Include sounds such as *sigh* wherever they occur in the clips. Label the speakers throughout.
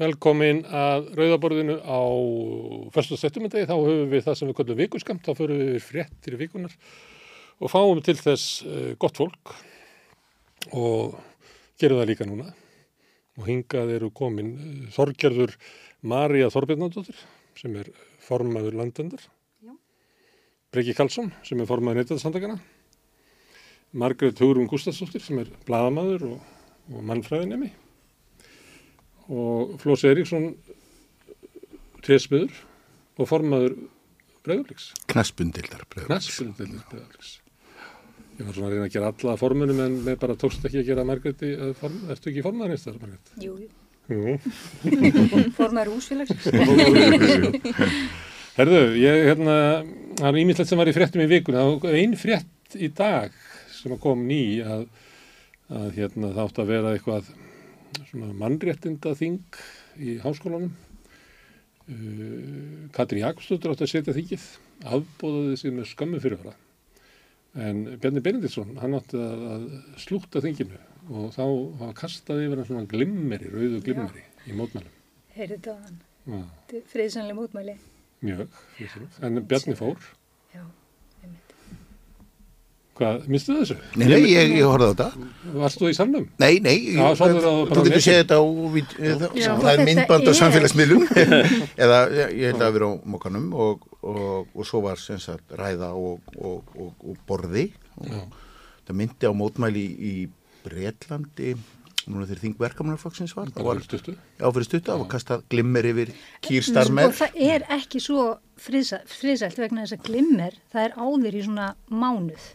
Speaker 1: velkomin að rauðaborðinu á fyrstu settumendegi. Þá höfum við það sem við kallum vikuskamt, þá förum við fréttir í vikunar og fáum til þess uh, gott fólk og gerum það líka núna. Og hingað eru komin uh, Þorgerður Marja Þorbjörnandóttir sem er formaður landendar. Breki Karlsson sem er formaður neytaðsandakana. Margreit Hugrun Gustafsdóttir sem er bladamadur og, og mannfræðinemi og Flósi Eriksson trésmiður og formaður Breiðurleiks.
Speaker 2: Knaspundildar
Speaker 1: Knaspundildar Breiðurleiks. Ég var svona að reyna að gera alla formunum en með bara tókst ekki að gera Margreiti að form, ertu ekki formaður einstakar Margreit?
Speaker 3: Jú, jú.
Speaker 1: Jú. *laughs*
Speaker 3: Formaður húsfélagsins.
Speaker 1: Herðu, ég, hérna, það er ímyndilegt sem var í fréttum í vikuna, einn frétt í dag sem kom ný að, að hérna, það átt að vera eitthvað svona mannréttinda þing í háskólanum. Uh, Katrin Jakobsdóttir átt að setja þingið, afbóðaði sig með skömmu fyrirvara. En Bjarni Benediktsson, hann átti að, slúta þinginu og þá var kastað yfir hann svona glimmeri, rauðu glimmeri Já. í mótmælum.
Speaker 3: Heyrðu hann. Friðsannlega mótmæli.
Speaker 1: Mjög, en Bjarni fór.
Speaker 3: Já.
Speaker 1: Hvað, mistu þessu?
Speaker 2: Nei, nei, ég, ég horfði á þetta.
Speaker 1: Varst þú í salnum?
Speaker 2: Nei, nei,
Speaker 1: Já, svo það bara
Speaker 2: þú getur séð þetta á, vít- það,
Speaker 3: Já,
Speaker 2: það er
Speaker 3: þetta
Speaker 2: myndband á samfélagsmiðlum, *laughs* eða ég held að vera á mokkanum og, og, og svo var sem sagt ræða og, og, og, og borði og
Speaker 1: Já.
Speaker 2: það myndi á mótmæli í Bretlandi, núna þegar þing verkamannarflokksins var, það var
Speaker 1: fyrir stuttu.
Speaker 2: stutta og kastað glimmer yfir
Speaker 3: Sko,
Speaker 2: kýrstarmer.
Speaker 3: það er ekki svo friðsælt vegna þess að glimmer, það er áður í svona mánuð.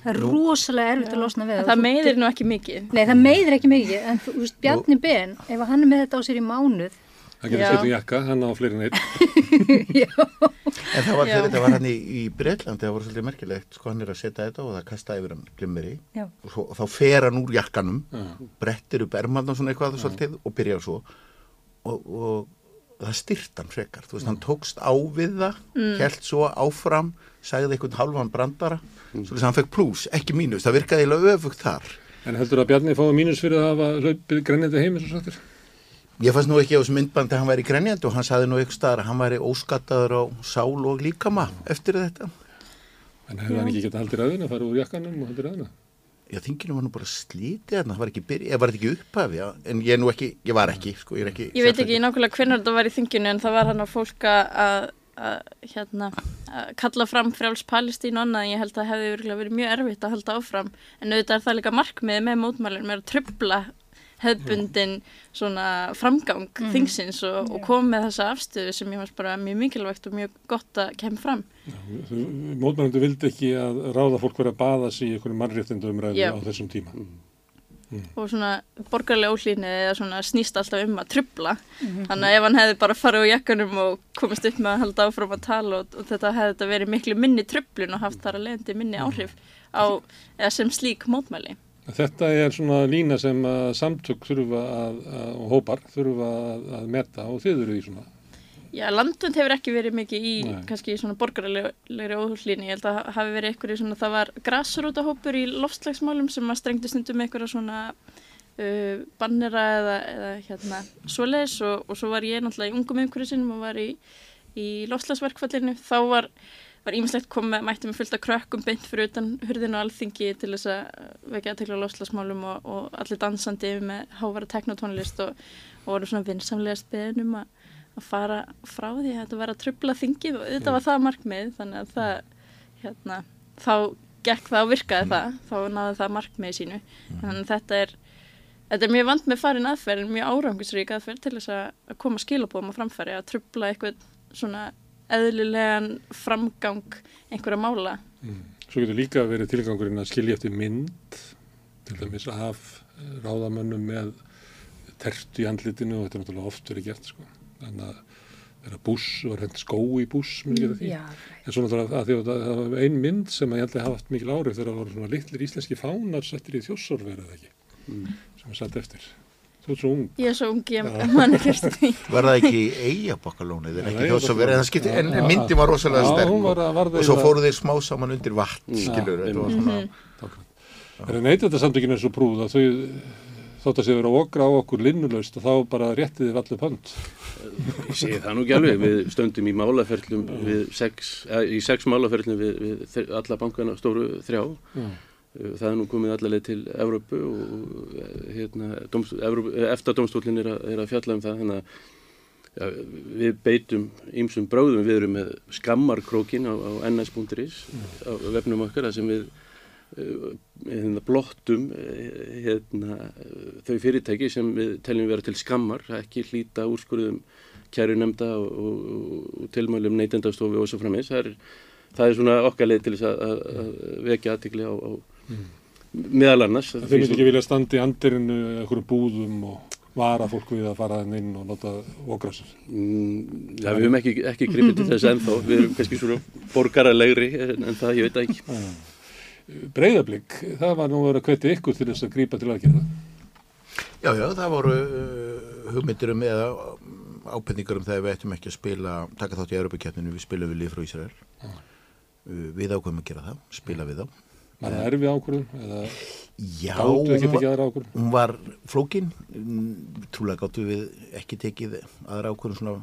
Speaker 3: Það er rosalega erfitt að losna við
Speaker 4: það
Speaker 3: þú
Speaker 4: meiðir nú ekki mikið.
Speaker 3: Nei, það meiðir ekki mikið, en þú veist, Bjarni Ben, ef hann er með þetta á sér í mánuð,
Speaker 1: Það getur
Speaker 4: Já.
Speaker 1: setjum jakka, hann á fleiri en einn. *laughs*
Speaker 2: En það var,
Speaker 4: Já.
Speaker 2: þetta var hann í, í Breitlandi, það var svolítið merkilegt, sko hann er að setja þetta og það kastaði yfir hann glimmeri
Speaker 3: Já.
Speaker 2: og, svo, og þá fer hann úr jakkanum,
Speaker 1: Já.
Speaker 2: brettir upp ermann og svona eitthvað svolítið og byrjar svo og, og það styrt hann frekar, þú veist, hann tókst á við það, mm. held svo áfram, sagði einhvern halvan brandara, svo þess að hann fekk plús, ekki mínus, það virkaði eiginlega öfugt þar.
Speaker 1: En heldur að Bjarni fái mínus fyrir að hafa hlaupið grænjandi heim eins og sattir?
Speaker 2: Ég fannst nú ekki á þessu myndbandi að hann væri grenjandi og hann sagði nú eitthvað staðar að hann væri óskattaður á sál og líkama eftir þetta.
Speaker 1: En hefur hann ekki getað haldið ræðina, farið úr jakkanum og haldið ræðina?
Speaker 2: Já, þinginu var nú bara slítið þarna, það var ekki byrja, ég var þetta ekki upphafi, já, en ég er nú ekki, ég var ekki, sko, ég er ekki.
Speaker 4: Ég veit ekki nákvæmlega hvernig þetta var í þinginu en það var hann að fólk að að, hérna, kalla fram frjáls Palestín og annað en ég held að það hefði verið mjög erfitt að halda áfram en auðvitað er það líka markmiði með mótmælinn með að trubla hefbundin svona framgang þingsins og, og koma með þessa afstöðu sem ég fannst bara mjög mikilvægt og mjög gott að kemur fram.
Speaker 1: Mótmælundu vildi ekki að ráða fólk verið að baða sig í einhverju mannréttindu umræðu
Speaker 4: Já.
Speaker 1: á þessum tíma.
Speaker 4: Og svona borgarlega ólíðni eða svona snýst alltaf um að trubla þannig að ef hann hefði bara farið á jakkanum og komist upp með að halda áfram að tala og, og þetta hefði þetta verið miklu minni trublun og haft þar að leiðandi minni áhrif á, eða sem slík mótmæli.
Speaker 1: Þetta er svona lína sem samtök þurfa að, að, og hópar þurfa að, að meta og þið eru í svona.
Speaker 4: Já, landvönd hefur ekki verið mikið í
Speaker 1: Nei.
Speaker 4: kannski svona borgarlegri óhlýni, ég held að hafi verið eitthvað svona, það var grassrútahópur í loftslagsmálum sem að strengdi stundum eitthvað svona uh, bannera eða, eða hérna svoleiðis. Og, og svo var ég náttúrulega í ungum umhverju sinum og var í, í loftslagsverkfallinu, þá var var ímislegt komið, mætti með fullt af krökkum beint fyrir utan hurðinu og alþingi til þess að vekja aðtekla á loftslagsmálum og, og allir dansandi með hávara teknotónlist og, og voru svona vinsamlega speðinum að að fara frá því að þetta var að trubla þingið og þetta var það markmið þannig að það hérna, þá gekk það og virkaði það þá náði það markmiði sínu. Þannig að þetta er þetta er mjög vand með farin aðferð en mjög árangusrík aðferð til þess að koma skilabóðum á framfæri að trubla eitthvað svona eðlilegan framgang einhverja mála.
Speaker 1: Svo getur líka verið tilgangurinn að skilja eftir mynd, til dæmis af eh, ráðamönnum með tertu í andlitinu og þetta er náttúrulega oft verið gert sko. Þannig að þegar buss var hend skó í buss.
Speaker 3: Já,
Speaker 1: En svo náttúrulega að því að það var ein mynd sem að ég held að hafa haft mikil árið þegar það voru svona litlir íslenski fánar settir í þjóssorverð eða ekki, sem er satt eftir. Þú ert svo ung.
Speaker 4: ég er svo ungi að mann er fyrst því.
Speaker 2: Var það ekki eigabokkalónið, en ekki þó svo verið, en, myndi var rosalega sterk.
Speaker 1: var
Speaker 2: og, svo fóru þeir smá saman undir vatn, skilur, þetta var svona,
Speaker 1: Það er neytið þetta samtökinu er svo prúð að þau, þótt að sé verið að okra á okkur linnulaust og þá bara réttið þið allir pönd.
Speaker 5: Ég segi það nú ekki alveg, við stöndum í málaferlum við sex, eh, í sex málaferlum við, við alla bankana stóru þrjá.
Speaker 1: Já.
Speaker 5: Eh, Það er nú komið allaveg til Evrópu og eh, hérna, eh, eftir dómstólinn er, að- er að fjalla um það, þannig að ja, við beitum ýmsum bráðum, við erum með skammarkrókin á, á ns.is á vefnum okkar þar sem við blottum uh, hérna, uh, þau fyrirtæki sem við teljum vera til skammar, ekki hlýta úrskurðum kæru nefnda og, og, og tilmælum neytendastofi og svo framins. Það er, það er svona okkar leið til þess að, að, að vekja aðtikli á, á meðal annars.
Speaker 1: Þeir myndi ekki vilja standa í andirinu eða einhverjum búðum og vara fólk við að fara þann inn og láta okra sér.
Speaker 5: Mm, ja, við höfum ekki, ekki gripið til þess ennþá, við erum kannski svona borgaralegri en, það ég veit ekki.
Speaker 1: Breiðablík, það var nú að vera hvetið ykkur til þess að grípa til aðgerða.
Speaker 2: Já, já, það voru uh, hugmyndir um eða ápenningar um það að við ættum ekki að spila, taka þátt í Europakjarninu, við spilum við lið frá Ísrael. Uh, við ákveðum að gera það, spila við þá.
Speaker 1: Var það erfið ákvörðum eða
Speaker 2: Já,
Speaker 1: gáttu ekki tekið aðra ákvörðum?
Speaker 2: hún var flókin, Mm, trúlega gáttu við ekki tekið aðra ákveðum svona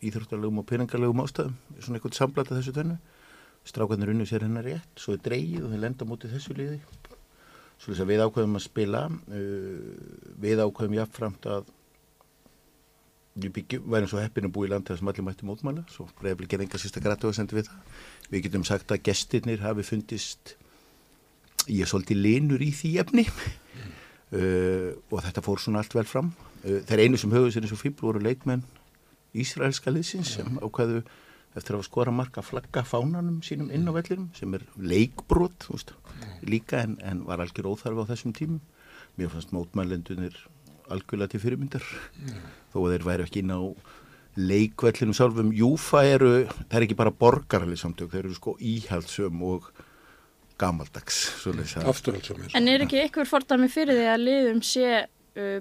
Speaker 2: íþróttalegum og peningalegum ástæðum, svona eitthvað samblata þessu tönnu. Strákarnir unni sér hennar rétt, svo er dreigið og þeir lenda mútið þessu liði. Svo þess að við ákveðum að spila, uh, við ákveðum jáfnframt að við værum svo heppin að búa í landi þar sem allir mætti mótmæla, svo reyfli gerði enga sérsta grætu að senda við það. Við getum sagt að gestirnir hafi fundist, ég er svolítið linur í því efni *laughs* uh, og þetta fór svona allt vel fram. Uh, þeir einu sem höfðu sér eins og fíbl voru leikmenn Ísraelska liðsins sem ákveðu eftir að skora marka flagga fánanum sínum inn á vellinum sem er leikbrot veist, líka en, en var algjör óþarfi á þessum tímum. Mér fannst mótmælendunir algjörlega til fyrirmyndar þó að þeir væri ekki inn á leikvellinum sjálfum. Júfa eru, það er ekki bara borgaralið samtök, þeir eru sko íhaldsum og gamaldags.
Speaker 1: Afturhaldssamir.
Speaker 4: En er ekki ykkur fordæmi fyrir því að liðum sé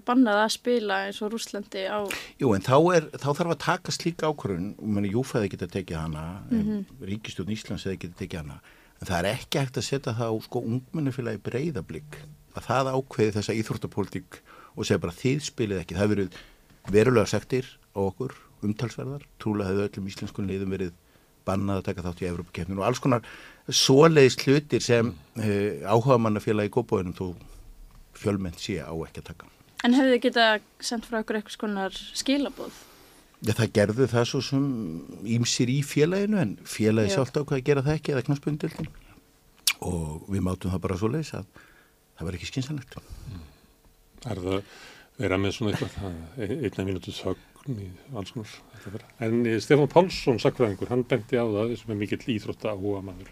Speaker 4: bannað að spila eins og Rúslandi á
Speaker 2: Jú, en þá, er, þá þarf að taka slíka ákvörðun, og meni Júfa hefði getað tekið hana, mm -hmm. Ríkistjórn Íslands hefði getað tekið hana, en það er ekki hægt að setja það á sko ungmennufélagi breyðablík, að það ákveði þessa íþróttapólitík og segja bara þið spilið ekki, það hefur verið verulega sektir á okkur, umtalsverðar, trúlega hefði öllum íslenskun liðum verið bannað að taka þátt í Evrópakeppninu og alls konar svoleiðis hlutir sem uh, áhuga mannafélagi í Kópavöðunum þú fjölmennt sé á ekki að taka.
Speaker 4: En hefðu þið getað sendt frá okkur eitthvað skonar skilabóð?
Speaker 2: Já, það gerðu það svo sem ímsir í félaginu en félagi
Speaker 4: Já.
Speaker 2: sjálft á hvað að gera það ekki eða knaspundildin og við mátum það bara svo leiðis að það var ekki skynsanlegt.
Speaker 1: Er það vera með svona eitthvað, er einna mínútu sögn í alls konar. En eh, Stefán Pálsson, sakfræðingur, hann benti á það sem er mikill íþrótta áhuga maður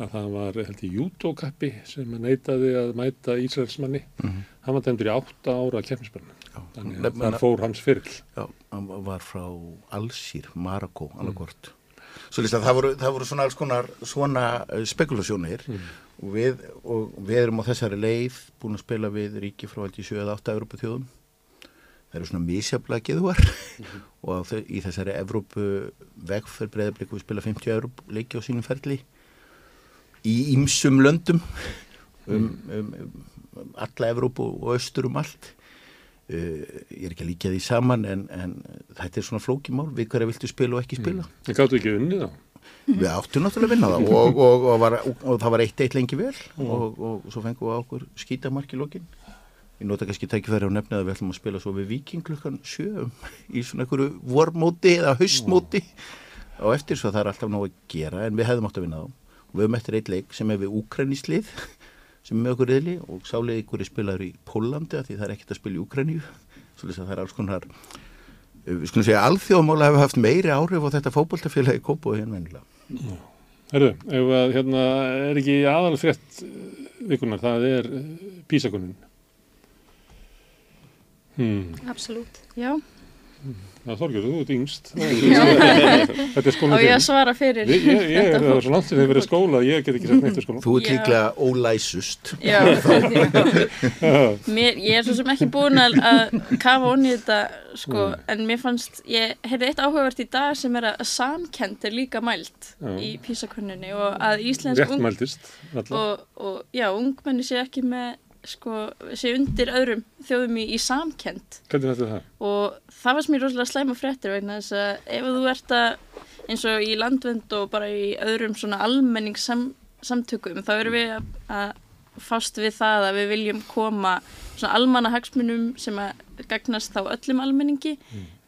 Speaker 1: að það var, held ég, jútókappi sem neitaði að mæta Ísraelsmanni. Hann var dæmdur í átta ára keppnisbörnum. Þannig að það fór hans fyrirl.
Speaker 2: Já, hann var frá Alsýr, Marokko, annarkvort. Svo líst að það voru, það voru svona alls konar svona uh, spekulasjónir og, við, og við erum á þessari leið búin að spila við ríki frá held ég 7-8 Evrópu þjóðum. Það eru svona misjaflega geðuar *laughs* og á þau- í þessari Evrópu vegferð breyðabliku við spila 50 Evrópu leiki á sínum ferli í ýmsum löndum um, um, um alla Evrópu og austur um allt. Uh, ég er ekki að líka því saman en, en þetta er svona flókimál við hverja viltu spila og ekki spila?
Speaker 1: Það gáttu ekki unnið þá.
Speaker 2: við áttum náttúrulega að vinna það og, og, og, var, og það var eitt eitt lengi vel og, og svo fengum við á okkur skítamark í lokin. Ég nota kannski tækifæri á nefnið að við ætlum að spila svo við Viking klukkan sjö í svona einhverju vormóti eða haustmóti. Á eftir svo það er alltaf nóg að gera en við hefðum átt að vinna þá. og við höfum eftir eitt leik sem er við Úkraníslið sem er með okkur reyðli og sálið ykkur er spilaður í Pólandi af því það er ekkert að spila í Úkraníu svo þess að það er alls konar eh, við skulum segja alþjóðmála hefur haft meiri áhrif á þetta fótboltafélagi kópu en vennilega
Speaker 1: Herðu, ef að hérna er ekki aðal frétt eh, vikunar, það er písakunin. Hmm,
Speaker 3: Absolutt.
Speaker 4: Já,
Speaker 1: það þorgjur, þú ert yngst. *laughs* Þetta er skóla
Speaker 4: á ég að svara fyrir
Speaker 1: Ég, ég, ég er það var svo langt sem þið verið skóla, ég get ekki sagt neitt í skóla.
Speaker 2: Þú ert líklega ólæsust. *laughs*
Speaker 4: Já, mér, ég er svo sem ekki búin að, að kafa onni þetta sko, en mér fannst, ég heyrði eitt áhugavert í dag sem er að samkend er líka mælt
Speaker 1: Já.
Speaker 4: í písakönnunni og að íslensk ung,
Speaker 1: Réttmældist, alltaf.
Speaker 4: og, og já, ungmenni sé ekki með sko, sé undir öðrum þjóðum í, í samkend
Speaker 1: Hvernig þetta er það?
Speaker 4: og það var sem ég rosalega slæma fréttir vegna þess að ef þú ert að eins og í landvend og bara í öðrum svona almenningssamtökum þá erum við að, fást við það að við viljum koma svona almanna hagsmunum sem að gagnast þá öllum almenningi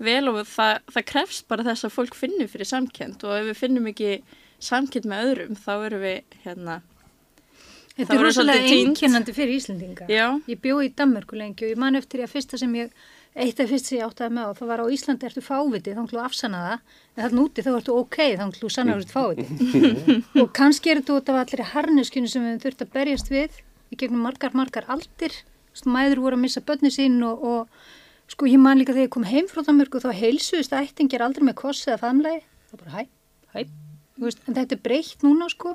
Speaker 4: vel og það, það krefst bara þess að fólk finnur fyrir samkend og ef við finnum ekki samkend með öðrum þá erum við hérna
Speaker 3: Þetta er rosalega einkennandi fyrir Íslendinga.
Speaker 4: Já.
Speaker 3: Ég bjó í Danmörku lengi og ég man eftir því að fyrsta sem ég, eitt af fyrst sem ég áttaði með á, það var á Íslandi ertu fáviti, þá ætlum þú afsanna það, en þarna úti þá ertu ok, þá ætlum þú sannar að þú ert fáviti. *laughs* og kannski er þetta út af allir harneskjunu sem við þurft að berjast við í gegnum margar, margar aldir. Mæður voru að missa börni sín og, og sko ég man líka þegar ég kom heim frá Danmörku þá heilsuðist ættingir aldrei með koss eða famlegi. Var bara hæ, hæ. En þetta er breytt núna sko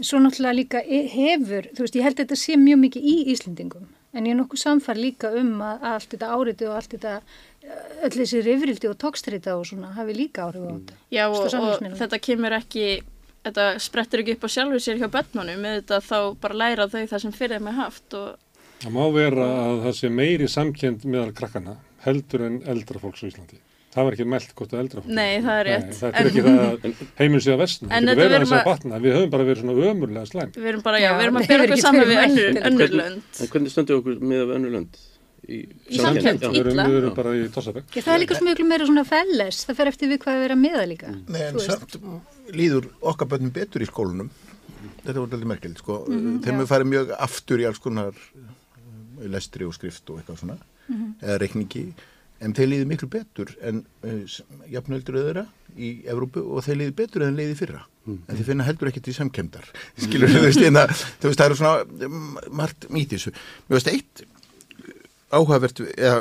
Speaker 3: svo náttúrulega líka e- hefur, þú veist, ég held að þetta sé mjög mikið í Íslendingum, en ég er nokkuð samfar líka um að, allt þetta áriti og allt þetta, öll þessi rifrildi og tókstrita og svona hafi líka áhrif á þetta.
Speaker 4: Já og, og þetta kemur ekki, þetta sprettur ekki upp á sjálfur sér hjá börnunum með þetta þá bara læra þau það sem fyrir þeim er haft og
Speaker 1: Það má vera að það sé meiri samkend meðal krakkana heldur en eldra fólks á Íslandi. Það var ekki meld hvort að eldra fólk.
Speaker 4: Nei, það er rétt.
Speaker 1: Nei, þetta er ekki það að heiminn sé að vestna.
Speaker 4: En
Speaker 1: Það
Speaker 4: þetta erum
Speaker 1: þess að batna. Við höfum bara verið svona ömurlega slæm.
Speaker 4: við erum bara, já, við erum að
Speaker 3: það
Speaker 4: bera
Speaker 3: hefur
Speaker 4: okkur saman við önnur, önnur lönd.
Speaker 5: En hvernig stöndum við okkur með af önnu lönd? Í,
Speaker 1: erum,
Speaker 4: illa.
Speaker 1: við erum bara í Tossabæk.
Speaker 3: Ég, það er líka svo miklu meira svona felles, það fer eftir við hvað við erum að miða líka.
Speaker 2: Nei, en samt líður okkar bönnum betur í skólunum. Þetta En þeir líður miklu betur en uh, jafnöldur öðra í Evrópu og þeir líður betur en líður fyrra. En þeir finna heldur ekkert í samkemdar. *laughs* Skilur þú veist, en það, þú veist, það eru svona um, margt mítið þessu. Mér veist, eitt áhugavert eða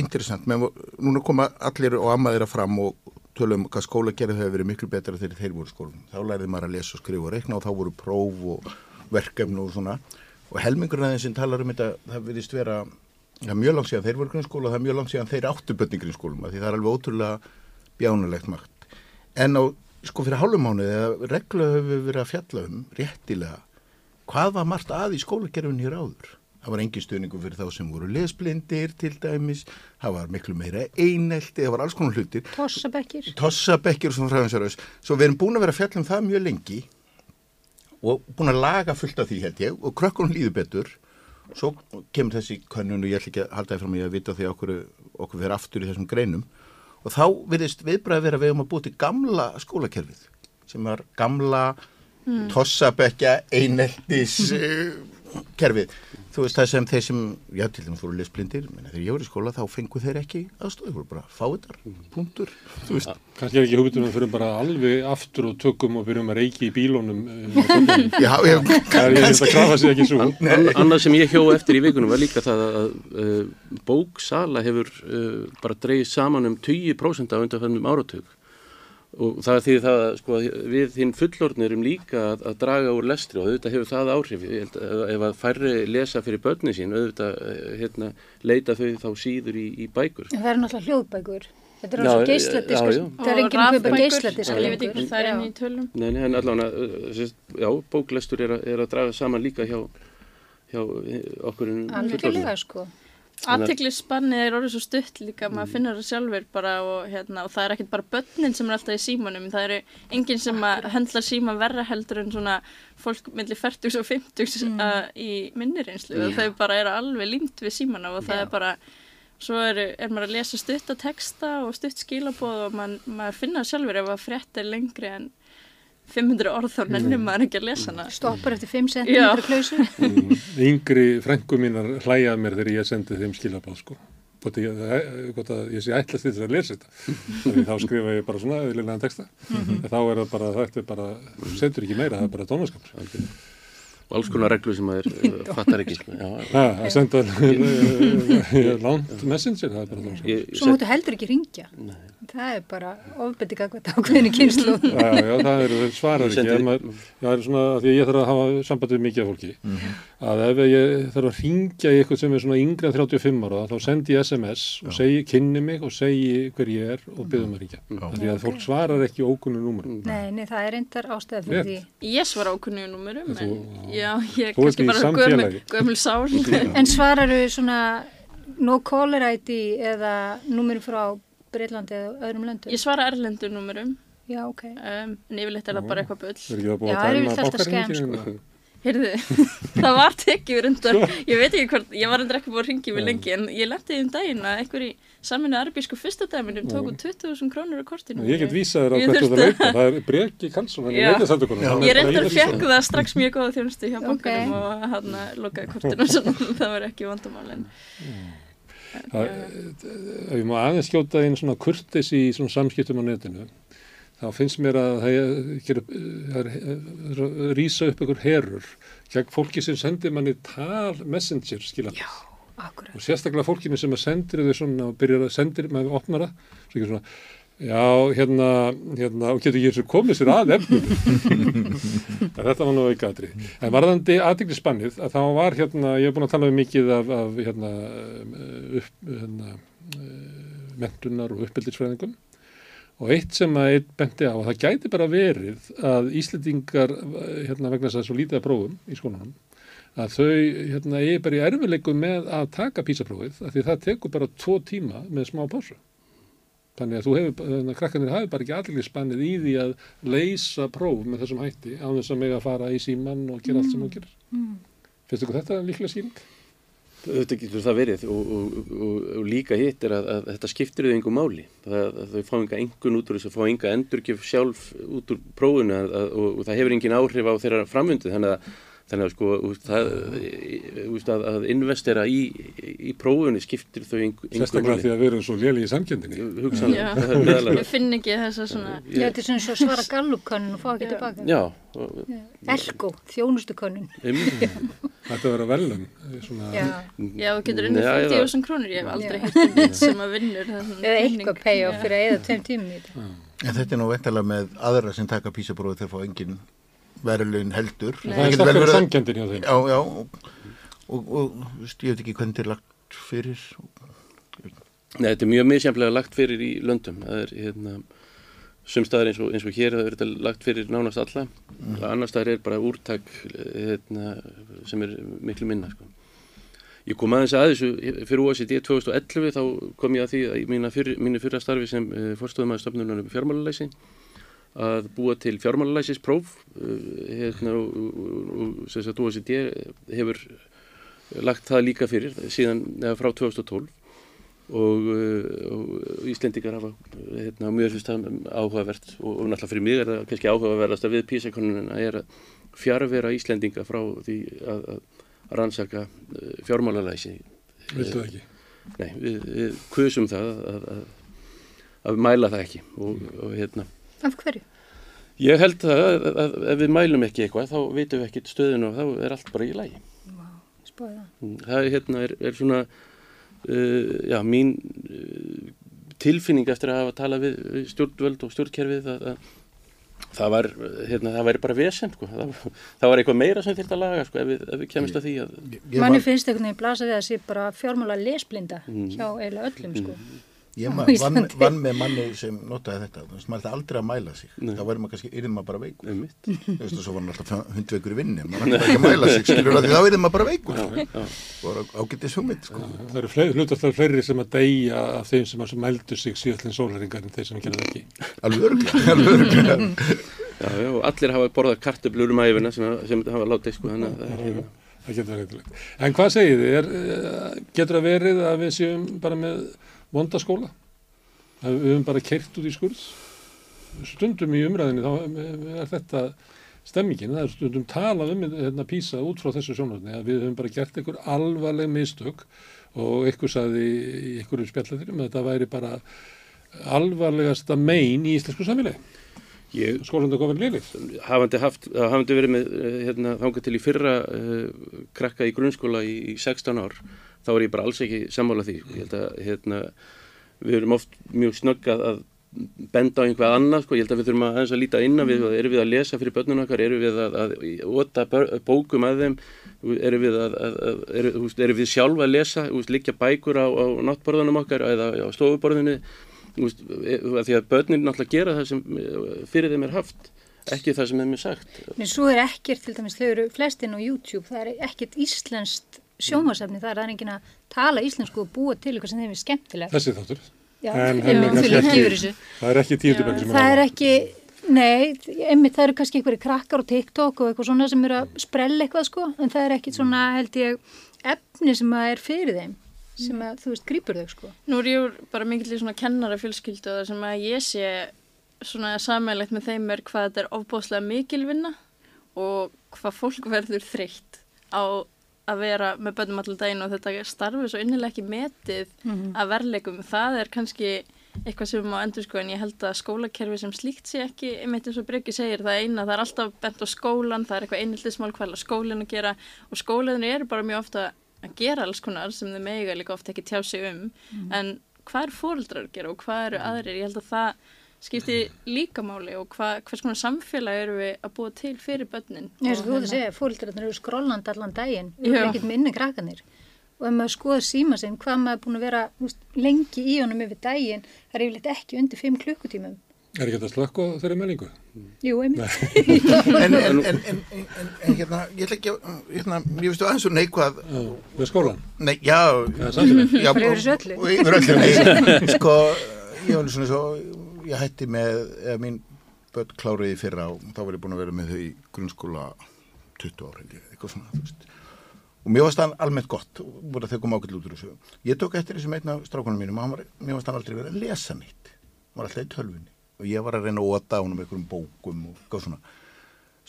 Speaker 2: interessant, menn núna koma allir og ammaðir að fram og tölum hvað skóla gerði hefur verið miklu betra þegar þeir voru skólum. Þá lærið maður að lesa og skrifa og reikna og þá voru próf og verkefni og svona og helmingurinn aðeins sem talar um þetta það virðist vera það er mjög langt síðan þeir voru grunnskóla og það er mjög langt síðan þeir áttu börn í grunnskólum því það er alveg ótrúlega bjánulegt makt. En á sko fyrir hálfumánuði eða reglu hefur við verið að fjalla um réttilega hvað var margt að í skólakerfinu hér áður? Það var engin stuðningu fyrir þá sem voru lesblindir til dæmis, það var miklu meira einelti, það var alls konar hlutir,
Speaker 3: Tossabekkir.
Speaker 2: tossabekkir og svona fræðansaröðs. Svo við erum búin að vera að fjalla um það mjög lengi og búin að laga fullt af því held ég og krökkunum líður betur. Svo kemur þessi könnun og ég ætla ekki að halda því fram í að vita því okkur, okkur fyrir aftur í þessum greinum. Og þá virðist viðbræði vera við um að búið til gamla skólakerfið sem var gamla tossabekja eineltis *laughs* kerfið. Þú veist það sem þeir sem, já til dæmis voru lesblindir, þegar ég var í skóla þá fengu þeir ekki aðstofa, þeir voru bara fáiðar, punktur, þú veist.
Speaker 1: Kannski er ekki hugmyndunum fyrir bara alveg aftur og tökum og byrjum að reiki í bílónum. eh. *laughs*
Speaker 2: Já, já,
Speaker 1: Það ég held að krafa sig ekki svo.
Speaker 5: Ann, annað sem ég hjó eftir í vikunum var líka það að uh, bóksala hefur uh, bara dreigð saman um 20% af undanfæðnum áratug og það er því það að sko, við hinn fullorðnir erum líka að, að draga úr lestri og auðvitað hefur það áhrif held að ef að færri lesa fyrir börni sín auðvitað eh, hérna, leita þau þá síður í, í bækur
Speaker 3: En það eru náttúrulega hljóðbækur. Þetta eru
Speaker 5: já,
Speaker 3: geisladiskar. Það er enginn að kaupa geisladiskar.
Speaker 4: Ég veit ekki hvað það er inn í tölum.
Speaker 5: Nei, nei, en allavega, sérst, já, bóklestur er, að- er að draga saman líka hjá, hjá eh, okkur
Speaker 3: Algjörlega sko.
Speaker 4: Aðteglisspannið er orðið svo stutt líka, maður finnur það sjálfur bara og, hérna, og það er ekkert bara börnin sem er alltaf í símanum, það eru enginn sem að höndla síma verra heldur en svona fólk millir 40 og 50 mm. í minnireynslu og þau bara eru alveg límt við símana og það
Speaker 3: Já.
Speaker 4: er bara, svo er, er maður að lesa stutt að texta og stutt skilabóð og man, maður finna það sjálfur ef að frétt er lengri en 500 orð þá nennir maður ekki að lesa hana.
Speaker 3: Stoppar eftir 5
Speaker 4: Já.
Speaker 3: cm klausu.
Speaker 1: Mm, Yngri frængu mínar hlæjað mér þegar ég sendi þeim skilabáð sko. Hvort ég, eh, ég sé ætlast til þess að lesa þetta. Þannig þá skrifa ég bara svona eðlilegan texta. En þá er það bara, er bara, sendur ekki meira, það er bara tónaskap.
Speaker 5: og alls konar reglur sem maður uh, fattar ekki sko. já,
Speaker 1: Það að senda eh, *laughs* langt messenger, það er bara tónaskap.
Speaker 5: ég,
Speaker 3: Svo máttu heldur ekki ringja. Það er bara ofbeldi gagvært ákveðinu kynslu.
Speaker 1: Já, já, það er, svarar ekki. Maður, það er svona, af því að ég þarf að hafa samband við mikið af fólki, að ef ég þarf að ringja í eitthvað sem er svona yngri en 35 ára, þá sendi ég SMS og segi, kynni mig og segi hver ég er og byrðum að ringja. Því að fólk svarar ekki ókunnu númurum.
Speaker 3: Nei, nei, það er reyndar ástæða fyrir því.
Speaker 4: Ég svara ákunni númurum, en
Speaker 1: Þú-
Speaker 4: já, ég er kannski bara gömul, gömul sál.
Speaker 3: En svararu svona no caller ID eða númur frá Breitlandi eða öðrum löndum?
Speaker 4: Ég svara erlendu númurum,
Speaker 3: Já, ok.
Speaker 4: um, en yfirleitt er það bara eitthvað bull.
Speaker 1: Það er ekki að búa
Speaker 3: Já,
Speaker 1: að
Speaker 3: það er yfirleitt alltaf skemm,
Speaker 1: bankarhringingin.
Speaker 4: Heyrðu, *laughs* það var tekið rundar, ég veit ekki hvort, ég var reyndar ekki búin að ringi mig lengi, en ég lendi um daginn að einhver í saminu arbísku fyrstadæminum tóku 20.000 krónur á kortinu.
Speaker 1: Ég get vísað þér á hvert þú það leita. Það er Breki er
Speaker 4: Ég reyndar fekk það strax mjög góða þjónustu hjá bankanum og hann lokaði kortinu *laughs* og það var ekki vandamálinn.
Speaker 1: Ef ég má aðeins skjóta inn svona kurtis í svona samskiptum á netinu, þá finnst mér að það er- að rýsa upp einhver herur gegn fólki sem sendir manni tal messenger skilja.
Speaker 3: Já, akkurat.
Speaker 1: Og sérstaklega fólkinu sem að sendir þau svona og byrjar að sendir, maður opnar það, svo ekki svona, já, hérna, hérna, og getur eins og komið sér að efnum. *laughs* Þetta var nú ekki aðrið. En varðandi aðdegli spannið, að þá var hérna, ég hef búin að tala um mikið af, af hérna, um, upp, hérna, mentunar og uppeldisfræðingum og eitt sem að einn benti á, og það gæti bara verið að Íslendingar, hérna, vegna þess að er svo lítið að prófum í skólanum, að þau hérna, eigi bara í erfileikum með að taka písaprófið, af því það tekur bara tvo tíma með smá pásu. Þannig að þú hefur, þannig að krakkanir hafi bara ekki allir spannið í því að leysa próf með þessum hætti á þess að mega að fara í síman og gera allt sem þú gerir. Finnst ykkur þetta líklega síning?
Speaker 5: Þetta getur það verið og, og, og, og líka hitt er að, að þetta skiptir þau einhver máli. Það, að þau fá enga engun út úr þess að fá enga endurgjöf sjálf út úr prófunu að, að, og, og það hefur engin áhrif á þeirra framvöndu þannig að, þannig að sko það, að, að investera í, í prófunu skiptir þau engu, engu
Speaker 1: Sérstaklega því að við erum svo léli í samkjöndinni.
Speaker 5: Hugsanlega,
Speaker 4: Ég finn ekki þessa svona,
Speaker 3: Já, þetta er svona svo svara gallupkönnun og fá ekki tilbaka.
Speaker 5: Já, og,
Speaker 3: Elko, þjónustukönnun.
Speaker 1: Þetta verður að velum. Svona,
Speaker 3: Já,
Speaker 4: já, þú getur
Speaker 5: Já, eða-
Speaker 4: 50.000 krónur, ég hef aldrei um neitt sem að vinnur. svona
Speaker 3: eða eitthvað pay off fyrir að eða tveim tímum í þetta.
Speaker 2: En þetta er nú veintalega með aðra sem taka písaprófið þegar fá engin verðlun heldur.
Speaker 1: það er
Speaker 2: að-
Speaker 1: samkjöndin hjá þeim.
Speaker 2: Já, já, og, og, veist, ég veit ekki hvernig þetta er lagt fyrir.
Speaker 5: Nei, þetta er mjög misjaflega lagt fyrir í löndum. Það er hérna, sumstaðar eins og, eins og hér það er þetta lagt fyrir nánast alla. Mm. Annars staðar er bara úrtak hérna, sem er miklu minna. Sko. Ég kom aðeins að þessu fyrir OECD 2011 þá kom ég að því að í mínu fyrra starfi sem uh, fórstofumæður stofnunar um fjármálalæsi að búa til fjármálalæsispróf uh, hérna, og, sem sagt OECD hefur lagt það líka fyrir síðan eða frá 2012 og, og Íslendingar hafa hérna, mjög fyrst áhugavert og, og náttúrulega fyrir mig er það kannski áhugaverðast að við PISA-konunina er að fjárvera Íslendinga frá því að, að rannsaka uh, fjármálalæsi.
Speaker 1: Viltu það ekki?
Speaker 5: Nei, við, við kusum það að, að, að mæla það ekki og, og hérna
Speaker 3: Af hverju?
Speaker 5: Ég held það að, að, að ef við mælum ekki eitthvað þá vitum við ekkert stöðun og þá er allt bara í lægi.
Speaker 3: Vá, spáði það.
Speaker 5: Mm, Það hérna, er, er svona, uh, já, mín uh, tilfinning eftir að hafa talað við, við stjórnvöld og stjórnkerfið að, að það var, hérna, það væri bara vesen, sko. Það, það var eitthvað meira sem þurft að laga, sko, ef við, ef við kemist að því að,
Speaker 3: Manni
Speaker 2: man-
Speaker 3: finnst einhvern veginn blasa við að sé bara fjármála lesblinda hjá eiginlega öllum sko.
Speaker 2: Ég
Speaker 3: á
Speaker 2: ma- vann, vann með manni sem notaði þetta, þú veist, maður ætti aldrei að mæla sig,
Speaker 5: Nei.
Speaker 2: þá væri maður kannski, yrði maður bara veikur. Þú veist, og svo var hann alltaf hundveikur í vinni, maður ætti ekki að mæla sig, skilur það, því þá yrði maður bara veikur.
Speaker 5: Já,
Speaker 2: Og ágættis hugmynd, sko.
Speaker 1: Það eru hlutastlega fleiri sem að deyja af þeim sem, sem mældu sig síðallin sólaringar en þeir sem gerðu það ekki.
Speaker 2: Alveg örgulega, alveg örgulega. *laughs*
Speaker 5: já, já, og allir hafa borðað kartöblur um æfina sem, sem hafa látið, sko, þannig að það er hérna.
Speaker 1: Það getur verið eitthvað. En hvað segið þið? Er, eh, getur það verið að við séum bara með vondaskóla? Við höfum bara keirt út í skurð? Stundum í umræðinni þá er þetta stemmingin. Það er stundum talað um hérna, písa út frá þessu sjónarni að við höfum bara gert einhver alvarleg mistök og einhver saði í einhverjum spjallatirum að þetta væri bara alvarlegasta mein í íslensku samfélagi.
Speaker 5: Ég,
Speaker 1: Skólandi að koma liðlið.
Speaker 5: hafandi, hafandi verið með eh, hérna, þangað til í fyrra uh, krakka í grunnskóla í, í 16 ár þá er ég bara alls ekki sammála því. Ég held að hérna, við erum oft mjög snögg að, að benda á einhvað annað, sko, ég held að við þurfum að, aðeins að líta inn á við, erum við að lesa fyrir börnunum okkar, erum við að, að óta bókum að þeim, erum við, að, að, er, veist, erum við sjálfa að lesa, líkja bækur á, á náttborðunum okkar eða á stofuborðinu, e, því að börnin náttúrulega gera það sem fyrir þeim er haft, ekki það sem þeim er sagt.
Speaker 3: Nei, svo er ekkert, til dæmis, þau eru flestin á YouTube, það er ekkert íslenskt sjómasefni, það er engin að tala íslensku og búa til eitthvað sem þeim er skemmtilegt.
Speaker 1: Þessi þáttur.
Speaker 3: Já,
Speaker 1: En er kannski
Speaker 3: líka
Speaker 1: ekki-. Það er ekki tíundubæk sem
Speaker 3: Það er ekki, nei, einmitt það eru kannski einhverju krakkar á TikTok og eitthvað svona sem eru að sprella eitthvað sko, en það er ekki svona held ég efni sem að er fyrir þeim, sem að þú veist grýpur þau sko.
Speaker 4: Nú er ég bara mikill í svona kennara fjölskyldu og það sem að ég sé svona sammeilegt með þeim er hvað þetta er ofbóðslega mikil vinna og hvað fólk verður þreytt á að vera með bönnum allan daginn og þetta starfi svo innilega ekki metið af verleikum. Það er kannski eitthvað sem á endur sko en ég held að skólakerfi sem slíkt sé ekki, einmitt eins og Bryggi segir, það eina, það er alltaf bent á skólan, það er eitthvað einhildismál hvað er skólinn að gera? Og skólinni eru bara mjög ofta að gera alls konar sem þau mega líka ofta ekki tjá sig um. En hvað eru fóreldrar að gera og hvað eru aðrir, ég held að það skipti líka máli og hva, hvers konar samfélag eru við að búa til fyrir börnin.
Speaker 3: Og
Speaker 4: Og
Speaker 3: þú að
Speaker 4: hérna-
Speaker 3: segja, fólkdrarnir eru skrollandi allan daginn, við erum ekkert minni krakkanir. Og ef maður skoður síma sinn, hvað maður er búin að vera þú veist, lengi í honum yfir daginn, það er yfirleitt ekki undir 5 klukkutímum.
Speaker 1: Er ekki þetta slökk á þeirri menningu?
Speaker 3: Jú, einmitt.
Speaker 2: en, en, en, en, en, en hérna, ég ætla ekki að, hérna, ég veistu aðeins og neikvað,
Speaker 1: við skólan.
Speaker 2: nei, já,
Speaker 1: Það er samfélag.
Speaker 2: já, og yfir öllu, sko, ég var svona svo, ég hætti með, eða mín börn kláriði fyrra og þá var ég búin að vera með þau í grunnskóla 20 ára, eitthvað svona, þú veist. Og mér varst hann almennt gott, voru að þau koma ákveld út úr þessu. Ég tók eftir þessum einn af strákunum mínum, og var, mér varst hann aldrei verið að lesa neitt. Hann var alltaf í tölvunni og ég var að reyna að óta á hann með einhverjum bókum og eitthvað svona.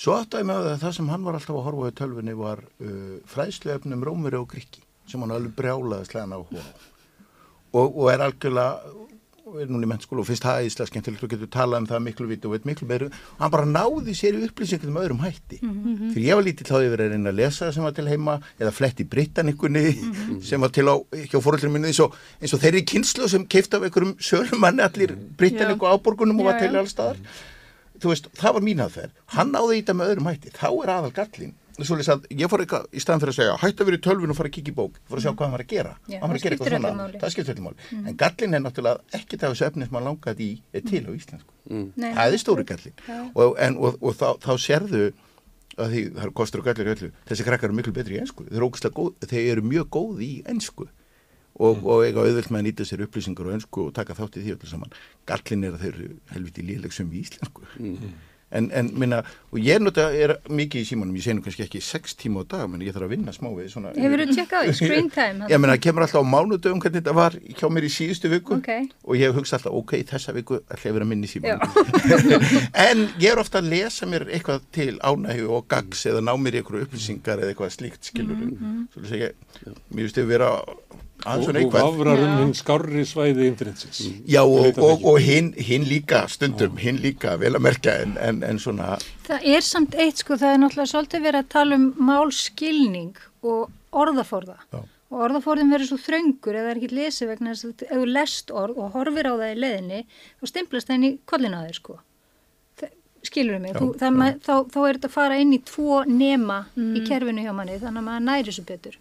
Speaker 2: Svo áttaði mig að það sem hann var alltaf að horfa á í tölvunni var uh, fræðsluefnum Rómuri og Grikki sem hann alveg brjálaði slæðan á hóra og, og er algjörlega og er núna í mennskóla og finnst það íslega skemmtilegt og getur talað um það miklu viti og veit miklu meira. Og hann bara náði sér í upplýsingum um öðrum hætti. Fyrir ég var lítið þá yfir að reyna að lesa sem var til heima eða flett í britannikunni *laughs* sem var til á hjá fóröldrum minni eins og, eins og þeirri kynslu sem keift af einhverjum sölumanni allir britanniku áborgunum og var til
Speaker 4: já.
Speaker 2: alls staðar. Þú veist, það var mín aðferð. Hann náði í þetta með öðrum hætti, þá er aðal gallin svo lýs að ég fór eitthvað í staðan fyrir að segja hætti að vera í tölvun og fara að kikið í bók fór að sjá hvað hann var að gera.
Speaker 3: Já,
Speaker 2: hann var að
Speaker 3: það
Speaker 2: gera eitthvað svona,
Speaker 3: máli.
Speaker 2: það skiptir öllu máli. En gallin er náttúrulega ekkert af þessu efni sem hann langaði í er til á íslensku.
Speaker 3: Nei,
Speaker 2: það er stóri gallin og, en, og, og þá, þá sérðu að því það eru kostur og gallir í öllu þessi krakkar eru miklu betri í ensku. Þeir eru, ógeðslega góð, þeir eru mjög góð í ensku. Og, og eiga auðvelt með að nýta sér upplýsingar og ensku og taka þátt í því öllu saman. Gallin er að þeir eru helviti íslensku en, en minna, og ég nota er mikið í símanum, ég segi nú kannski ekki sex tíma á dag, menn ég þarf að vinna smá við svona
Speaker 3: Hefur þú tjekkað screen time?
Speaker 2: Ég meina, það kemur alltaf á mánudöfum hvernig þetta var hjá mér í síðustu viku
Speaker 3: Ok.
Speaker 2: og ég hugsa alltaf, ok, þessa viku ætla ég að vera minni síma *laughs* en ég er ofta að lesa mér eitthvað til ánægju og gags eða ná mér í eitthvað upplýsingar eða eitthvað slíkt skilur mm -hmm. svo að ég, mér finnst þið vera aðeins
Speaker 1: Og, og vafrar um hinn skárri svæði internetsins.
Speaker 2: Já, og, og, og hinn, hinn líka stundum, hinn líka vel að merkja en, en, en svona
Speaker 3: Það er samt eitt sko, það er náttúrulega svolítið verið að tala um málskilning og orðaforða.
Speaker 2: Já.
Speaker 3: Og orðaforðin verður svo þröngur eða er ekki lesið vegna þess að ef þú lest orð og horfir á það í leðinni, þá stimplast það inn í kollin á þér sko. Skilurðu mig,
Speaker 2: Já,
Speaker 3: þú, það, ma- þá, þá er þetta að fara inn í tvo nema í kerfinu hjá manni, þannig að maður næri þessu betur.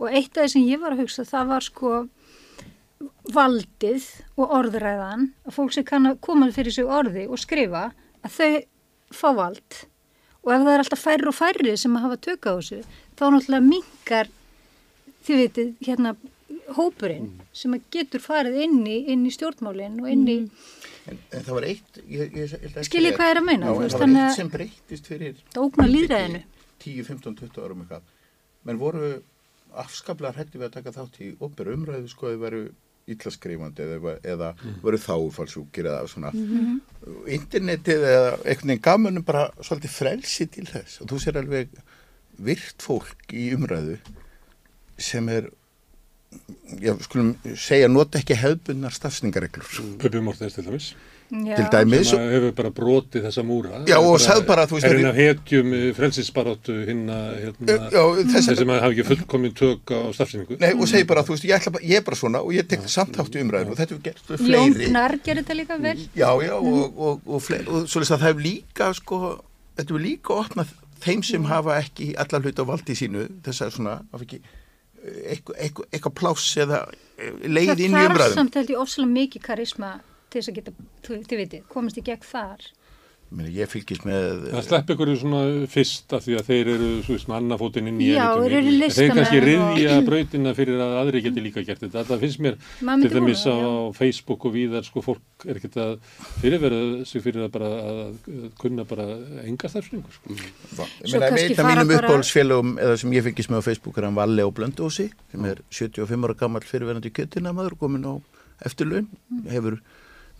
Speaker 3: Og eitt af því sem ég var að hugsa, það var sko valdið og orðræðan, að fólk sem kann að koma fyrir sig orði og skrifa, að þau fá vald. Og ef það er alltaf færri og færri sem að hafa tök á þessu, þá náttúrulega minkar, þið veitir, hérna hópurinn sem að getur farið inn í, inn í stjórnmálinn og inn í,
Speaker 2: en, en það var eitt ég, ég, ég, ég,
Speaker 3: Skil ég hvað er að meina, veist,
Speaker 2: það var eitt
Speaker 3: að-
Speaker 2: sem breyttist fyrir
Speaker 3: það ógna líðræðinu.
Speaker 2: 10, 15, 20 árum eitthvað menn voru afskaplega hrætti við að taka þátt í opera umræðu sko eða veru illaskrifandi eða, eða veru þáfalsjúkir eða svona. Internetið eða einhvern veginn gamunum bara svolítið frelsi til þess. Og þú sér alveg virt fólk í umræðu sem er já, skulum segja, nota ekki hefðbundnar stafsningareglur.
Speaker 1: Pöppi Mortens til dæmis
Speaker 3: Já.
Speaker 2: Til dæmis,
Speaker 1: sem hefur bara brotið þessa múra
Speaker 2: Já, og sagði bara, þú veist,
Speaker 1: er
Speaker 2: er-
Speaker 1: af hetjum frelsisbaráttu hinna hérna,
Speaker 2: já, þess
Speaker 1: þeir sem hafa ekki fullkomin tök á stafsynningu
Speaker 2: Nei, og segi bara, þú veist, ég, ætla, bara- ég er bara svona og ég tek samt þátt í umræðinu og þetta hefur gert fleiri.
Speaker 3: Gnarr gerir þetta líka vel.
Speaker 2: Já, já, og, og, og, fleiri, og svo að það hefur líka, sko, þetta hefur líka opnað þeim sem hafa ekki alla hluti á valdi sínu, þess að svona, hafa ekki eh, eitthvað, eitthvað pláss eða eh, leið inn í
Speaker 3: Það þarf
Speaker 2: umræðum.
Speaker 3: samt held ég ofslega mikið karisma til þess að geta, þú vitið, komast í gegn þar.
Speaker 2: Ég Ég fylgist með,
Speaker 1: Það slepp ykkur svona fyrst af því að þeir eru svo veist með annafótinn inn í
Speaker 3: Já,
Speaker 1: elitunni.
Speaker 3: þeir
Speaker 1: kannski
Speaker 3: og-
Speaker 1: riðja brautina fyrir að aðri geti líka gert þetta. Það finnst mér til dæmis á. Facebook og víðar sko fólk er ekkert að fyrirverða sig fyrir að bara að, kunna bara enga stafsningu sko.
Speaker 2: ég
Speaker 3: Svo
Speaker 2: meina, einn af mínum
Speaker 3: bara-
Speaker 2: uppbólsfélögum eða sem ég fylgist með á Facebook er hann Valli á Blöndósi sem er 75 ára gammal fyrirverandi kjötina maður komin á eftirlaun hefur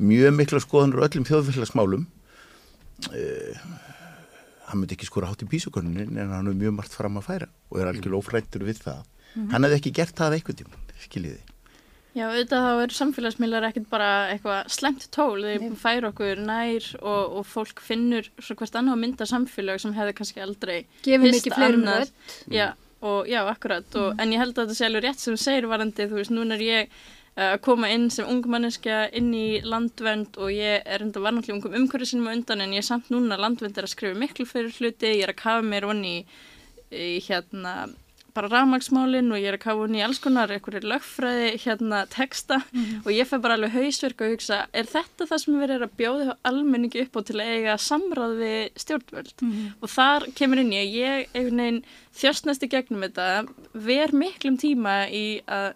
Speaker 2: mjög mikla skoðanur á öllum þjóðfélagsmálum eh, hann myndi ekki skora hátt í písukonunin en hann er mjög margt fram að færa og er algjörlega ófrættur við það. Hann hefði ekki gert það eitthvað tíma skiljiði.
Speaker 4: Já, auðvitað þá eru samfélagsmiðlar ekkert bara eitthvað slemt tól, þeir færa okkur nær og, og fólk finnur svo hvert annað að mynda samfélag sem hefði kannski aldrei hist
Speaker 3: ekki fleirum rödd.
Speaker 4: Já, og já, akkurat, og, en ég held að þetta sé alveg rétt sem þú segir varandi, þú veist, núna er ég uh, að koma inn sem ungmanneskja inn í landvend og ég er enda var náttúrulega ungum umhverju sinum á undan en ég er samt núna landvend er að skrifa miklu fyrir hluti, ég er að kafa mér onni í, í hérna bara rafmagsmálin og ég er að kafa hún í alls konar einhverju lögfræði hérna texta og ég fæ bara alveg hausverk og hugsa er þetta það sem erum að bjóða almenningi upp á til að eiga samráð við stjórnvöld? Og þar kemur inn að ég einhvern veginn þjóstnast í gegnum þetta ver miklum tíma í að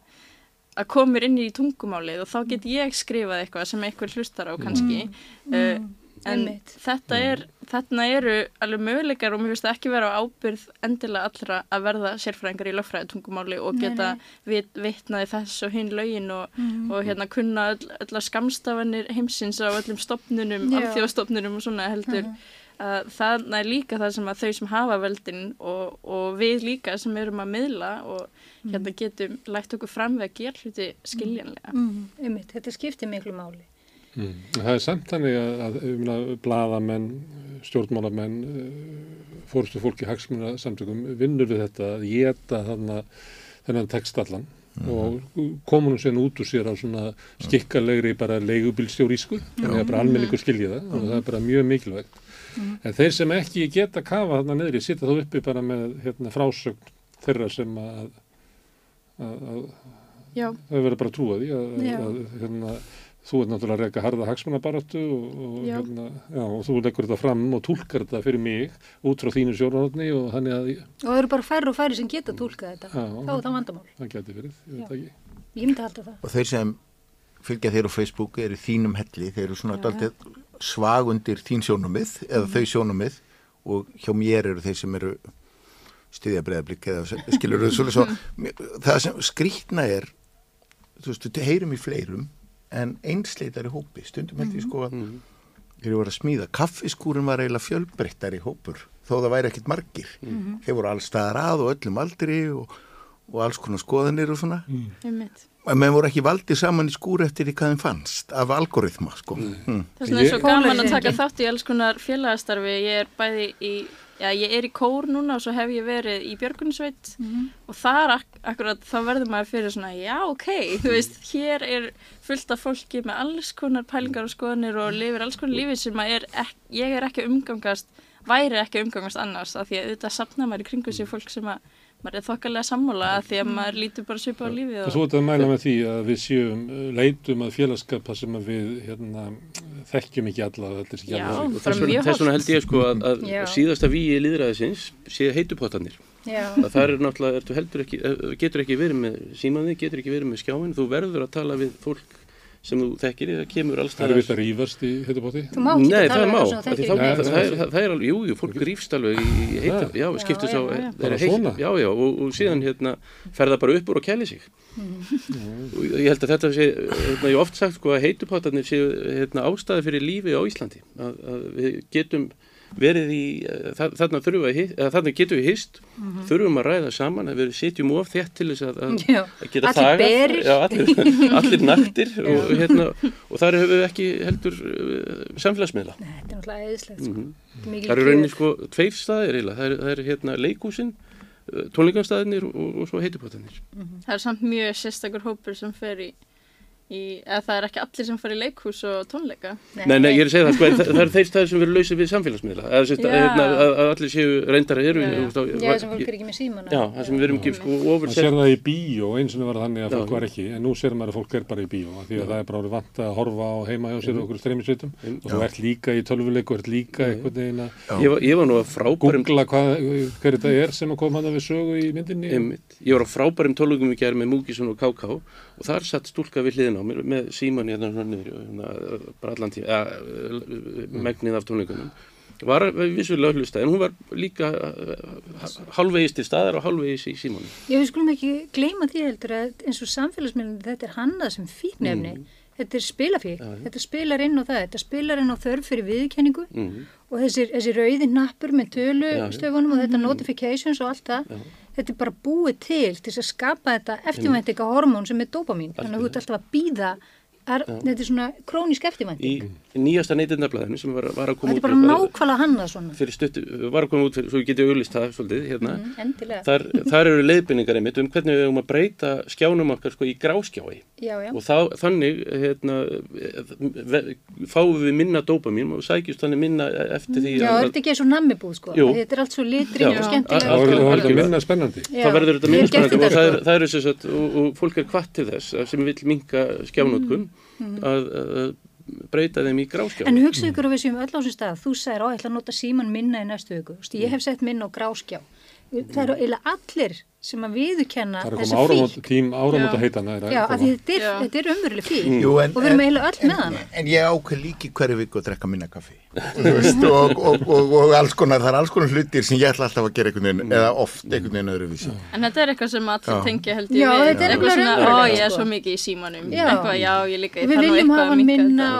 Speaker 4: að koma mér inn í tungumálið og þá get ég skrifað eitthvað sem einhver hlustar á kannski. Uh, en
Speaker 3: einmitt.
Speaker 4: þetta er þarna eru alveg möguleikar og mér finnst það ekki vera á ábyrð endilega allra að verða sérfræðingar í lögfræði tungumáli og
Speaker 3: Nei,
Speaker 4: geta vit, vitnaði þess og hinn lögin og, og hérna kunna öll, öll skamstafanir heimsins á öllum stopnunum, alþjóðstopnunum og svona heldur að það er líka það sem að þau sem hafa veldin og, og við líka sem erum að miðla og hérna getum lægt okkur fram við að gera hluti skiljanlega.
Speaker 3: Mm, einmitt, þetta skiptir miklu máli.
Speaker 1: Mm. Það er samt þannig að, að um, bladamenn, stjórnmálamenn, fórstu fólki hagsmuna samtökum vinnur við þetta að geta þennan text allan og komur hún sérna út úr sér á svona skikkalegri bara leigubilstjórísku, þannig að bara almenningur skilja það og það er bara mjög mikilvægt. En þeir sem ekki geta kafa þarna neðri sitja þá uppi bara með hérna, frásögn þeirra sem að, að, að það verður bara að trúa því að, að hérna, þú ert náttúrulega að reyka harða hagsmunabaratu og, og,
Speaker 4: Já.
Speaker 1: hérna, já, og þú leggur þetta fram og tólkar þetta fyrir mig út frá þínu sjóranotni og þannig að
Speaker 3: Og það eru bara færri og færri sem geta tólkað þetta.
Speaker 1: Já.
Speaker 3: Þá er það vandamál.
Speaker 1: það geti verið, ég veit ekki.
Speaker 3: Ég myndi halda það.
Speaker 2: og þeir sem fylgja þeir á Facebook eru í þínum helli, þeir eru svona
Speaker 3: Já.
Speaker 2: daldið svag undir þín sjónumið eða þau sjónumið og hjá mér eru þeir sem eru stiðja breyðablík eða skilur þau svolítið svo það sem skrýtna er þú veist, þú heyrum í fleirum en einsleitar í hópi, stundum held ég sko að þegar ég var að smíða. Kaffiskúrin var eiginlega fjölbreyttar í hópur þó það væri ekkit margir. Þeir voru allstaðar að og öllum aldri og, og alls konar skoðanir og svona.
Speaker 4: Einmitt.
Speaker 2: En menn voru ekki valdið saman í skúr eftir því hvað þeim fannst af algoritma, sko. Mm.
Speaker 4: Þess vegna er svo gaman að taka þátt í alls konar félagastarfi. Ég er bæði í, já, ég er í kór núna og svo hef ég verið í Björgunsveit og þar ak akkurat þá verður maður fyrir svona, já, ok, þú veist, hér er fullt af fólki með alls konar pælingar og skoðanir og lifir alls konar lífi sem er ek, ég er ekki umgangast, væri ekki umgangast annars, af því að auðvitað sapna maður í kringu sér fólk sem að maður er þokkalega sammála af því að maður lítur bara svipa á lífið
Speaker 1: Og svo er þetta að mæla með því að við séum uh, leitum að félagskapa sem að við hérna, þekkjum ekki alla
Speaker 5: Og þess vegna, held ég sko að, að síðasta víi líðræðisins sé heitupottanir.
Speaker 3: Já.
Speaker 5: að það er náttúrulega, ertu heldur ekki, eh, getur ekki verið með símaði, getur ekki verið með skjáin, þú verður að tala við fólk sem þú þekkir, það kemur alls
Speaker 1: Það er vist að rífast í heitupóti.
Speaker 3: Þú má ekki
Speaker 5: Nei,
Speaker 3: tala
Speaker 5: það
Speaker 3: um
Speaker 5: má,
Speaker 3: eitthvað sem þú þekkir
Speaker 1: Nei,
Speaker 5: það, það, er- það, það er alveg, jú, jú, fólk grífst alveg í heita, já,
Speaker 3: Já,
Speaker 5: skiptist á,
Speaker 3: já, já.
Speaker 5: þeir
Speaker 1: Bara
Speaker 5: eru heitt-
Speaker 1: svona?
Speaker 5: já, já, og, og síðan hérna fer það bara upp úr og kæli sig. og ég held að þetta sé, hérna, ég oft sagt sko að heitupottarnir séu hérna, ástæði fyrir lífi á Íslandi, að, að við getum verið í, eh, þa- þarna þurfum við þarna getum við hist, þurfum að ræða saman að við sitjum of þétt til þess að, að, *laughs* að geta
Speaker 3: allir berir.
Speaker 5: Já, allir, *laughs* allir naktir og, hérna, og þar hefur við ekki heldur uh, samfélagsmiðla.
Speaker 3: Nei, þetta er náttúrulega eðislegt sko. Er mikil
Speaker 5: Það eru rauninni sko tveir staðir eiginlega, það er, það er hérna leikúsin, tónleikastæðinir og, og svo heitupottanir.
Speaker 4: Það er samt mjög sérstakur hópur sem fer í, í eða það er ekki allir sem fer í leikhús og tónleika.
Speaker 5: Nei, nei, ég er að segja það, sko, það, það eru þeir staðir sem verður lausið við samfélagsmiðla,
Speaker 4: Já.
Speaker 5: hérna, að, að allir séu reyndara eru.
Speaker 4: Já.
Speaker 3: Já, þessum fólk er ekki með síman
Speaker 5: Já, það sem við erum ekki sko ofur
Speaker 1: Það sér það í bíó, eins og það var þannig að
Speaker 5: Já.
Speaker 1: fólk var ekki, en nú sér maður að fólk er bara í bíó, af því að það er bara orðið vant að horfa á heima hjá sér okkur streymisveitum og þú ert líka í tölvuleiku, ert líka einhvern veginn að
Speaker 5: Ég var, ég var nú að frábærum á mér með síman hérna niður hérna, bara allan tíma, ja, megnið af tónleikunum. Var vissulega hlusta en hún var líka halvvegis til staðar og halvvegis í símanum.
Speaker 3: Já, við skulum ekki gleyma því heldur að eins og samfélagsmiðlunum þetta er hannað sem fíknefni. Þetta er spilafík,
Speaker 5: Mm. Já, já.
Speaker 3: þetta spilar inn á það, þetta spilar inn á þörf fyrir viðkenningu
Speaker 5: Mm.
Speaker 3: og þessi, þessi rauði nappur með tölu
Speaker 5: já.
Speaker 3: stöfunum og þetta notifications og allt það,
Speaker 5: Já.
Speaker 3: Þetta er bara búið til til að skapa þetta eftirvæntinga hormón sem er dopamín, þannig að þú ert alltaf að býða, er, þetta er svona krónísk
Speaker 5: Í
Speaker 3: eftirvænting
Speaker 5: nýjasta neytindablaðinu sem var, var að koma
Speaker 3: þetta er
Speaker 5: út
Speaker 3: bara nákvæmlega hannað svona,
Speaker 5: fyrir stuttu, var að koma út fyrir, svo ég geti auglist það svolítið hérna.
Speaker 3: mm, endilega.
Speaker 5: Þar, þar eru leiðbynningar einmitt um hvernig við höfum að breyta skjánum okkar sko í gráskjái.
Speaker 3: Já, já.
Speaker 5: og þá, þannig hérna, fáum við minna dópamin og sækjust þannig minna eftir því
Speaker 3: Já, er
Speaker 5: að
Speaker 3: þetta ekki eins og nammibúð sko,
Speaker 5: Jú.
Speaker 3: þetta er allt svo litring
Speaker 5: Já.
Speaker 3: og
Speaker 1: Það
Speaker 3: skemmtilega.
Speaker 5: Og er þess að og, og að
Speaker 3: Mm,
Speaker 5: breyta þeim í gráskjá
Speaker 3: En hugsaðu ykkur að við séum öll á þessum stað, þú sagðir á, ég ætla að nota síman minna í næstu viku, Vist, ég hef sett minna á gráskjá. Það eru eiginlega allir sem að viðurkenna
Speaker 1: Það er
Speaker 3: þessa fík.
Speaker 1: tím áramóta er
Speaker 3: því þetta er,
Speaker 4: Já.
Speaker 3: þetta er umveruleg fík
Speaker 2: Jú, en,
Speaker 3: og við erum eiginlega öll með
Speaker 2: en,
Speaker 3: hana.
Speaker 2: en ég ákveð líki hverju viku að drekka minna kaffi Þú veist, og, og, og, og alls konar, það er alls konar hlutir sem ég ætla alltaf að gera einhvern veginn, eða oft einhvern veginn öðruvísi.
Speaker 4: En þetta er eitthvað sem allir tengja held
Speaker 3: Já,
Speaker 4: ég við.
Speaker 3: þetta er
Speaker 4: eitthvað svona, ó ég er
Speaker 3: sko.
Speaker 4: svo mikið í símanum.
Speaker 3: Já.
Speaker 4: Eitthvað, já, ég líka, ég
Speaker 3: Við
Speaker 4: þarf nú
Speaker 3: viljum
Speaker 4: eitthvað
Speaker 3: minna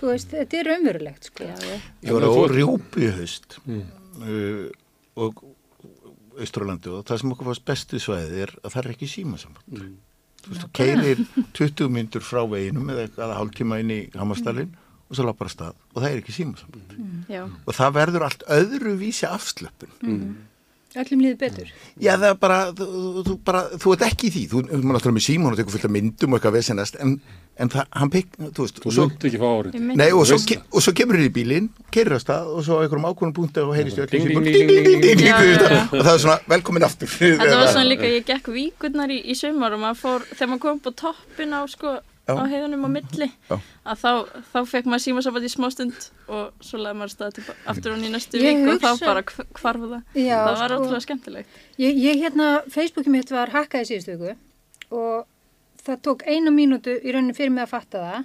Speaker 3: þú veist, þetta er umverulegt, sko.
Speaker 2: Ég var á Rjúpi í haust uh, og Australandi og það sem okkur fannst bestu svæði er að það er ekki símasamband. Þú veist, þú keirir 20 myndur frá veginum eða eitthvað hálftíma inn í Hamastalinn og svo lappar að stað og það er ekki símasamband.
Speaker 4: Já.
Speaker 2: Og það verður allt öðru vísi afslöpun.
Speaker 3: Öllum líður betur.
Speaker 2: Já, það er bara, þú, þú, bara, þú ert ekki í því, þú maður náttúrulega með símón og tekur fullt af myndum og eitthvað vesenast, en, en það, hann pekk, þú veist,
Speaker 1: Þú
Speaker 2: og svo,
Speaker 1: munt ekki fá árið.
Speaker 2: Nei, og svo, ke, og svo kemur þér í bílinn, keirir að stað og svo á einhverjum ákvörnum punkti og heyrist og það er svona, velkomin aftur. *laughs*
Speaker 4: Þetta var svona líka, ég gekk víkurnar í, í sumar og maður fór, þegar maður kom upp á toppin á sko, á heiðunum á milli,
Speaker 2: Já.
Speaker 4: að þá, þá fekk maður símasamband í smástund og svo laði maður stað til, aftur hún í næstu vík og þá bara hv- hvarf það. Var
Speaker 3: sko.
Speaker 4: ótrúlega skemmtilegt.
Speaker 3: Ég, ég hérna, Facebooki mitt var hakkað í síðustu viku og það tók eina mínútu í rauninni fyrir mig að fatta það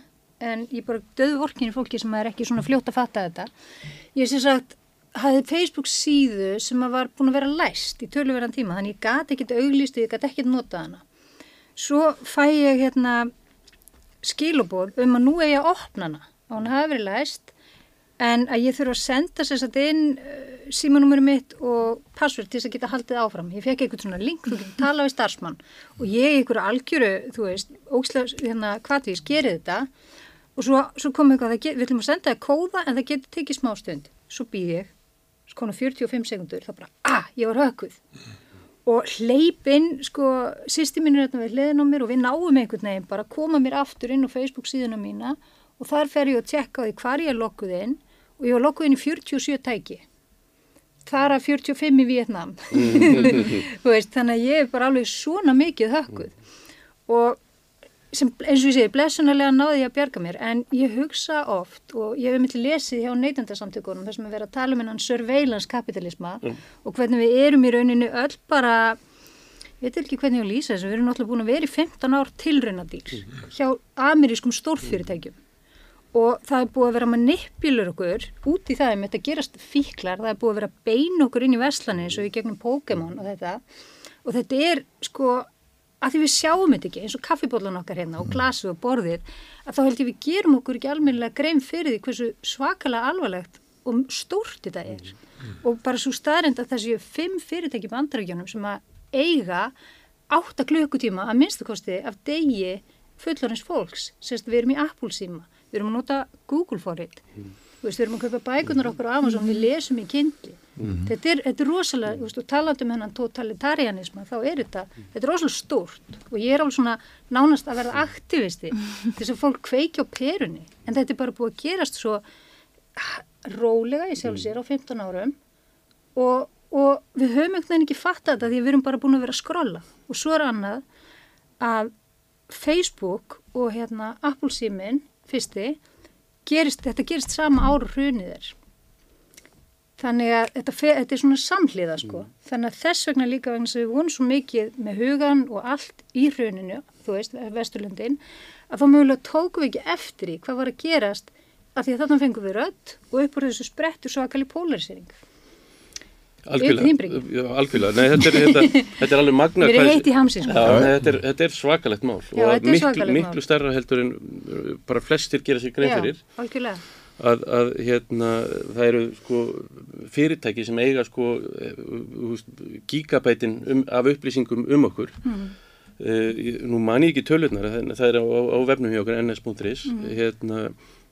Speaker 3: en ég bara döðu vorkinni fólki sem er ekki svona fljótt að fatta þetta. Ég sem sagt hafði Facebook síðu sem var búin að vera læst í töluverðan tíma þannig ég gat ekkert auglýst og ég gat ekkert notað hana. Svo fæ ég hérna skilubóð um að nú er ég að opna hana og hann hafi verið læst en að ég þurfa að senda sér satt inn uh, símanúmeri mitt og passvörd til þess að geta haldið áfram. Ég fekk eitthvað svona link, þú getur talað við starfsmann. Og ég einhverju algjöru, þú veist, ógslega, hérna, hvað því, skerið þetta. Og svo, svo kom eitthvað, get, við ætlum að senda það kóða en það getur tekið smá stund. Svo býð ég, svo konar 45 sekundur, þá bara, ah, ég var hökuð og hleypinn, sko, sýsti mín er þetta við hliðin á mér og við náum einhvern veginn bara að koma mér aftur inn á Facebook síðuna mína. Og þar fer ég að tjekka á því hvar ég er lokkuð inn og ég var lokkuð inn í 47 tæki. Þar að 45 í Vietnam. *laughs* Þú veist, þannig að ég er bara alveg svona mikið hökkuð. Og sem, eins og ég segi, blessunarlega náði ég að bjarga mér, en ég hugsa oft og ég hef myndið lesið hjá neytandarsamtökunum þar sem er verið að tala um hennan surveillance kapitalisma og hvernig við erum í rauninu öll bara ég veit ekki hvernig ég að lýsa þessu, við erum náttúrulega búin að vera í 15 ár tilraunadýr hjá amerískum stórfyrirtækjum og það er búið að vera manipulur okkur út í það um þetta gerast fíklar, það er búið að vera bein okkur inn í vestlani eins og í gegnum Pokémon og þetta. Og þetta er sko að því við sjáum þetta ekki eins og kaffibóllan okkar hérna og glasið og borðið að þá held ég við gerum okkur ekki almennilega grein fyrir því hversu svakalega alvarlegt og stórt þetta er. Og bara svo staðrind að þessi fimm fyrirtæki bandarækjunum sem að eiga átta klukkutíma að minnstu kosti af degi fullorins fólks, sérst við erum í Apple síma, við erum að nota Google for it, veist, við erum að kaupa bækunar okkur á Amazon, við lesum í kindli. Þetta, er, þetta er rosalega, þú veist, og talandum hennan totalitarianisma, þá er þetta þetta er rosalega stórt. Og ég er alveg svona nánast að verða aktivisti þess að fólk kveiki á perunni. En þetta er bara búið að gerast svo rólega í sjálf sér á 15 árum. Og, og við höfum einhvern veginn ekki fatta þetta því við erum bara búin að vera að skrolla. Og svo er annað að Facebook og hérna Apple símin fyrsti gerist, þetta gerist sama ára hrunið er. Þannig að þetta, þetta er svona samhliða sko. Þannig að þess vegna líka vegna sem við vonum svo mikið með hugan og allt í hruninu þú veist, Vesturlundin að þá mögulega tókum við ekki eftir í hvað var að gerast að því að þarna fengum við rödd og upp úr þessu sprettur svakali polarisering.
Speaker 5: Algjörlega, já, algjörlega. Nei, þetta, er, þetta, þetta er alveg magna
Speaker 3: Við erum heitt í hamsi sko.
Speaker 5: Þetta, er, þetta er svakalegt mál
Speaker 3: Já,
Speaker 5: og miklu,
Speaker 3: svakalegt mál.
Speaker 5: miklu stærra heldur en uh, bara flestir gera sér grein fyrir að, að hérna, það eru sko fyrirtæki sem eiga sko veist, gigabætin um, af upplýsingum um okkur
Speaker 3: mm.
Speaker 5: uh, nú man ég ekki tölurnar það, það er á, á, á vefnum hjá okkur ns.is
Speaker 3: Mhm.
Speaker 5: hérna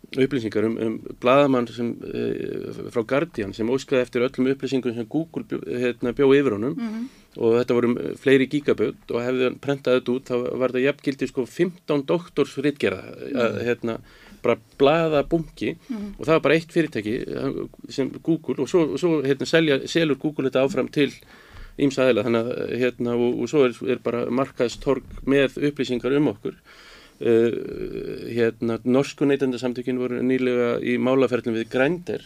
Speaker 5: upplýsingar um, um bladamann sem, uh, frá Guardian sem óskaði eftir öllum upplýsingum sem Google bjó, hérna, bjó yfir honum.
Speaker 3: Mhm.
Speaker 5: og þetta voru fleiri gigaböld og hefði hann prentað þetta út þá var þetta jafngildi sko 15 doktors ritgerða að hérna bara blaða bunki. Og það var bara eitt fyrirtæki eh, sem Google og svo, og svo hérna selja, selur Google þetta áfram til ímsa aðeila þannig að hérna og, og svo er, er bara markaðstorg með upplýsingar um okkur uh, hérna norsku neytendasamtökin voru nýlega í málaferðlum við Grændir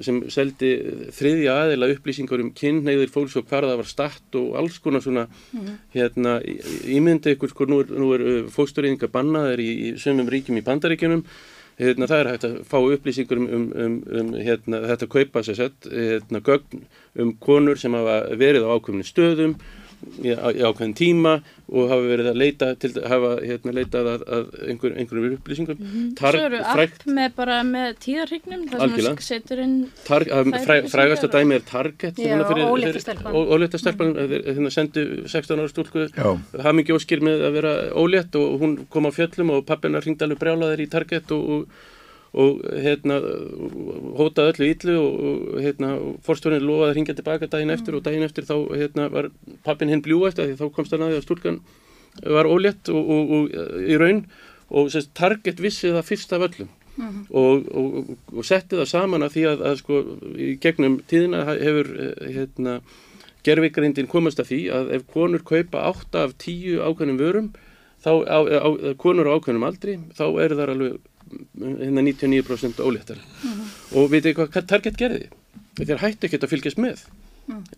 Speaker 5: sem seldi þriðja aðeila upplýsingar um kynneigðir fólks og hvar það var statt og alls konar svona hérna í- ímyndi ykkur sko nú er, er uh, fóstureyðingar bannaðir í, í sömum ríkjum í bandaríkjunum. Hérna, það er hægt að fá upplýsingur um, um, um, um hérna, þetta kaupa sér sett, hérna, gögn um konur sem hafa verið á ákveðinu stöðum í, á, í ákveðin tíma og hafa verið að leita til, hafa hérna, leitað að, að einhver, einhverjum upplýsingum Tar-
Speaker 4: Svo eru app með bara með tíðarhrygnum þar sem þú setur inn
Speaker 5: Tar, að,
Speaker 4: og-
Speaker 5: dæmi er Target
Speaker 3: Já, ólétta stelpan.
Speaker 5: ólétta stelpan hérna sendu 16 ára stúlku
Speaker 2: Já.
Speaker 5: hamingi óskir með að vera ólétt og hún kom á fjöllum og pappina ringdi alveg brjálaðir í Target og, og, og hérna hótaði öllu illu og, hérna fórstjónin lofaði að ringja tilbaka daginn eftir og daginn eftir þá hérna var pappin hinn bljúast því þá komst hann að því að stúlkan var ólétt og, og, og í raun og sérst, Target vissi það fyrst af öllum. Og, og, og setti það saman að því að, að sko í gegnum tíðina hefur hérna gerfigrindin komast að því að ef konur kaupa 8 af 10 ákveðnum vörum þá á, á, konur á ákveðnum aldri þá eru þar alveg mm, hérna 99% óléttar og veitir hvað, hvað Target gerði? Þeir hættu ekkert að fylgjast með.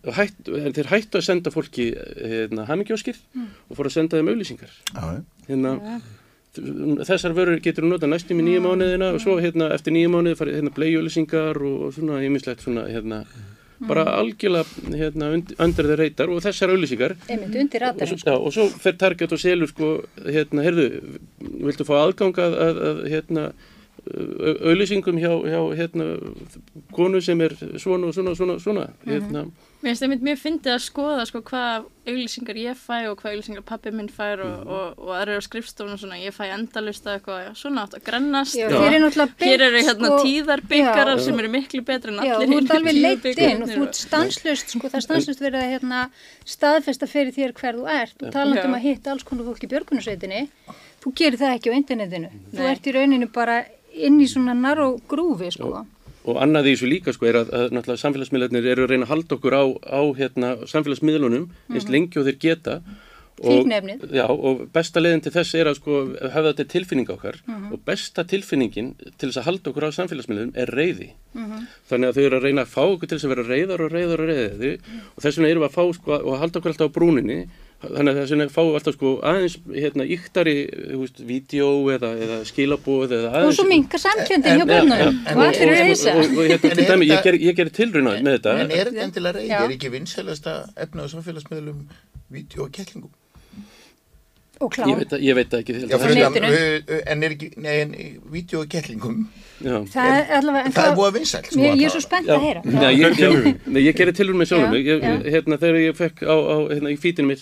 Speaker 5: Og hætt, þeir hættu að senda fólki hérna, hamingjóskir og fóru að senda þeim auðlýsingar
Speaker 2: Já,
Speaker 5: hérna, þessar vörur getur nota næstum í nýju mánuðina og svo hérna, eftir nýju mánuði farið hérna, bleijulisingar og, og svona ýmislegt svona hérna, bara algjörlega hérna, und- undir þeir reytar og þessar auðlýsingar og já, og svo fer Target og selur sko, hérna, heyrðu, viltu fá aðgang að, að, að hérna, auðlýsingum hjá, hjá hérna, konu sem er svona og svona og svona, svona hérna,
Speaker 4: Mér finnst einmitt mjög fyndið að skoða sko, hvað auglýsingar ég fæ og hvað auglýsingar pappi minn fær og,
Speaker 5: Mhm.
Speaker 4: og, og aðrir á skrifstofunum svona, ég fæ endalust að eitthvað, svona átt að grannast
Speaker 3: Já,
Speaker 4: og hér eru hérna
Speaker 3: sko-
Speaker 4: tíðarbyggarar
Speaker 3: Já.
Speaker 4: sem eru miklu betri en allir
Speaker 3: þú ert alveg leitt inn og þú ert stanslust, sko, það er stanslust verið að hérna, staðfesta fyrir þér hver þú ert og talandi um
Speaker 4: Já.
Speaker 3: að hitta alls konar fólk í björgunarsveitinni, þú gerir það ekki á internetinu. Þú
Speaker 4: Nei.
Speaker 3: ert í rauninu bara inn í svona narrow grúfi, sko.
Speaker 5: og annað í þessu líka sko er að, að náttúrulega samfélagsmiðlarnir eru að reyna að halda okkur á, á hérna, samfélagsmiðlunum eins lengi og þeir geta. Og, já, og besta leiðin til þess er að sko hafa þetta tilfinning okkar. Og besta tilfinningin til þess að halda okkur á samfélagsmiðlunum er reyði þannig að þau eru að reyna að fá okkur til þess að vera reyðar og reyðar og reyðar og þess vegna erum við að fá sko og halda okkur alltaf á brúninni þannig að þess vegna fáum við alltaf sko aðeins hérna íktari, þú veist, vídeo eða, eða skilabóð eða
Speaker 3: Og
Speaker 5: aðeins
Speaker 3: svo minka samkjöndin hjá
Speaker 2: en-
Speaker 3: og allir eru
Speaker 5: og, og, og hérna,
Speaker 2: En
Speaker 5: til dæmi, ég ger, ég ger tilrauna með þetta
Speaker 2: En er þetta endilega reyði?
Speaker 3: Já.
Speaker 2: Er ekki vinsælasta efna á samfélagsmiðlum vídeo og kettlingum?
Speaker 3: Og
Speaker 5: Ég
Speaker 3: klám.
Speaker 5: veit, ég veit ekki.
Speaker 2: Já,
Speaker 5: Já,
Speaker 2: fyrir
Speaker 3: netinu.
Speaker 2: utan, en er ekki, nei, en
Speaker 5: já.
Speaker 3: Það er allavega, en
Speaker 2: það er búið að vinsælt, sko. Að
Speaker 3: ég er svo spennt
Speaker 5: Já,
Speaker 3: að heyra.
Speaker 5: Nei, ég, ég, ég gerir tilur með sjálfum. Ég, hérna, þegar ég fekk á, á hérna, í fítinu mitt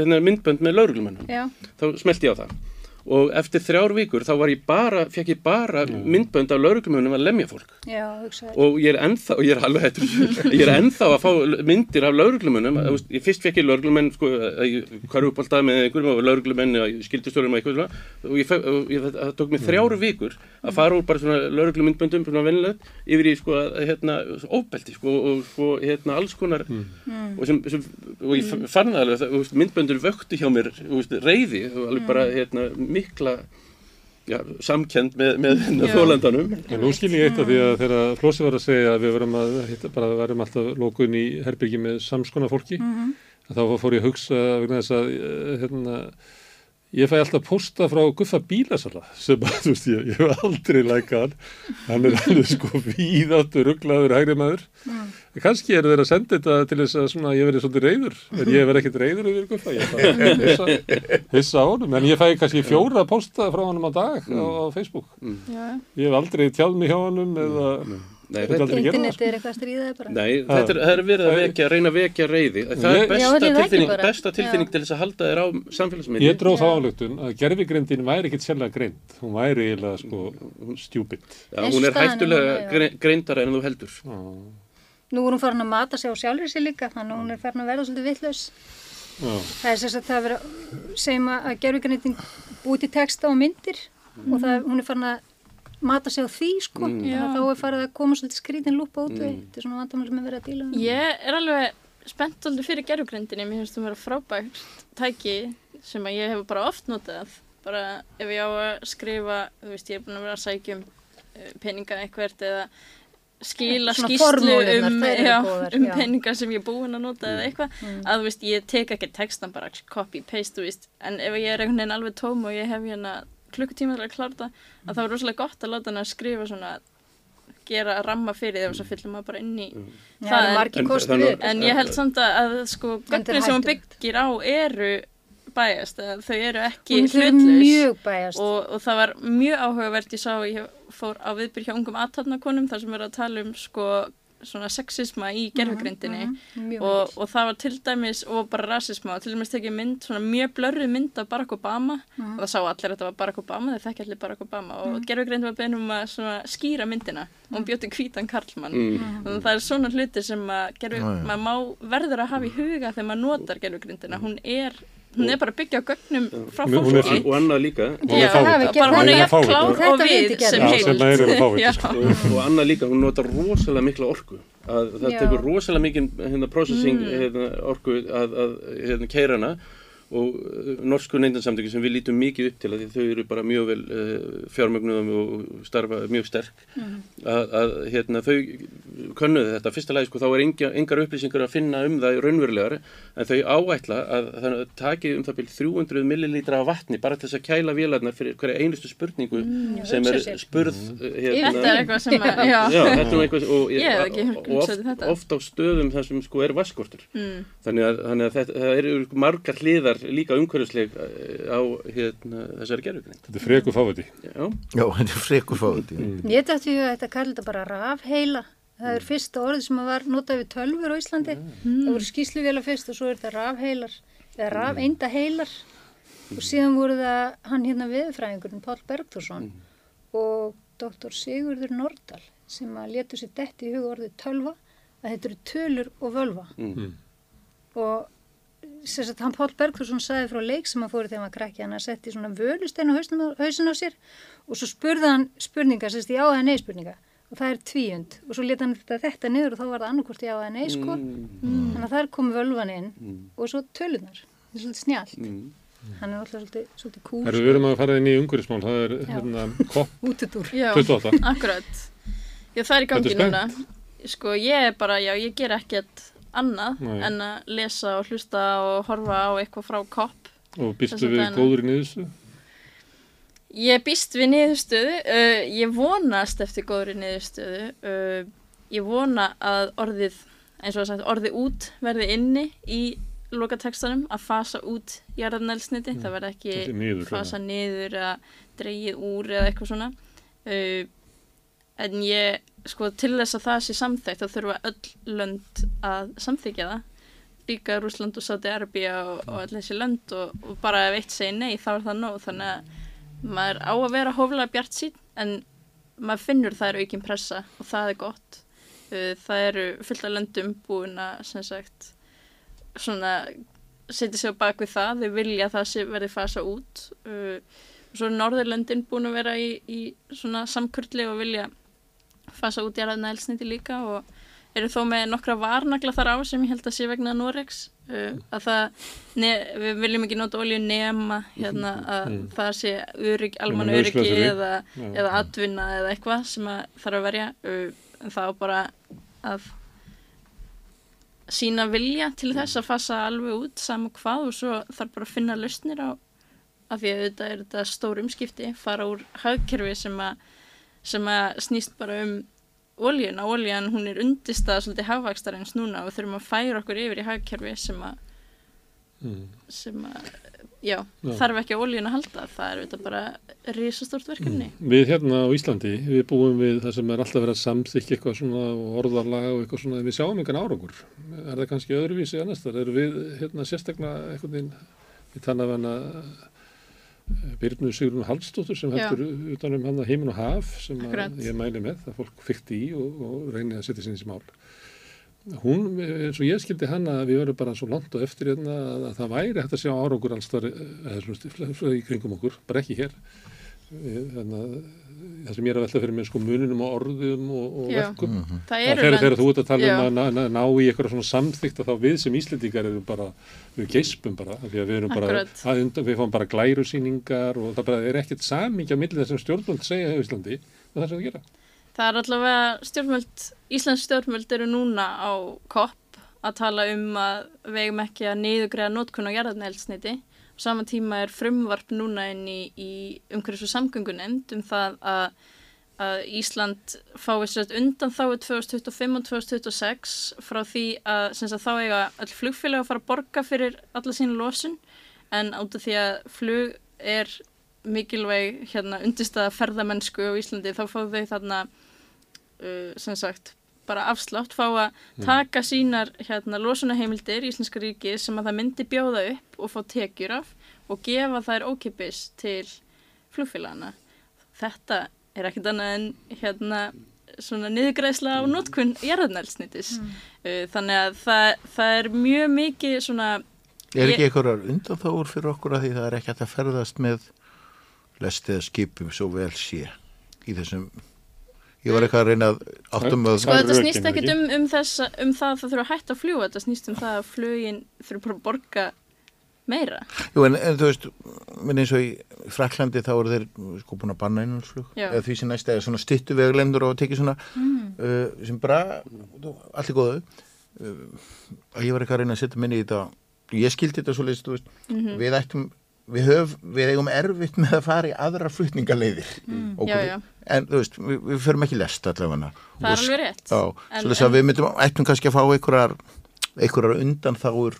Speaker 5: hérna, myndbönd með lauruglumennum,
Speaker 3: Já,
Speaker 5: þá smelti ég á það. Og eftir þrjár vikur þá var ég bara, fekk ég bara myndbönd af lauruglumennum að lemja fólk.
Speaker 3: já.
Speaker 5: Og ég er ennþá, og ég er alveg hættur, *laughs* ég er ennþá að fá myndir af lauruglumunum, mm. ég fyrst fekk ég lauruglumenn, sko, hvað eru uppáltað með einhverjum og lauruglumenn, skildistjórum og eitthvað svona, og ég, fekk- og ég, það tók mig þrjáru vikur að fara úr bara svona lauruglumyndböndum, svona vennilegt, yfir í, sko, að, hérna, óbelti, sko, og, sko, hérna, alls konar, og sem, sem, og ég mm. fann það alveg, myndböndur vöktu hjá mér, reyði, alveg bara, hérna, mikla, já, samkend með, með þólandanum.
Speaker 1: En nú skil ég eitt af því að þegar Flósi var að segja að við verum að hitta, bara verum alltaf lókun í herbyrgi með samskona fólki, að þá fór ég að hugsa vegna þess að eh, hérna, ég fæ alltaf posta frá Guffa Bílasala sem að, þú veist, ég, ég hef aldrei lækað hann, hann er alveg sko víðáttur, rugglaður, hægri maður. Kannski eru þeir að senda þetta til þess að svona, ég verið svolítið reyður, en ég verið ekkert reyður yfir Guffa, ég er bara hissa, hissa á honum, en ég fæ kannski fjóra posta frá honum á dag á, á Facebook.
Speaker 4: Já,
Speaker 1: Ég hef aldrei tjáð mig hjá honum eða
Speaker 5: Nei,
Speaker 1: er
Speaker 3: Internetið er eitthvað að stríða þig bara.
Speaker 5: Nei, þetta er, er verið að vekja, reyna að vekja reyði. Það er besta tilfinning, besta tilfinning til þess að halda þér á samfélagsmiðli.
Speaker 1: Ég dróð þá álugtun að gerfigrindin væri ekkit sérlega greind. Hún væri eiginlega sko.
Speaker 5: Já,
Speaker 3: Eins
Speaker 5: hún er hættulega greindara en þú heldur.
Speaker 3: Nú er hún farin að mata sig á sjálfri sig líka, þannig að hún er farin að verða svolítið vittlaus.
Speaker 1: Já.
Speaker 3: Það er sérst að það er verið að segjum að gerfugrindin búið til texta og myndir og það, hún er farin að mata sig á því sko. Þannig
Speaker 4: Já.
Speaker 3: að þá er farið að koma svolítið skrítin lúpa út við. Þetta er svona vandamál sem er verið að díla. við.
Speaker 4: Ég er alveg spennt aldrei fyrir gerfugrindinni, mér finnst það vera frábært tæki sem að ég hef bara oft notað, bara ef ég á að skrifa, þú veist, ég er búin að vera að sækja um eh, peninga eitthvert eða skila skýslu um, já,
Speaker 3: góðar,
Speaker 4: um peninga sem ég er búin að nota eða eitthvað, að þú veist, ég tek ekki textan bara copy-paste, þú veist, en ef ég er einhvern veginn alveg tóm og ég hef hérna klukkutíma til að klára það, að það er rosalega gott að láta hann að skrifa svona gera ramma fyrir því og svo fyllir maður bara inn í
Speaker 3: Já, það er
Speaker 4: en-
Speaker 3: margir
Speaker 5: en
Speaker 3: þetta.
Speaker 4: En ég held samt að, að sko,
Speaker 3: þetta
Speaker 4: gögnin sem hún byggir á eru bæjast, þau eru ekki hlutlaus. og, og það var mjög áhugavert, ég sá, ég fór á viðbyrg hjá ungum aðtarnakonum þar sem verið að tala um sko svona sexisma í gerfugrindinni
Speaker 3: Mjög
Speaker 4: og,
Speaker 3: mikið.
Speaker 4: og það var til dæmis og bara rasisma og til dæmis tekið mynd, svona mjög blörruð mynd af Barack Obama. Og það sá allir að þetta var Barack Obama, þeir þekki allir Barack Obama. Og gerfugrind var beðin um að svona skýra myndina. Og hún bjóti hvítan karlmann. Og það er svona hluti sem að
Speaker 2: já.
Speaker 4: maður má verður að hafa í huga þegar maður notar gerfugrindina, hún er hún er bara byggja á gögnum frá
Speaker 1: hún er
Speaker 4: fólki.
Speaker 5: Og annað líka,
Speaker 1: Hún er
Speaker 4: og
Speaker 1: fáviti,
Speaker 4: Já.
Speaker 1: sko.
Speaker 5: og, annað líka, hún notar rosalega mikla orku. Að það tekur rosalega mikinn hérna, processing
Speaker 4: Mm.
Speaker 5: hérna, orku að, að hérna, keira hana og uh, norsku neindansamtöki sem við lítum mikið upp til að því þau eru bara mjög vel uh, fjármögnuðum og starfa mjög sterk
Speaker 4: Mm.
Speaker 5: að, að hérna, þau könnuðu þetta fyrsta lagi sko þá er enga, engar upplýsingar að finna um það raunverulegar en þau áætla að það taki um það byrj 300 millilítra af vatni bara til þess að kæla vélarnar fyrir hverja einustu spurningu sem
Speaker 3: hugsa
Speaker 5: er spurð uh, hérna,
Speaker 4: Þetta er eitthvað sem að, já,
Speaker 5: Já, þetta er eitthvað og,
Speaker 4: Ég ekki
Speaker 5: og oft,
Speaker 4: þetta.
Speaker 5: oft á stöðum þar sem sko er vaskortur
Speaker 4: Mm.
Speaker 5: þannig að, þannig að þetta, eru margar hliðar líka umhverfisleg eh, á hérna, þessari gerðugrind
Speaker 1: Þetta er freku fáviti.
Speaker 5: Já,
Speaker 2: Já, þetta er frekur fáið.
Speaker 3: Ég dætti að þetta kalli þetta bara rafheila. Það er fyrsta orðið sem var notað við tölfur á Íslandi. Það voru skýsluvélar fyrst og svo er þetta rafheilar eða rafeinda heilar og síðan voru það hann hérna viðfræðingurinn Pál Bergþórsson og doktor Sigurður Nordal sem að letu sér detti í huga orðið tölva að þetta eru tölur og völva
Speaker 5: Mm.
Speaker 3: og sagt, hann Pál Bergþórsson sagði frá leik sem hann fóri þegar hann var krakki hann að setti svona völustein á hausnum á- sér og svo spurði hann spurninga sem sagt já eða nei spurninga. Og það er tvíund. Og svo leta hann þetta, þetta niður og þá var það annarkvort já eða nei sko.
Speaker 5: Mm.
Speaker 3: þannig að þar kom völvan inn og svo tölunar það er svolítið snjált
Speaker 5: Mm.
Speaker 3: hann er alltaf svolítið, svolítið kúl.
Speaker 1: Herru, við erum að fara inn í umhverfismál. Það er hérna kopp *laughs*
Speaker 3: útudúr
Speaker 4: já,
Speaker 1: 28.
Speaker 4: akkurat. Já, það er í gangi
Speaker 1: Þetta
Speaker 4: núna. Sko, ég er bara, já, ég ger ekkert annað
Speaker 1: Nei.
Speaker 4: en að lesa og hlusta og horfa á eitthvað frá kopp.
Speaker 1: Og býstu við góður í niðurstu.
Speaker 4: Ég býst við niðurstöðu, uh, ég vonast eftir góðri niðurstöðu, uh, ég vona að orðið, eins og að sagt, orðið út verði inni í lokatekstanum að fasa út jarðarnælsniti, það verði ekki
Speaker 1: niður,
Speaker 4: fasa niður eða dreigið úr eða eitthvað svona. Uh, en ég sko til þess að það sé samþægt þá þurfa öll lönd að samþykja það. Líka Rúsland og Saudi Arabia og, og öll þessi lönd og, og bara ef eitt segir nei þá er það nóg. Þannig að maður á að vera hóflega bjart sín en maður finnur það er aukin pressa og það er gott. Uh, það eru fullt af löndum búin að sem sagt svona setja sig á bak við það. Þau vilja að það verði fasa út. Uh, og svo er Norðurlöndin búin að vera í, í svona samkurli og vilja fasa út jarðaðna elsniti líka og eru þó með nokkra varnagla þar á sem ég held að sé vegna Norex uh, að það, ne, við viljum ekki nota olju nema hérna að
Speaker 1: Mm.
Speaker 4: það sé örygg, almann
Speaker 1: Nema
Speaker 4: öryggi eða, eða atvinna eða eitthvað sem að þarf að verja. Uh, en það á bara að sína vilja til þess að fasa alveg út saman hvað og svo þarf bara að finna lausnir á af því að þetta er þetta stór umskipti fara úr hagkerfi sem að sem að snýst bara um ólíuna, ólían hún er undistað svolítið hafvakstarins núna og þurfum að færa okkur yfir í hagkerfi sem að
Speaker 1: Mm.
Speaker 4: sem að, já,
Speaker 1: Já.
Speaker 4: þarf ekki að ólíun að halda, það er þetta bara risastórt verkefni.
Speaker 1: Við hérna á Íslandi, við búum við það sem er alltaf verið að samþykja eitthvað svona orðarlaga og eitthvað svona, við sjáum engan árangur. Er það kannski öðruvísi annars þar? Eru við hérna sérstaklega eitthvað við tanna eh, Birnu Sigrun Halsdóttur sem
Speaker 4: Já.
Speaker 1: heldur utan um hann heimin og haf sem að ég mæli með, það fólk fyrti í og, og reynið að setja sinni í smál. Hún, eins og ég skildi hana að við verðum bara svo langt og eftir hérna að, að það væri hægt að sjá árangur alls þar eða svona svona í kringum okkur, bara ekki hér. Þannig að það sem ég er að velta fyrir mér sko mununum og orðum og, og verkum.
Speaker 4: Það
Speaker 1: Það
Speaker 4: eru
Speaker 1: þegar, þegar þú ert að tala
Speaker 4: Já.
Speaker 1: um að ná, ná, ná í eitthvað svona samþykta þá við sem Íslendingar erum bara, við geispum bara, af því að við erum bara, að við fáum bara glærusýningar og það bara er ekkert samingja millir þessum stjórnvöld segja í Íslandi og það sem það gera.
Speaker 4: Það er allavega stjórnvöld, Íslands stjórnvöld eru núna á kopp að tala um að við eigum ekki að niðugræða nótkun á jarðarnælsniti. Á sama tíma er frumvarp núna inn í, í umhverfis og samgöngunemnd um það að, að Ísland fái sér undan þáu 2025 og 2026 frá því að, sagt, þá eiga öll flugfélag að fara að borga fyrir alla sína losun. En át af því að flug er mikilvæg hérna undirstaða ferðamennsku á Íslandi þá fá þau þarna uh, sem sagt bara afslátt fá að taka sínar hérna losunaheimildir í Íslenska ríki sem að það myndi bjóða upp og fá tekjur af og gefa þær ókipis til flugfélagana. Þetta er ekkert annað en hérna svona niðurgræðsla á notkun jarðarnælsnitis. Uh, þannig að það, það er mjög mikið svona
Speaker 2: Er ekki einhverjar undanþáur fyrir okkur að því það er ekki að ferðast með lest eða skipum svo vel sé í þessum ég var eitthvað að reyna að áttum að
Speaker 4: Sko
Speaker 1: Það er
Speaker 4: þetta snýst ekkert
Speaker 1: ekki?
Speaker 4: um, um, þess, um það að það þurfa að hætta að fljúa, þetta snýst um það að flugin þurfa bara að borga meira.
Speaker 2: Jú, en, en þú veist, minn eins og í Fraklandi þá eru þeir sko búin að banna
Speaker 4: Já.
Speaker 2: eða því sem næst eða svona styttu veglendur og tekið svona uh, sem bara allt í góðu uh, að ég var eitthvað að reyna að setja minni í þetta ég skildi þetta svo leist, þú veist
Speaker 4: Mhm.
Speaker 2: við ættum, við höf, við eigum erfitt með að fara í aðra flutningaleiðir mm.
Speaker 4: Já, já.
Speaker 2: en þú veist, við, við förum ekki lest allavega
Speaker 4: Það er alveg rétt.
Speaker 2: Já,
Speaker 4: En-
Speaker 2: svo þess að við myndum, ættum kannski að fá einhverjar, einhverjar undanþáur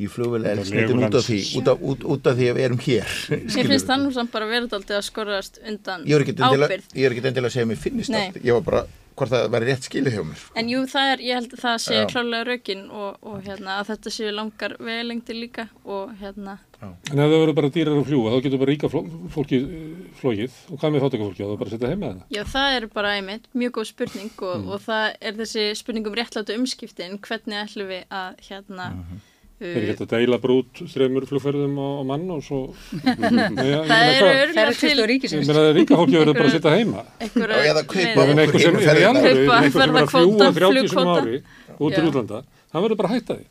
Speaker 2: í flugvel elsnitin út af því, út af, út, út af því að við erum hér.
Speaker 4: Mér finnst það nú samt bara verið aldrei að skorðast undan
Speaker 2: er
Speaker 4: ábyrð.
Speaker 2: ég er ekkert endilega að segja að mér finnist
Speaker 4: Nei.
Speaker 2: allt. Ég var bara, hvort það væri rétt skilið hjá mér.
Speaker 4: En jú, það er, ég held að það sé
Speaker 2: Já.
Speaker 4: klálega rökin og, og hérna, að þetta séu langar vegalengdir líka og hérna,
Speaker 1: En ef það verður bara dýrar að fljúa, þá getur bara ríka fólki eh, flogið og hvað með fátakafólki, þá bara að setja heima það.
Speaker 4: já það er bara einmitt mjög góð spurning og,
Speaker 2: Mm.
Speaker 4: og það er þessi spurning um réttlátu umskiptin, hvernig ætlum við að hérna,
Speaker 2: Mhm.
Speaker 1: Er ekki hægt að deila brút þreymur flugferðum á, á mann og svo... *laughs* Ég
Speaker 4: það eru örgulega til
Speaker 1: Ég meina að ríka fólki verður bara að setja heima.
Speaker 4: einhverja
Speaker 2: Já, eða kaupa
Speaker 1: Það er
Speaker 4: leiðir.
Speaker 1: einhver sem,
Speaker 2: Okkur
Speaker 1: er alvöru,
Speaker 4: ferðina.
Speaker 1: er að fljúa
Speaker 4: Ferðakvóta,
Speaker 1: 30 sem
Speaker 4: flugkvóta.
Speaker 1: ári út til
Speaker 4: Já.
Speaker 1: útlanda, hann verður bara að hætta því.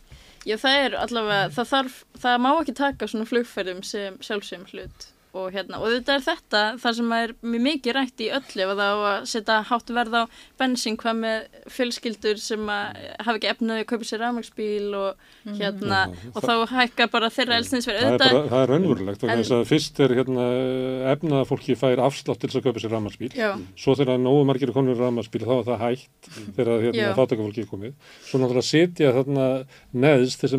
Speaker 4: Já, það er allavega, það þarf, það má ekki taka svona flugferðum sem sjálfsögum hlut. Og hérna, og þetta er þetta þar sem er mjög mikið rætt í öllu ef það á að setja hátt verð á bensin hvað með fjölskyldur sem að hafa ekki efnaði að kaupa sér rafmagsbíl og hérna,
Speaker 1: Já,
Speaker 4: og þá hækka bara þeirra elsninsverð
Speaker 1: Það er,
Speaker 4: auðvitað,
Speaker 1: það er raunverulegt
Speaker 4: En-
Speaker 1: þess að fyrst er hérna, efnaða fólki fær afslátt til þess að kaupa sér rafmarsbíl
Speaker 4: já,
Speaker 1: svo þegar nógu margir konur rafmarsbíl þá er það hægt þegar hérna,
Speaker 4: Já.
Speaker 1: fátakafólki er komið. Svo náttúrulega setja þarna neðst þeir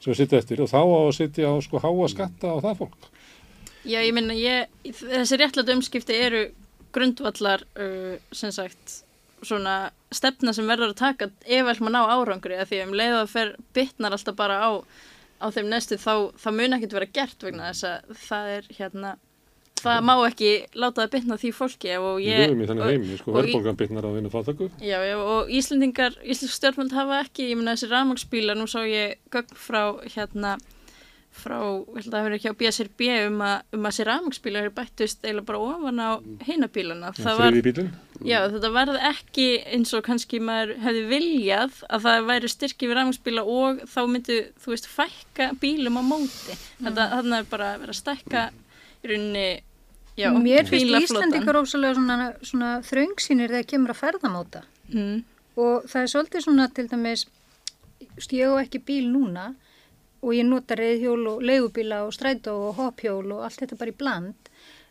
Speaker 1: sem er setja eftir og þá á að setja á sko háa skatta á það fólk.
Speaker 4: Já, ég minna þessi réttlætu umskipti eru grundvallar uh, sem sagt svona stefna sem verður að taka ef vel maður ná árangri að því að um leið að fer bitnar alltaf bara á, á þeim næstu þá, þá mun ekkert vera gert vegna þess að það er hérna það má ekki láta það bitna á því fólki og
Speaker 1: við
Speaker 4: ég
Speaker 1: höfum í þannig heimi sko. verðbólgan bitnar á vinnu fátaku
Speaker 4: Já, já, og Íslendingar, Íslensk stjórnvöld hafa ekki, ég meina þessi rafmagsbílar, nú sá ég gögn frá hérna, frá, ég held að það verið ekki á BSRB um að, um að þessi rafmagsbílar eru bættust eiginlega bara ofan á hinabílana. Það var,
Speaker 1: þriði bílinn
Speaker 4: já, þetta varð ekki eins og kannski maður hefði viljað að það væri styrki við rafmagsbíla og þá myndi, þú veist, fækka bílum á móti. Þetta, þarna er bara að vera að stækka í rauninni, já,
Speaker 3: Mér finnst
Speaker 4: bílaflotann.
Speaker 3: Íslandingar ósælega svona, svona þröngsýnir þegar kemur að ferðamóta
Speaker 4: Mm.
Speaker 3: og það er svolítið svona til dæmis ég á ekki bíl núna og ég nota reyðhjól og leigubíla og strætó og hoppjól og allt þetta bara í bland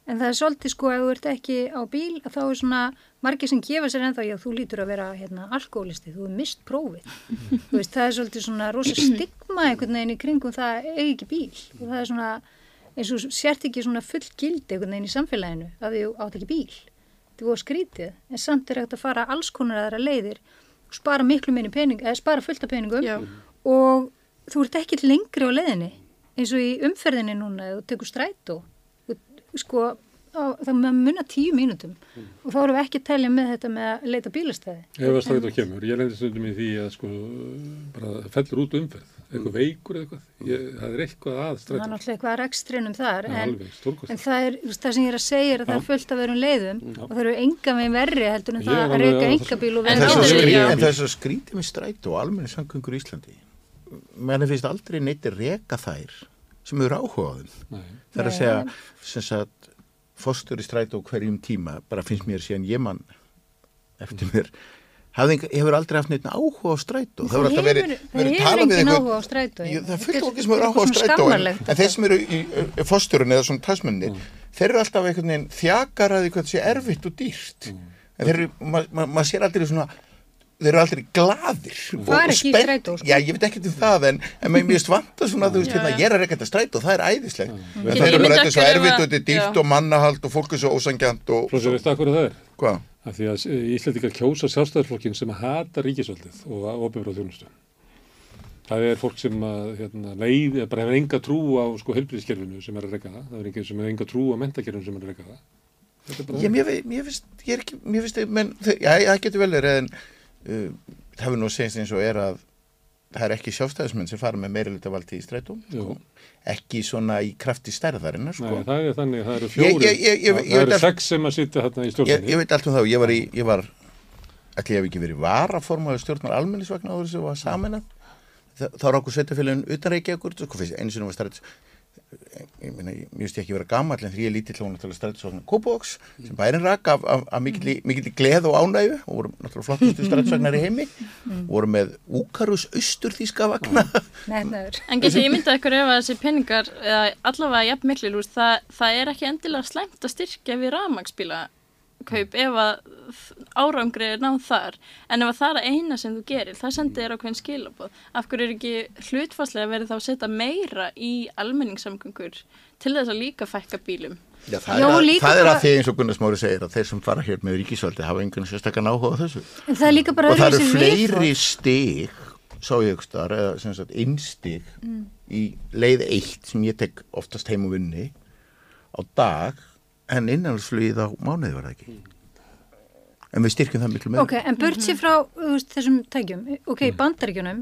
Speaker 3: en það er svolítið sko ef þú ert ekki á bíl að þá er svona margir sem gefa sér ennþá já þú lítur að vera hérna alkoholisti þú er mist prófið *laughs* þú veist það er svolítið svona rosa stigma einhvern veginn í kringum það að eiga ekki bíl og það er svona eins og sért ekki svona full gildi einhvern veginn í samfélaginu að þú átt ekki bíl er voru skrítið, en samt er hægt að fara alls konar aðra leiðir spara miklu minni pening, eða spara fullt af peningum
Speaker 4: Já.
Speaker 3: og þú ert ekki lengri á leiðinni eins og í umferðinni núna þú tekur strætó þú- sko, á, það með munna tíu mínútum. Og þá erum við ekki að telja með þetta með að leita bílastæði.
Speaker 1: Ef að strætó kemur, ég lendir stundum í því að sko bara það fellur út umferð. Eitthvað veikur eða eitthvað. Ég, það er eitthvað að
Speaker 3: það er náttúrulega eitthvað að rekstrinum þar
Speaker 1: Það
Speaker 3: en,
Speaker 1: alveg
Speaker 3: en það er, það sem ég er að segja er að það er fullt af verum leiðum
Speaker 1: Já.
Speaker 3: og það eru enga með verri heldur en
Speaker 1: Ég
Speaker 3: það
Speaker 1: er
Speaker 3: að reyka enga bíl og
Speaker 4: En
Speaker 3: vera
Speaker 2: En þess að skrítið, með strætó og almenni samgöngur í Íslandi menn finnst aldrei neitt reka þær sem eru áhuga á þeim
Speaker 1: Nei.
Speaker 2: það er að segja sem sagt fórstur í strætó á hverjum tíma bara finnst mér síðan ég mann eftir mér hafði, hefur aldrei haft neitt áhuga á strætó? Það hefur
Speaker 3: það hefur
Speaker 2: talað við
Speaker 3: engin
Speaker 2: einhvern-
Speaker 3: áhuga á strætó
Speaker 2: það er fullt fólki sem eru áhuga á
Speaker 3: eitthvað
Speaker 2: strætó en, þeir sem eru í, fórsturinn eða svona talsmenni þeir eru alltaf einhvern veginn þjakar að því hvað sé erfitt og dýrt. En þeir eru, maður ma, ma sér aldrei svona þeir eru aldrei gladir og,
Speaker 3: Fara
Speaker 2: og
Speaker 3: ekki
Speaker 2: spennt-
Speaker 3: strætó, sko.
Speaker 2: já, ég veit ekki um það en, en mér finnst vanta svona, þú veist, hérna,
Speaker 4: já.
Speaker 2: ég er að reyka þetta strætó það er æðislegt en
Speaker 4: Ég-
Speaker 2: það
Speaker 4: ég
Speaker 2: eru bara þetta er svo erfitt og þetta er
Speaker 4: að-
Speaker 2: dýrt
Speaker 4: já.
Speaker 2: og mannahald og fólk er svo ósangjant og
Speaker 1: Svo sem veistu að hverju það er
Speaker 2: hvað
Speaker 1: að því að Íslandingar kjósa sjálfstæðarflokkin sem hata ríkisvöldið og ofinbjörð þjónustu. Það er fólk sem að, hérna, leið, bara hefur enga trú á sko, helbriðiskerfinu sem er að reyka það. Það er enginn sem hefur enga trú á mentakerfinu sem er að reyka það. Þetta er bara
Speaker 2: Já, mér, fi- mér finnst, ég er ekki, mér finnst, menn, þau- já, það getur vel verið, en það hefur nú segist eins og er að það er ekki sjálfstæðismenn sem fara með meiri luta valdi í strætóm,
Speaker 1: Jú.
Speaker 2: sko. ekki svona í krafti stærðarinnar, sko.
Speaker 1: Nei, það er þannig, það eru fjóri,
Speaker 2: ég- ég- ég- ég
Speaker 1: það eru
Speaker 2: að-
Speaker 1: sex sem að sitja þarna í
Speaker 2: ég,
Speaker 1: stjórninni.
Speaker 2: ég veit allt um það, ég var í, ég var, ég hef ekki verið varaformaður stjórnar almennisvagnar áður sem var saminað, þá er okkur sveitafélagin utanreikja okkur, fyrst, einu sinni var strætis, ég meina, ég ég ekki vera gamall en því ég lítið hljóðan til að strætisvagnar Kópavóks sem bærin rak af, af, af mikilli, mikilli gleð og ánægu og voru náttúrulega flottustu strætisvagnar í heimi. Voru með úkarus austur þýska vagna.
Speaker 4: En getur ég myndað ykkur ef að þessi peningar, eða allavega jafn miklu, lúst, það, það er ekki endilega slæmt að styrkja við rafmagsbíla kaup ef að árangri er náð þar. En ef að það er að eina sem þú gerir það sendir þér ákveðin skilabóð af hverju er ekki hlutfarslega verið þá að setja meira í almenningssamgöngur til þess að líka fækka bílum?
Speaker 2: Já, það,
Speaker 3: Já,
Speaker 2: er að, það er að því eins og Gunnar Smári segir að þeir sem fara hér með ríkisvaldi hafa engan sérstakann áhuga á þessu.
Speaker 3: Það er líka bara
Speaker 2: og það eru fleiri stig sá ég þar, eða sem sagt innstig í leið eitt sem ég tek oftast heim og vinni á dag en innanlandsflugið á mánuði var það ekki? En við styrkjum það miklu með
Speaker 3: Ok, en burt sér frá þú veist, þessum tækjum, ok, í bandaríkjunum,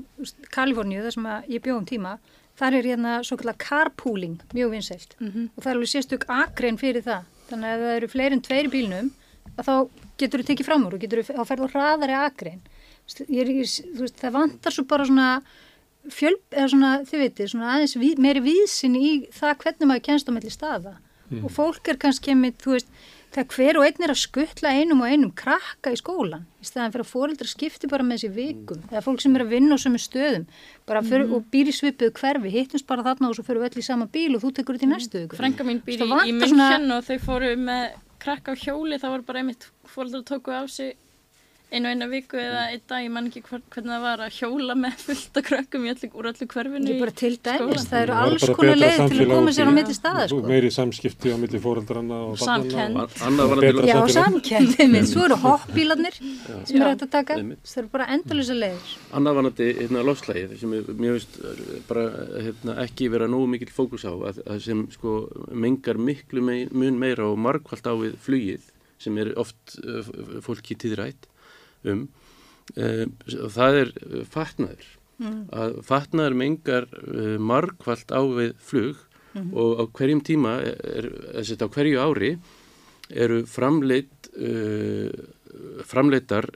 Speaker 3: Kaliforníu, þar sem að ég bjóðum tíma, þar er hérna svo kallar carpooling, mjög vinsælt. Og það er alveg sérstök akrein fyrir það. Þannig að ef það eru fleiri en tveir í bílnum, að þá getur þú tekið fram úr og getur þú, þá ferðu hraðari akrein. Er það vantar svo bara svona fjöl, eða svona, þið veitir, svona aðeins við, meiri víðsinn í það hvernig maður kennst á melli staða og fólk er kannski með, þú veist, það hver og einn er að skuttla einum og einum krakka í skólan í staðan fyrir að fóreldra skipti bara með þessi vikum. Eða fólk sem er að vinna á sömu stöðum bara fyrir, og býr í svipuðu hverfi hittumst bara þarna og svo fyrir við öll í sama bíl og þú tekur þetta í næstu viku.
Speaker 4: Frænka mín býr
Speaker 3: Það
Speaker 4: í, í München og þau fóru með krakka á hjóli, það var bara einmitt fólkdur tóku á sig einu eina viku eða einn dag, ég man ekki hver, hvernig það var að hjóla með fullt af krökkum í öllu, úr öllu hverfinu
Speaker 3: Ekki bara til dæmis,
Speaker 4: skólann.
Speaker 3: það eru
Speaker 1: er
Speaker 3: alls konar leið til að koma sér á milli staða sko.
Speaker 1: meiri samskipti á milli fóreldrarna og
Speaker 5: var
Speaker 1: Betra
Speaker 3: Já, *laughs* minn, svo eru hoppbílarnir sem eru hægt að taka, það eru bara endalisa leiðir.
Speaker 5: Annað vanandi hérna, lofslægið sem er, mér veist eh, bara hérna, ekki vera nógu mikill fókus á að, að sem sko mengar miklu mun meira og margkvælt á við flugið sem er oft uh, fólki tíðrætt um uh, það er fatnaður. Að fatnaður mengar uh, margkvælt á við flug og á hverjum tíma er, er, á hverju ári eru framleitt uh, framleittar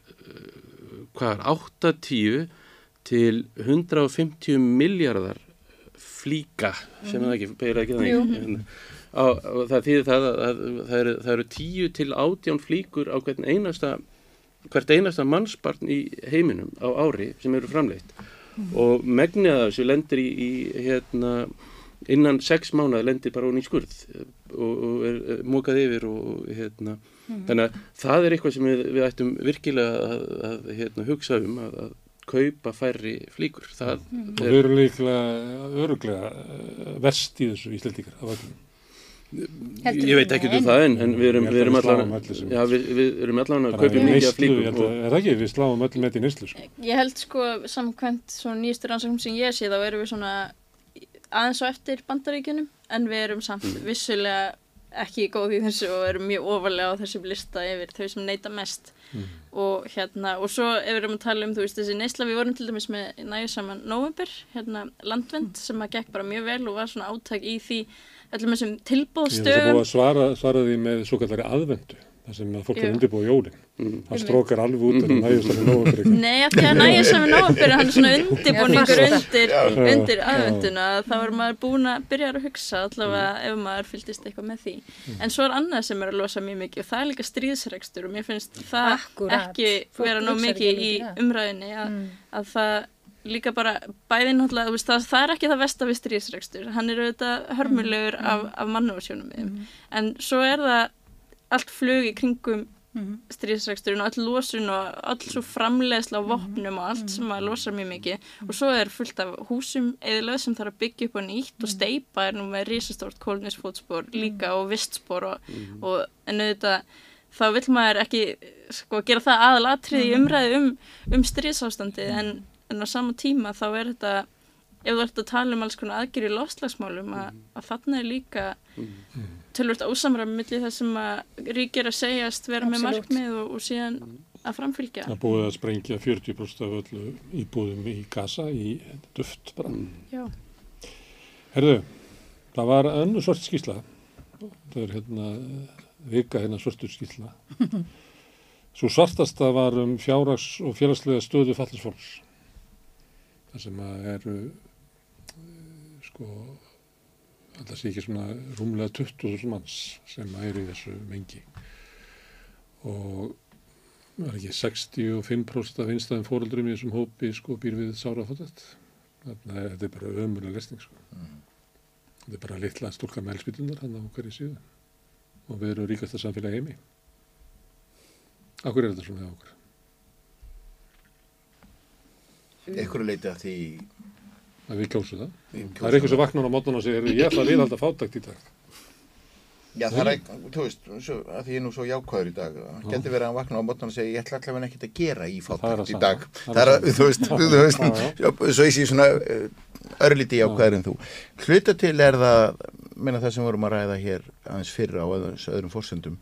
Speaker 5: hvað er 8-10 til 150 miljardar flíka sem það ekki, beira ekki þannig á, á, það þýðir það að, að það, eru, það eru 10 til 18 flíkur á hvern einasta hvert einasta mannsbarn í heiminum á ári sem eru framleitt. Og megnið af þessu lendir í, í hérna innan sex mánuða lendir bara hún í skurð og, og er, er mókað yfir og hérna. Þannig að það er eitthvað sem við, við ættum virkilega að, að hérna, hugsa um að, að kaupa færri flíkur. Það
Speaker 1: og við erum líklega öruglega vest í þessu íslendingar af öllum.
Speaker 3: Heldur
Speaker 5: ég veit ekki um það en, en við erum, við erum allan já, við, við erum allan að kaupa mikið af flíkum
Speaker 1: held
Speaker 5: og,
Speaker 1: Er það ekki, við sláum öllum með í nýslu sko.
Speaker 4: Ég held sko samkvæmt svona nýjastur rannsóknum sem ég sé þá erum við svona aðeins og eftir bandaríkjunum en við erum samt vissulega ekki góð í þessu og erum mjög ofarlega á þessum lista yfir þau sem neyta mest. Og hérna og svo ef við erum að tala um þú veist þessi neysla við vorum til dæmis með næju saman november hérna landvend sem að gekk bara mjög vel og var svona áttak í því öllum þessum tilbóðstöðum
Speaker 1: búið að svara, svara því með svo kallari aðvendu, þar sem að fólk er undirbúið jólinn.
Speaker 5: Mm.
Speaker 1: Það strókar alveg út en það nógu fyrir ekki.
Speaker 4: Nei, því að næja saman nóvambur hann er svona undirbúningur undir, undir aðvenduna þá er maður búin að byrja að hugsa allavega ef maður fylgist eitthvað með því. En svo er annað sem er að losa mjög mikið og það er líka stríðsrekstur og mér finnst það
Speaker 3: Akkúrat.
Speaker 4: ekki vera nóg mikið í umræðinni að,
Speaker 3: Mm.
Speaker 4: að það líka bara bæði náttúrulega, þú veist, það, það er ekki það vest af við stríðsrekstur, hann er auðvitað hörmulegur af, af mannúarsjónum mm. en svo er það allt flug í kringum
Speaker 3: Mhm.
Speaker 4: stríðsreksturinn og all losun og all svo framleiðsla á vopnum og allt sem að losa mjög mikið. Og svo er fullt af húsum eðilega sem þarf að byggja upp á nýtt og steipa er nú með risastórt kólnisfótspor líka og vistspor og, og en auðvitað þá vill maður ekki sko gera það aðalatrið í umræði um, um stríðsástandi en, en á sama tíma þá er þetta ef þú ert að tala um alls konar aðgerið lofslagsmálum að, að þarna er líka tölvöld ósamræmi millir það sem að ríkir að segjast vera með
Speaker 3: Absolutt.
Speaker 4: markmið og, og síðan að framfylgja.
Speaker 1: Það búið að sprengja 40% af öllu íbúðum í Gaza í duft bara.
Speaker 4: Já.
Speaker 1: Herðu, það var önnu svart skýsla. Það er hérna vika hérna svartur skýsla. Svo *laughs* svartasta var um fjárhags og félagslega stöðu fallins Það sem að eru eh, sko alltaf sé ekki svona rúmlega 20.000 manns sem eru í þessu mengi. Og það er ekki 65% af einstæðum fóröldurum í þessum hópi sko býr við sárafátætt þannig að þetta er bara ömulega lesning sko. þetta er bara litla stúlka með elspillunar hann á hverju síðu. Og við erum ríkasta samfélagi heimi. Akkur er þetta svona hjá okkur?
Speaker 2: Ekkur leiti að því
Speaker 1: Að við kjósu það?
Speaker 2: Við
Speaker 1: Það er eitthvað sem vaknar á mótana og segir ég ætla að viðhalda fátækt í dag.
Speaker 2: Já, það er ekki, þú veist, svo, að því ég er nú svo jákvæður í dag, getur verið að vakna á mótnan og segja, ég ætla allavega ekkert að gera í
Speaker 1: Það
Speaker 2: fátækt
Speaker 1: að
Speaker 2: í dag.
Speaker 1: Það er
Speaker 2: Það
Speaker 1: að
Speaker 2: að, þú veist, þú veist, svo ég sé svona uh, örlíti jákvæður en þú. Hluta til er það, meina það sem vorum að ræða hér aðeins fyrra á öðrum fórsendum,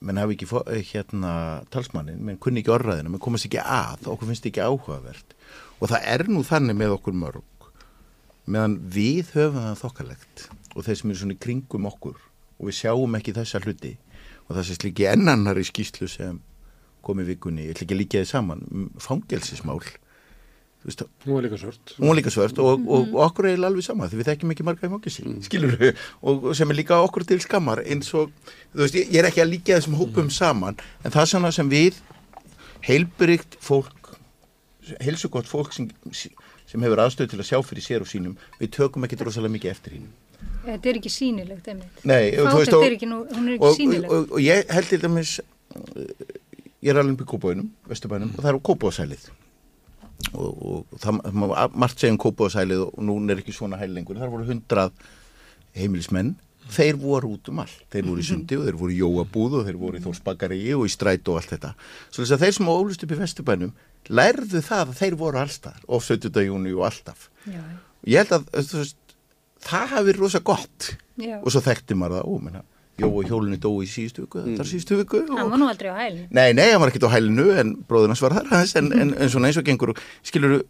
Speaker 2: menn hafi ekki fó, eh, hérna talsmannin, menn kunni ekki orðræðina, menn komast ekki að, okkur finnst ekki áhugavert. Og það er nú þannig með okkur mörg, meðan við höfum það þokkalegt og þeir sem eru svona kringum okkur og við sjáum ekki þessa hluti og það sést líki ennannar í skýslu sem kom í vikunni, ég ætla ekki að líka þið saman fangelsismál veist,
Speaker 1: Hún var líka svört.
Speaker 2: hún var líka svört og, og, og okkur er alveg sama því við þekkjum ekki marga í mókissi, mm. skilur við og, sem er líka okkur til skammar eins og, þú veist, ég, er ekki að líka þessum hópum saman, en það er svona sem við heilbrygt fólk heilsugott fólk sem, sem hefur aðstöð til að sjá fyrir sér og sínum, við tökum ekki rosalega mikið eftir hinn
Speaker 3: Þetta er ekki sýnilegt, einmitt.
Speaker 2: Nei, og þú veist,
Speaker 3: er ekki, nú, hún er ekki
Speaker 2: og,
Speaker 3: sýnileg.
Speaker 2: og, og ég held til dæmis uh, ég er alveg í Kópavænum Vesturbænum og það er Kópavásælið og, og það margt segja um Kópavásælið og nú er ekki svona hæl lengur. Þar voru hundrað heimilismenn. Þeir voru út um allt, þeir voru í sundi og þeir voru í jóabúð og þeir voru í þórsbakari og í stræt og allt þetta. Svo þess að þeir sem ólust upp í Vesturbænum lærðu það að þeir voru allstar og 17. júni og alltaf.
Speaker 3: Já,
Speaker 2: ég held að veist, það hafi verið rosa gott.
Speaker 3: Já.
Speaker 2: og svo þekkti maður það, ó, menna, Jó og hjólinu dói í síðustu viku, þetta er síðustu viku
Speaker 3: Hann
Speaker 2: og...
Speaker 3: var nú aldrei á hælinu.
Speaker 2: Nei, nei, hann var ekkert á hælinu en bróðunars var þar en, en, en svona eins og gengur skilur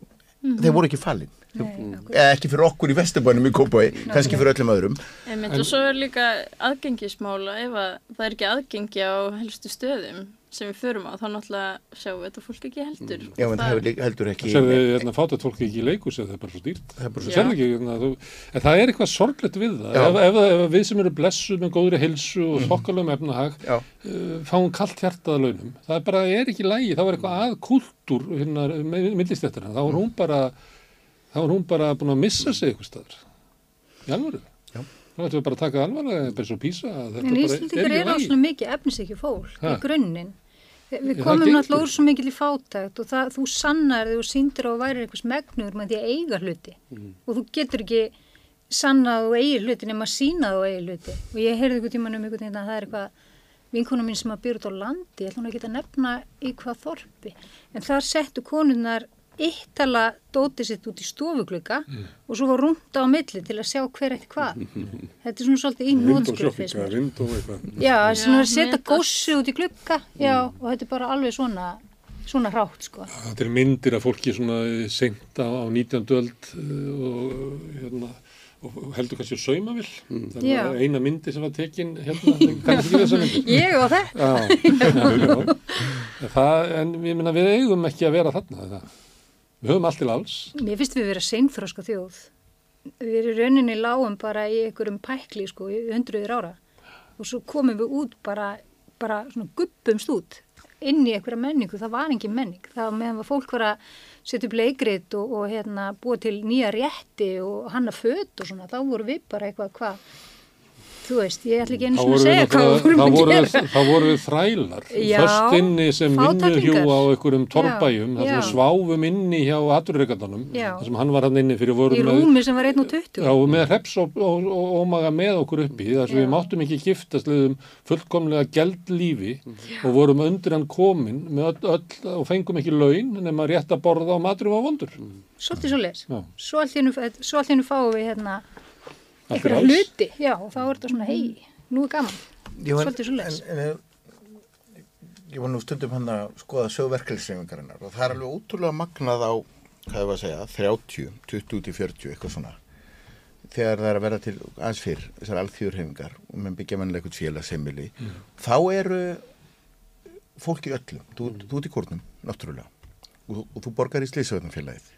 Speaker 2: þeir voru ekki fallin
Speaker 3: Nei,
Speaker 2: eða ekki fyrir okkur í Vesturbænum í Kópái kannski fyrir öllum öðrum.
Speaker 4: Einmitt, og svo er líka aðgengismála ef að það er ekki aðgengi á helstu stöðum sem við förum á, þá náttúrulega sjáum við þetta fólk ekki heldur.
Speaker 2: Já,
Speaker 4: Og
Speaker 2: en það hefur heldur ekki
Speaker 1: Serðu hérna, fátat fólki ekki í leikus eða það er bara svo dýrt.
Speaker 2: Það er bara svo
Speaker 1: serðu ekki, hérna, þú, en það er eitthvað sorglegt við það.
Speaker 2: Já.
Speaker 1: Ef, ef, ef við sem eru blessuð með góðri hilsu og þokkalum efnahag,
Speaker 2: Já,
Speaker 1: uh, fáum kallt hjartað að launum. Það er bara, er ekki lægi, þá er eitthvað að kultúr hérna, millistéttina. Þá er hún bara, þá er hún bara búin að missa sig eitthvað staðar. Í alvöru.
Speaker 2: Já.
Speaker 1: Þá ættum við bara að taka alvarlega, bara svo písa.
Speaker 3: En Íslandingar eru á
Speaker 1: lagi.
Speaker 3: svona mikið efnisekki fólk
Speaker 1: Ha.
Speaker 3: í grunninn. Við komum náttúrulega úr svo mikil í fátækt og það, þú sannar þegar þú sýndir á að væri eitthvað smegnur með því að eiga hluti
Speaker 1: Mm.
Speaker 3: og þú getur ekki sannað og eigi hluti nema sýnað og eigi hluti og ég heyrði einhvern tímann um einhvern veginn að það er eitthvað vinkona mín sem að byrja út á landi, ég ekki að nefna í hvað þorpi, en þar settu konunnar eittala dótið sitt út í stofuglugga
Speaker 1: Mm.
Speaker 3: og svo var rúnda á milli til að sjá hver eitt hvað. *laughs* Þetta er svona svolítið í
Speaker 1: eitthvað.
Speaker 3: Já, svona að setja góssi út í glugga, já, og þetta er bara alveg svona, svona rátt, sko.
Speaker 1: Þetta er myndir af fólki svona seint á, á 19. öld uh, og, hérna, og heldur kannski að sauma vil. Það
Speaker 3: Já.
Speaker 1: var eina myndi sem var tekin hérna, kannski ekki þessa *laughs* myndi.
Speaker 3: Ég og.
Speaker 1: Já, *laughs* já, já. Það, en ég minna við eigum ekki að vera þarna. Það. Við höfum allt til alls.
Speaker 3: Mér finnst við vera seinfroska þjóð. Við erum rauninni lágum bara í einhverjum pækli, sko, í hundruður ára. Og svo komum við út bara, bara svona gubbumst út inn í einhverja menningu. Það var engin menning. Það var meðan að fólk var að setja upp leikrit og, og hérna, búa til nýja rétti og hanna föt og svona. Þá voru við bara eitthvað, hvað, þú veist, ég ætla ekki einu svona að
Speaker 1: við,
Speaker 3: segja hvað við vorum að gera.
Speaker 1: við, þá vorum við þrælar. *laughs*
Speaker 3: Já,
Speaker 1: Föst inni sem vinnuhjú á einhverjum torrbæjum.
Speaker 3: Já,
Speaker 1: þar sem
Speaker 3: já.
Speaker 1: við sváfum inni hjá aturreikandunum.
Speaker 3: Já.
Speaker 1: þar sem hann var hann inni fyrir
Speaker 3: Í
Speaker 1: vorum með
Speaker 3: rúmi sem var 1.20.
Speaker 1: Já, og með hreps og, og, og ómaga með okkur uppi þar sem
Speaker 3: Já.
Speaker 1: við máttum ekki giftast liðum fullkomlega gæld lífi og vorum undir hann komin með öll, öll og fengum ekki laun nema rétt að borða og maturum var vondur.
Speaker 3: Svolítið svo.
Speaker 1: Já.
Speaker 3: Svo allt í í hennu fáum við hérna einhverja hluti. Já, og þá er þetta svona, hei, nú er gaman.
Speaker 2: Ég var-
Speaker 3: Svolítið
Speaker 2: en, en, Ég var nú stundum hann að skoða sögverkefliðsreifingarinnar og það er alveg ótrúlega magnað á, hvað ég var að segja, 30, 20 til 40, eitthvað svona. Þegar það er að vera til aðeins fyrr þessar alþjóðurhefingar og menn byggja mannlega eitthvað félagseimili þá eru fólk í öllum, þú, þú ert í kórnum náttúrulega og, og þú borgar í slísöðunarfélagið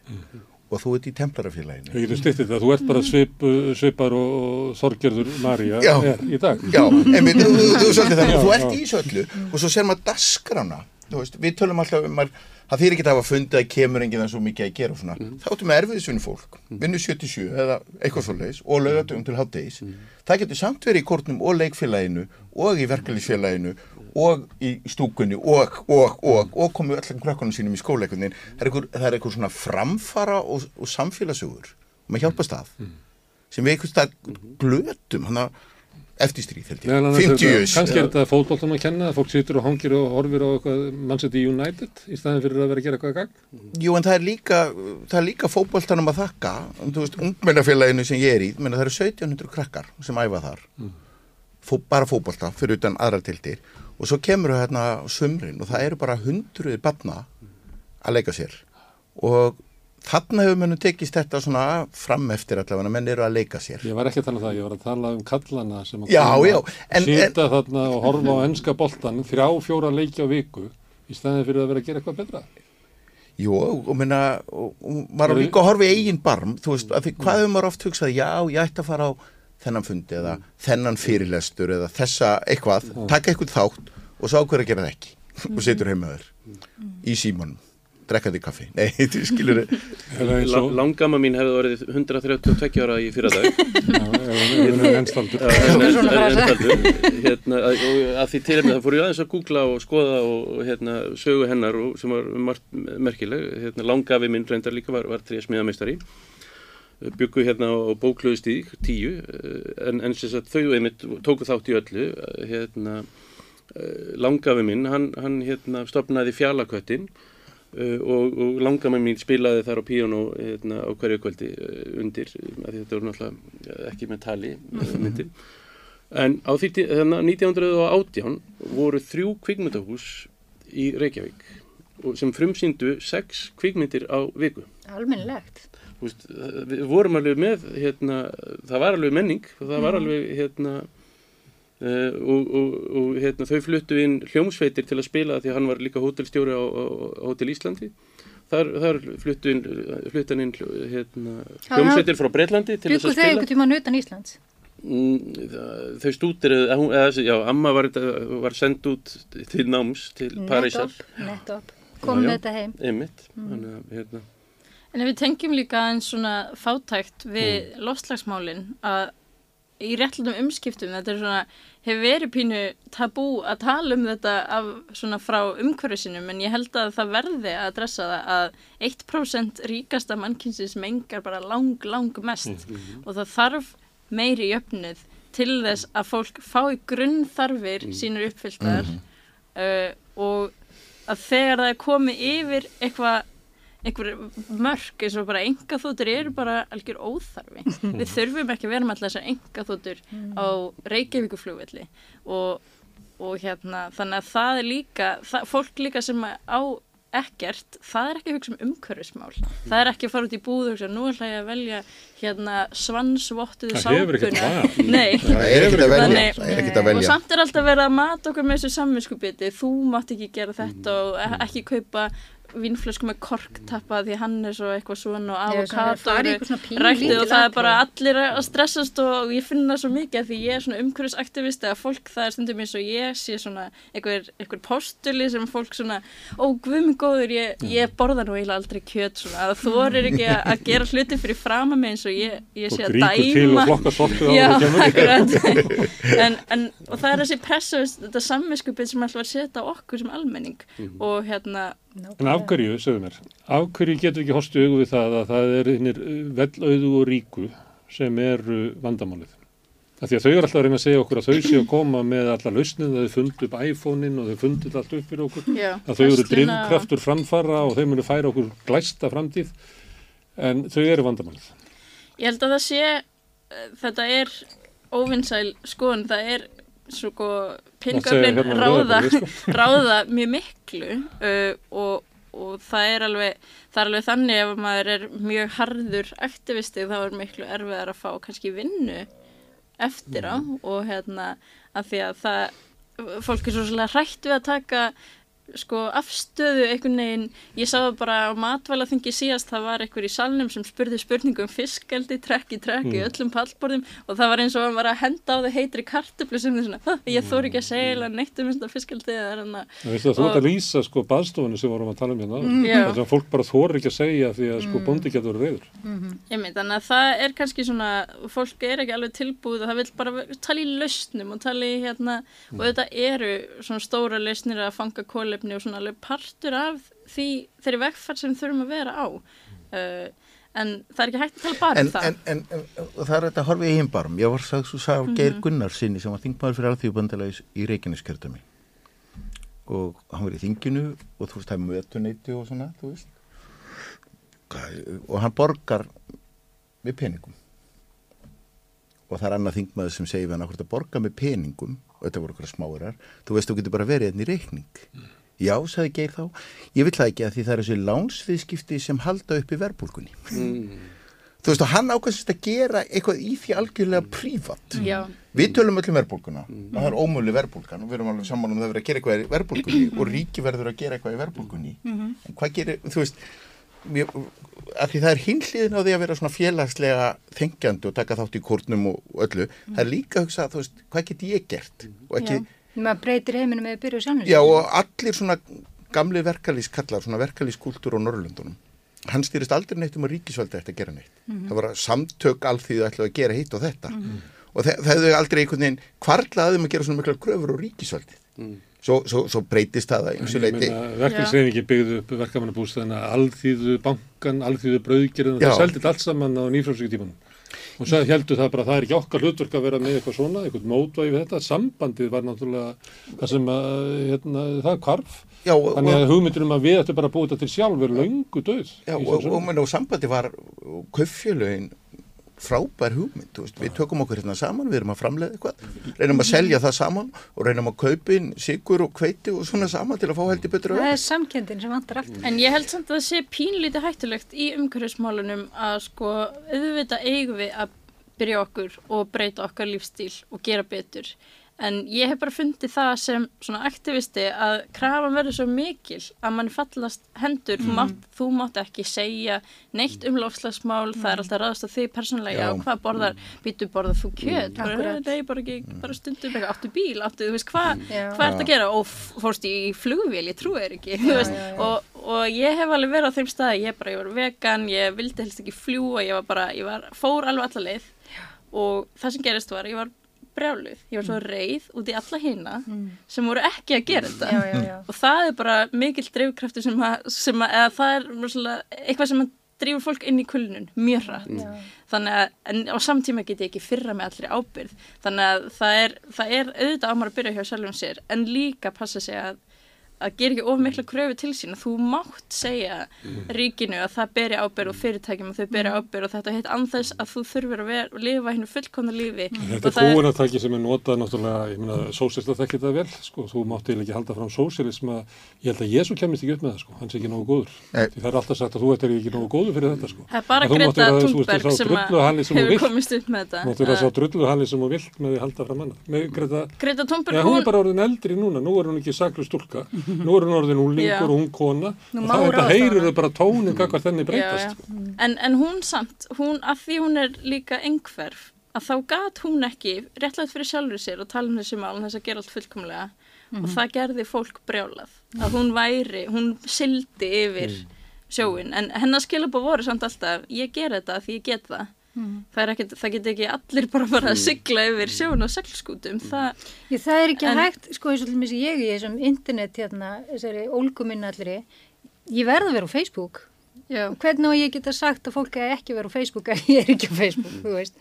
Speaker 2: og þú ert í templarafélaginu.
Speaker 1: Við getum styttið það, þú ert bara svip, svipar og,
Speaker 2: Já.
Speaker 1: er í dag.
Speaker 2: Já, einmitt, þú, þú, þú, svolítið þannig,
Speaker 1: Já,
Speaker 2: þú ert
Speaker 1: já.
Speaker 2: í þessu öllu og svo ser maður dasgrána, þú veist, við tölum alltaf um að það þýr ekki að hafa fundið að kemur enginn það svo mikið að gera og svona, þá áttum við erfiðisvinni fólk, vinnu 77 eða eitthvað svo leiðis og laugatum til háttegis, það getur samt verið í kórnum og leikfélaginu og í verkefliðsfélaginu og í stúkunni og, og, og, og komið öllum krökkunum sínum í skóleikunin, það er það er einhver svona framfara og, og samfélagsögur og maður hjálpa stað sem við stað glötum, hann að eftir stríð, held ég,
Speaker 1: annars er
Speaker 2: 50
Speaker 1: þetta-
Speaker 2: years.
Speaker 1: Kannski er þetta fótboltan að kenna, að fólk situr og hangir og horfir á eitthvað mannsætti United í staðin fyrir að vera að gera eitthvað gagn.
Speaker 2: Jú, en það er líka, líka fótboltanum að þakka, þú veist, ungmennafélaginu sem ég er í, menna það eru 1700 krakkar sem æfa þar, Fó, bara fótbolta fyrir utan aðra tildir og svo kemur það hérna á sumrin og það eru bara hundruðir barna að leika sér og þarna hefur mennum tekist þetta svona fram eftir allavega, menn eru að leika sér.
Speaker 1: Ég var ekki að tala um það, ég var að tala um kallana sem að
Speaker 2: Já, já, en-
Speaker 1: sita þarna og horfa á ennska boltan þrjá, fjóra leiki á viku í staðin fyrir að vera að gera eitthvað betra.
Speaker 2: Jú, og minna, og, maður á líka að horfa í eigin barm, þú veist, að því, hvað hefur maður oft hugsað, já, ég ætti að fara á þennan fundi eða þennan fyrirlestur eða þessa eitthvað, taka eitthvað þátt og svo ákveður að gera það ekki. Og setur heimaður í símanum, drekkandi kaffi, nei, *laughs* þú skilur
Speaker 5: Langama mín hefði orðið 132 ára í fyrra dag
Speaker 1: enstaldur.
Speaker 5: hérna, að, og að því tilhefni það fór ég aðeins að googla og skoða og, hérna, sögu hennar og, sem var margt merkileg. Hérna, langafi minn reyndar líka var, var þrjá smiðameistari byggu hérna á bóklöðustík tíu eh, en, en þau einmitt tóku þátt í öllu eh, hérna, eh, langafi minn hann, hann hérna, stopnaði fjalaköttin Uh, og, og langamæn mín spilaði þar á píjónu hérna, á hverju kvöldi undir, þetta voru náttúrulega ekki með tali myndir. En á því tí- hérna, 1918 voru þrjú kvikmyndahús í Reykjavík sem frumsýndu sex kvikmyndir á viku.
Speaker 3: Almennilegt.
Speaker 5: Veist, við vorum alveg með hérna, það var alveg menning það var alveg hérna Uh, og, og, og hérna, þau fluttu inn hljómsveitir til að spila því að hann var líka hótelstjóri á, á, á Hótel Íslandi þar, þar fluttu inn, fluttu hann inn hérna, hljómsveitir frá Breitlandi til þess að spila
Speaker 3: einhvern tímann utan Íslands?
Speaker 5: mm, þau stútir eða, þessi- já, amma var, var send út til náms til Parísar
Speaker 3: Nettopp, nettopp. Kom þetta heim.
Speaker 5: einmitt þannig að hérna
Speaker 4: En við tengjum líka eins svona fátækt við
Speaker 5: Mm.
Speaker 4: loftslagsmálin að í réttlutum umskiptum þetta er svona, hefur verið pínu tabú að tala um þetta af svona frá umhverju sinum en ég held að það verði að dressa það að 1% ríkasta mannkynsins mengar bara lang, lang mest. Og það þarf meiri jöfnuð til þess að fólk fái grunnþarfir sínur uppfylltar uh, og að þegar það er komið yfir eitthvað einhver mörk eins og bara engaþóttur eru bara algjör óþarfi. *laughs* Við þurfum ekki að vera með alltaf þessar engaþóttur á Reykjavíkuflugvelli og, og hérna þannig að það er líka það, fólk líka sem á ekkert, það er ekki að hugsa um umhverfismál. Það er ekki að fara út í búð og hugsa nú ætla ég að velja hérna svansvottuðu
Speaker 1: Það hefur ekkert
Speaker 4: sápuna
Speaker 1: val. *laughs*
Speaker 4: Nei,
Speaker 2: það er ekkert að velja,
Speaker 4: Þannig-
Speaker 2: er að
Speaker 4: og
Speaker 2: velja.
Speaker 4: samt er alltaf verið að mata okkur með þessu samvinskupiti þú mátt ekki gera þetta og e- ekki kaupa vínflösku með korktappa því hann er svo eitthvað svona og
Speaker 3: að
Speaker 4: avokado
Speaker 3: eitthvað
Speaker 4: ræktið og það er bara allir að stressast og ég finn það svo mikið af því ég er svona umhverfisaktivisti að fólk það er stundum eins og ég sé svona einhver, einhver postuli sem fólk svona ó guðminn góður ég, ég borða nú eiginlega aldrei kjöt svona. Að þú er ekki að, að gera hluti fyrir frama mig eins og ég, ég sé að dæma. Já, en, en, og það er þessi pressa þetta samvinskupið sem alltaf var að setja okkur sem almenning. Og hérna
Speaker 1: En af hverju, segðu mér, af hverju getur ekki horstu augu við það að það er hinnir vellauðu og ríku sem eru vandamálið? Af því að þau eru alltaf að reyna að segja okkur að þau séu að koma með alla lausnið, þau fundu upp iPhone-in og þau fundu allt upp fyrir okkur,
Speaker 4: já,
Speaker 1: að þau eru drivkraftur framfara og þau munu færa okkur glæsta framtíð, en þau eru vandamálið.
Speaker 4: Ég held að það sé, uh, þetta er óvinnsæl skoðun, það er sko peningöflin
Speaker 1: hérna
Speaker 4: ráða,
Speaker 1: sko. *laughs*
Speaker 4: ráða mjög miklu uh, og, og það er alveg, það er alveg þannig ef maður er mjög harður aktivisti þá er miklu erfiðar að fá kannski vinnu eftir á og hérna að því að það, fólk er svo svolítið hrætt við að taka sko afstöðu einhvern veginn ég sá það bara á matvæla þingi síðast það var einhver í salnum sem spurði spurningum fiskeldi, trekk í trekk í öllum pallborðum og það var eins og hann var að henda á þau heitri kartöflu sem þið svona, "Ha, ég þóri ekki að segja eiginlega neitt um þetta fiskeldi eða er hann að
Speaker 1: Það þú ert að lýsa sko baðstofunni sem vorum að tala um hérna. Mm.
Speaker 4: Já.
Speaker 1: Þess að fólk bara þorir ekki að segja því að sko bóndi getur verið reyður.
Speaker 4: Einmitt, þannig að það er kannski svona, fólk er tilbúið og og og svona og alveg partur af því, þeirri vegferð sem þurfum að vera á. Uh, en það er ekki hægt að tala bara
Speaker 2: en,
Speaker 4: um það.
Speaker 2: en, en, en og það er þetta horfa í eigin barm. Ég var sagði svo sá
Speaker 4: Mhm.
Speaker 2: Geir Gunnar sinni sem var þingmaður fyrir alþjóðbandala í, Reykjaneskjördami og hann var í þinginu og þú veist það er mötuneyti og svona þú veist. Hvað- og hann borgar með peningum. Og það er annað þingmaður sem segir hann að borga með peningum? Og þetta voru okkur smáurar. Þú veist þú getur bara verið hérna í reikning já, sagði Geir þá. Ég vil það ekki að því það er þessi lánsviðskipti sem halda upp í verbulgunni
Speaker 5: mm.
Speaker 2: þú veist og hann ákvæmst að gera eitthvað í því algjörlega prívat.
Speaker 4: Já,
Speaker 2: við tölum öllum verðbólguna. Og það er ómölu verðbólgan og við erum alveg saman um það að vera að gera eitthvað í verðbólgunni og ríki verður að gera eitthvað í verðbólgunni. En hvað gerir, þú veist mjög, að því það er hinliðin á því að vera svona félagslega þengjandi og taka þátt í kórnum og, öllu. Það er líka að hugsa, þú veist, hvað get ég gert? Og ekki,
Speaker 3: maður breytir heiminum með að byrja sjálfnum
Speaker 2: já og allir svona gamli verkalýskallar, svona verkalýskúltúr á Norrlundunum hann stýrist aldrei neitt um að ríkisvaldi ætti að gera neitt. Það var samtök alþýðu ætlaði að gera hitt og þetta. Og þe- það hefðu aldrei einhvern veginn kvarlaði um að gera svona mikla kröfur á ríkisvaldi svo, svo, svo breytist það að eins og leiti
Speaker 1: Verkefnisreiningi byggði upp verkefnabústæðina alþýðu bankan, alþýðu brauðgerðin
Speaker 2: Já.
Speaker 1: það seldi þetta allt saman á nýfrálsvíkutímanum og svo heldur það bara að það er ekki okkar hlutverk að vera með eitthvað svona, eitthvað mótvægi við þetta. Sambandið var náttúrulega það sem að, hérna, það hvarf.
Speaker 2: Já, og,
Speaker 1: þannig að hugmyndir um að við ættum bara að búa þetta til sjálf er löngu döð
Speaker 2: já, og, og, og, og sambandi var kauffjölögin frábær hugmynd, þú veist, við tökum okkur hérna saman, við erum að framleiða eitthvað reynum að selja það saman og reynum að kaupa inn sigur og kveiti og svona saman til að fá heldur betur
Speaker 3: það
Speaker 2: öll
Speaker 3: er samkendin sem vantar aftur
Speaker 4: en ég held samt að það sé pínlítið hættulegt í umhverfismálunum að sko auðvitað eigum við að byrja okkur og breyta okkar lífstíl og gera betur en ég hef bara fundið það sem svona aktivisti að krafan verður svo mikil að mann fallast hendur. Þú, mátt, þú mátt ekki segja neitt um lofslagsmál, það er alltaf ráðast að þig persónlega,
Speaker 2: Já.
Speaker 4: já, hvað borðar býttu borðar þú kjöt, bara,
Speaker 3: Akkúrat.
Speaker 4: nei, bara ekki bara stundum, eitthvað, áttu bíl, áttu, þú veist hvað
Speaker 3: Já.
Speaker 4: hvað ert að gera? Og fórst í flugvél, ég trúi þér ekki þú veist,
Speaker 3: já, já.
Speaker 4: Og, og ég hef alveg verið á þeim staði, ég bara, ég var vegan ég vildi helst ekki fljúa, ég var bara ég var, fór alveg alla leið. Og það sem gerist var, ég var brjáluð. Ég var svo reið út í alla hina sem voru ekki að gera þetta.
Speaker 3: Já, já, já.
Speaker 4: og það er bara mikill dreifkraftur sem að, sem að eða það er eitthvað sem að drífur fólk inn í kulnun mjög hratt. Þannig að, en á samtíma get ég ekki fyrra með allri ábyrð þannig að það er, það er auðvitað á maður að byrja hjá sjálfum sér en líka passa sig að að gera ekki of mikla kröfu til sín. Að þú mátt segja ríkinu að það beri ábyrð og fyrirtækjum að þau beri ábyrð og þetta heit anþess að þú þurfir að vera, lifa hennu fullkomna lífi.
Speaker 1: Þetta
Speaker 4: Og
Speaker 1: er
Speaker 4: það
Speaker 1: kúunartæki sem er notað náttúrulega, ég meina, sósista þekkir það vel, sko, þú mátti eiginlega ekki halda fram sósialisma, ég held að Jésu kemist ekki upp með það, sko, hann sé ekki nógu góður.
Speaker 2: Nei.
Speaker 1: Því það er alltaf sagt að þú ert ekki nógu góður fyrir þetta, sko.
Speaker 4: Það er bara Greta Thunberg
Speaker 1: já, nú er hún orðin
Speaker 4: Já.
Speaker 1: úlingur og hún kona,
Speaker 3: Nú
Speaker 1: og það
Speaker 3: hana.
Speaker 1: þau bara tónin kakvart þenni
Speaker 4: já,
Speaker 1: breytast.
Speaker 4: já.
Speaker 1: sko.
Speaker 4: En, en hún samt, hún, að því hún er líka einhverf, að þá gat hún ekki réttlægt fyrir sjálfur sér og tala um þessi mál, þess að gera allt fullkomlega og það gerði fólk brjálað. Að hún væri, hún sildi yfir sjóin, en hennar skilabóð voru samt alltaf, ég ger þetta því ég get það. Það, er ekkit, það get ekki allir bara bara að sigla yfir sjóin og seglskútum, það,
Speaker 3: Ég, það er ekki
Speaker 4: En-
Speaker 3: hægt, sko, eins og til mér ég í þessum internet hérna, þessari ólguminn allri, ég verð að vera á Facebook.
Speaker 4: já.
Speaker 3: Hvernig á ég geta sagt að fólk er ekki að vera á Facebook ef ég er ekki á Facebook, þú veist.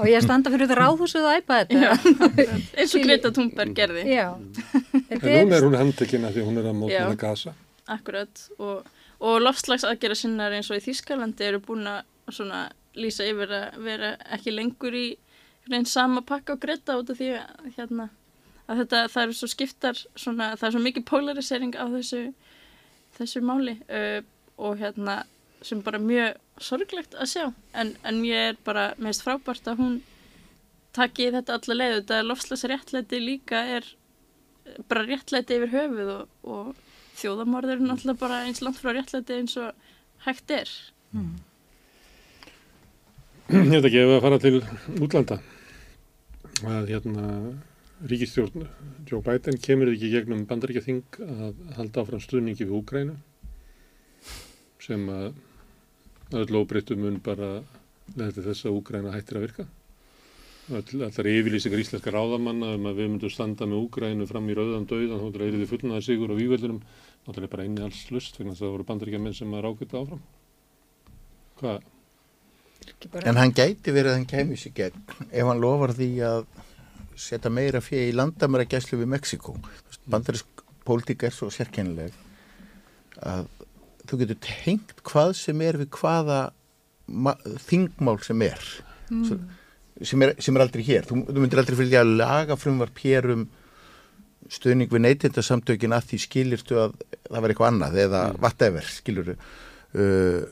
Speaker 3: Og ég að standa fyrir þetta ráðhúsuð að æpa *laughs* þetta.
Speaker 4: eins og Greta Thunberg gerði.
Speaker 3: Já. *laughs*
Speaker 1: En núna er hún handtekina því hún er að mótna
Speaker 4: Já.
Speaker 1: gasa.
Speaker 4: Akkurat og, og loftslagsaðgerra sinnar eins og í Þýskalandi eru búin að svona lýsa yfir að vera ekki lengur í reyn sama pakka og greta út af því að, hérna, að þetta, það eru svo skiptar svona, það er svo mikið polarisering á þessu, þessu máli uh, og hérna sem bara mjög sorglegt að sjá. En, en ég er bara meðist frábært að hún taki þetta alla leið. Þetta loftslagsréttlæti líka er bara réttlæti yfir höfuð og, og þjóðamorður er náttúrulega bara eins langt frá réttlæti eins og hægt er.
Speaker 1: Ég veit ekki ef við að fara til útlanda að hérna ríkistjórn Joe Biden kemur ekki gegnum bandaríkja þing að halda áfram stuðningi við Úkrænu sem að öll óbreyttu mun bara leða til þess að Úkræna hættir að virka allar yfirlýsingar íslenska ráðamanna um að við myndum standa með Úkrænu fram í rauðan döiðan þá er þið fullnaðar sigur og výveldunum náttúrulega bara inni alls lust þess að það voru bandaríkja menn sem að rákita áfram hvað.
Speaker 2: En hann gæti verið að hann kæmi sér gegn ef hann lofar því að setja meira fyrir í landamæra gæslu við Mexiko. Bandarisk pólitík er svo sérkennileg að þú getur tengt hvað sem er við hvaða þingmál sem er. Svo, sem er sem er aldrei hér. Þú, þú myndir aldrei fylgja að laga frumvarp hér um stuðning við neytindasamtökin að því skilirtu að það var eitthvað annað eða whatever skilurðu uh,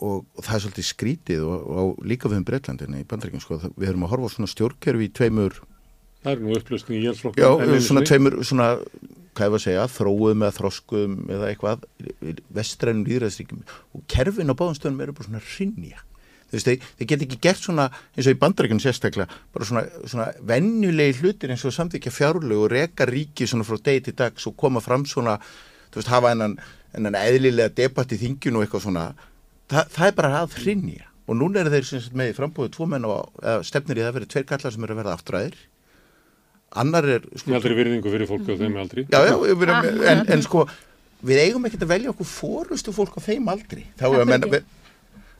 Speaker 2: og, og það er svolítið skrítið og, og líka við um Breitlandinu í bandaríkjum sko, það- við erum að horfa á svona stjórnkerfi í tveimur
Speaker 1: Það er nú upplösning í jælsflokk.
Speaker 2: Já, svona tveimur, svona, hvað ég var að segja, þróum eða þroskum eða eitthvað, vestrænum líðræðsríkjum og kerfin á báðum stöðum eru bara svona rinja. Þú veist, þeir, þeir get ekki gert svona, eins og í bandarækjum sérstaklega, bara svona, svona venjulegi hlutir eins og samþykja fjárlög og reka ríki svona frá degi til dags og koma fram svona, þú veist, hafa hennan, hennan eðlilega debatt í þinginu og eitthvað svona, Þa, það er bara að rinja. Og núna eru þeir sem sagt með í frambúið tvo menn og eða, stefnir í það verið tveir kallar sem eru að verða aftræðir. Annar er, sko,
Speaker 1: Með aldrei virðingu fyrir fólki og þeim aldrei.
Speaker 2: Já, já, við erum,
Speaker 3: Ah.
Speaker 2: en, en sko við eigum ekkert að velja okkur fórustu fólk á þeim aldri þá er að
Speaker 3: Af
Speaker 2: menna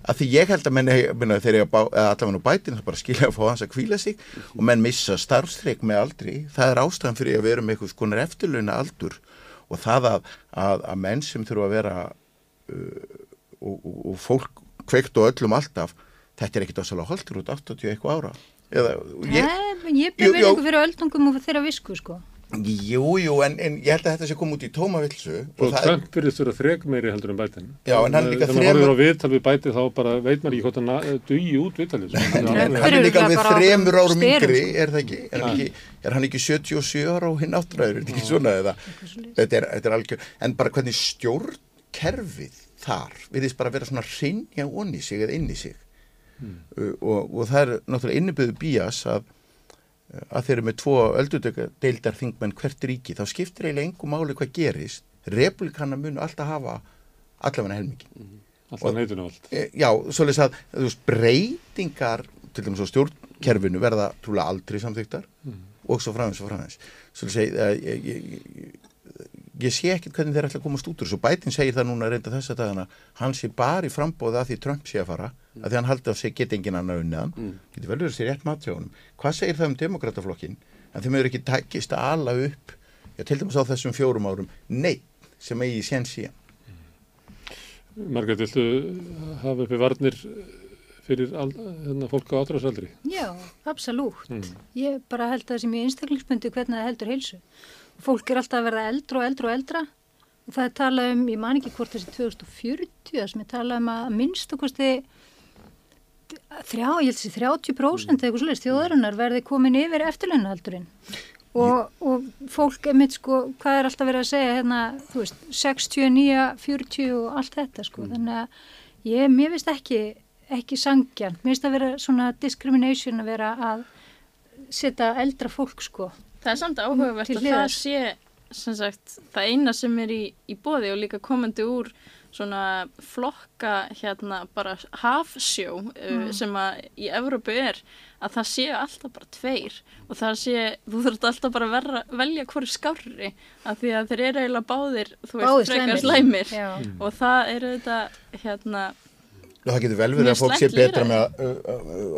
Speaker 2: að því ég held að menn minna, þegar ég allavega á bætinu bara skilja að fá hans að kvíla sig og menn missa starfstreik með aldri það er ástæðan fyrir að við erum eitthvað skonar eftirlauna aldur og það að, að, að menn sem þurfa að vera uh, og, og, og fólk kveikt og öllum alltaf þetta er ekkert ásala holdur út 80 eitthvað ára eða, ég,
Speaker 3: Ég, ég ber
Speaker 2: jú.
Speaker 3: verðingu fyrir öldungum og þeirra visku sko.
Speaker 2: jú, jú, en, en ég held að þetta sé koma út í tómavilsu
Speaker 1: Og Trump virðist vera þreg meiri heldur en bætin.
Speaker 2: Já, en hann er líka
Speaker 1: Þegar maður
Speaker 2: þremur-
Speaker 1: á viðtal við bæti þá bara veit maður ekki hvort hann na- dugi út viðtalið. sko. Hann er
Speaker 2: líka
Speaker 3: á
Speaker 2: þremur árum yngri,
Speaker 3: sko.
Speaker 2: er það ekki? Er, ekki, er hann ekki 77 ára og hinn áttræður, er þetta ekki svona eða? Þetta er, þetta er algjör, en bara hvernig stjórnkerfið þar virðist bara vera svona hreinja onni sig eða inn í sig. Uh, og, og það er náttúrulega inniböðu bías að að þeir eru með tvo öldudöka þingmenn hvert ríki, þá skiptir eiginlega engum máli hvað gerist, republikana munu alltaf hafa allavega helmingin
Speaker 1: Alltaf neitun og allt.
Speaker 2: E, Já, svolítið að þú veist, breytingar til dæmis á stjórnkerfinu verða trúlega aldrei samþyktar og svo framins og framins. Svolítið að ég, ég, ég, ég sé ekkert hvernig þeir ætla að komast út úr þessu. Bætin segir það núna reynda þessa dagana, hann sé bara í frambóða að því Trump sé að fara, að því hann haldi að sig geta engin annar unniðan, mm. getur vel verið sér rétt mat hjá honum. Hvað segir það um demokrataflokkin? En þeim eru ekki tækist að ala upp, já, til dæmis á þessum fjórum árum, neitt sem eigi sér síðan.
Speaker 1: Margrét, viltu hafa uppi varnir fyrir al, hérna, fólk á átrásaldri?
Speaker 3: Já, absolutt.
Speaker 1: Mm.
Speaker 3: Ég bara held að það sem ég einstaklingsbundi hvernig það heldur heilsu. Fólk er alltaf að verða eldra og eldra og eldra og það er talað um, ég man ekki hvort þessi 2040, það sem er talað um að minnst og kosti þrjá, ég held þessi 30% eða eitthvað svolítið þjóðarinnar verði komin yfir eftirlaunahaldurinn. Og, og fólk er mitt sko, hvað er alltaf verið að segja hérna, þú veist, 69, 40 og allt þetta sko, þannig að ég, mér finnst ekki, ekki sangjan, mér finnst að vera svona discrimination að vera að setja eldra fólk sko.
Speaker 4: Það er samt áhugavert
Speaker 3: Til
Speaker 4: að það sé sem sagt, það eina sem er í, í bóði og líka komandi úr svona flokka hérna bara hafsjó uh, sem að í Evrópu er að það sé alltaf bara tveir. Og það sé, þú þurft alltaf bara að verra, velja hverju skárri af því að þeir eru eiginlega báðir, þú veist, frekar
Speaker 3: slæmir.
Speaker 4: slæmir.
Speaker 3: Já.
Speaker 4: og það eru þetta hérna
Speaker 2: það getur vel verið að fólk sé betra með að,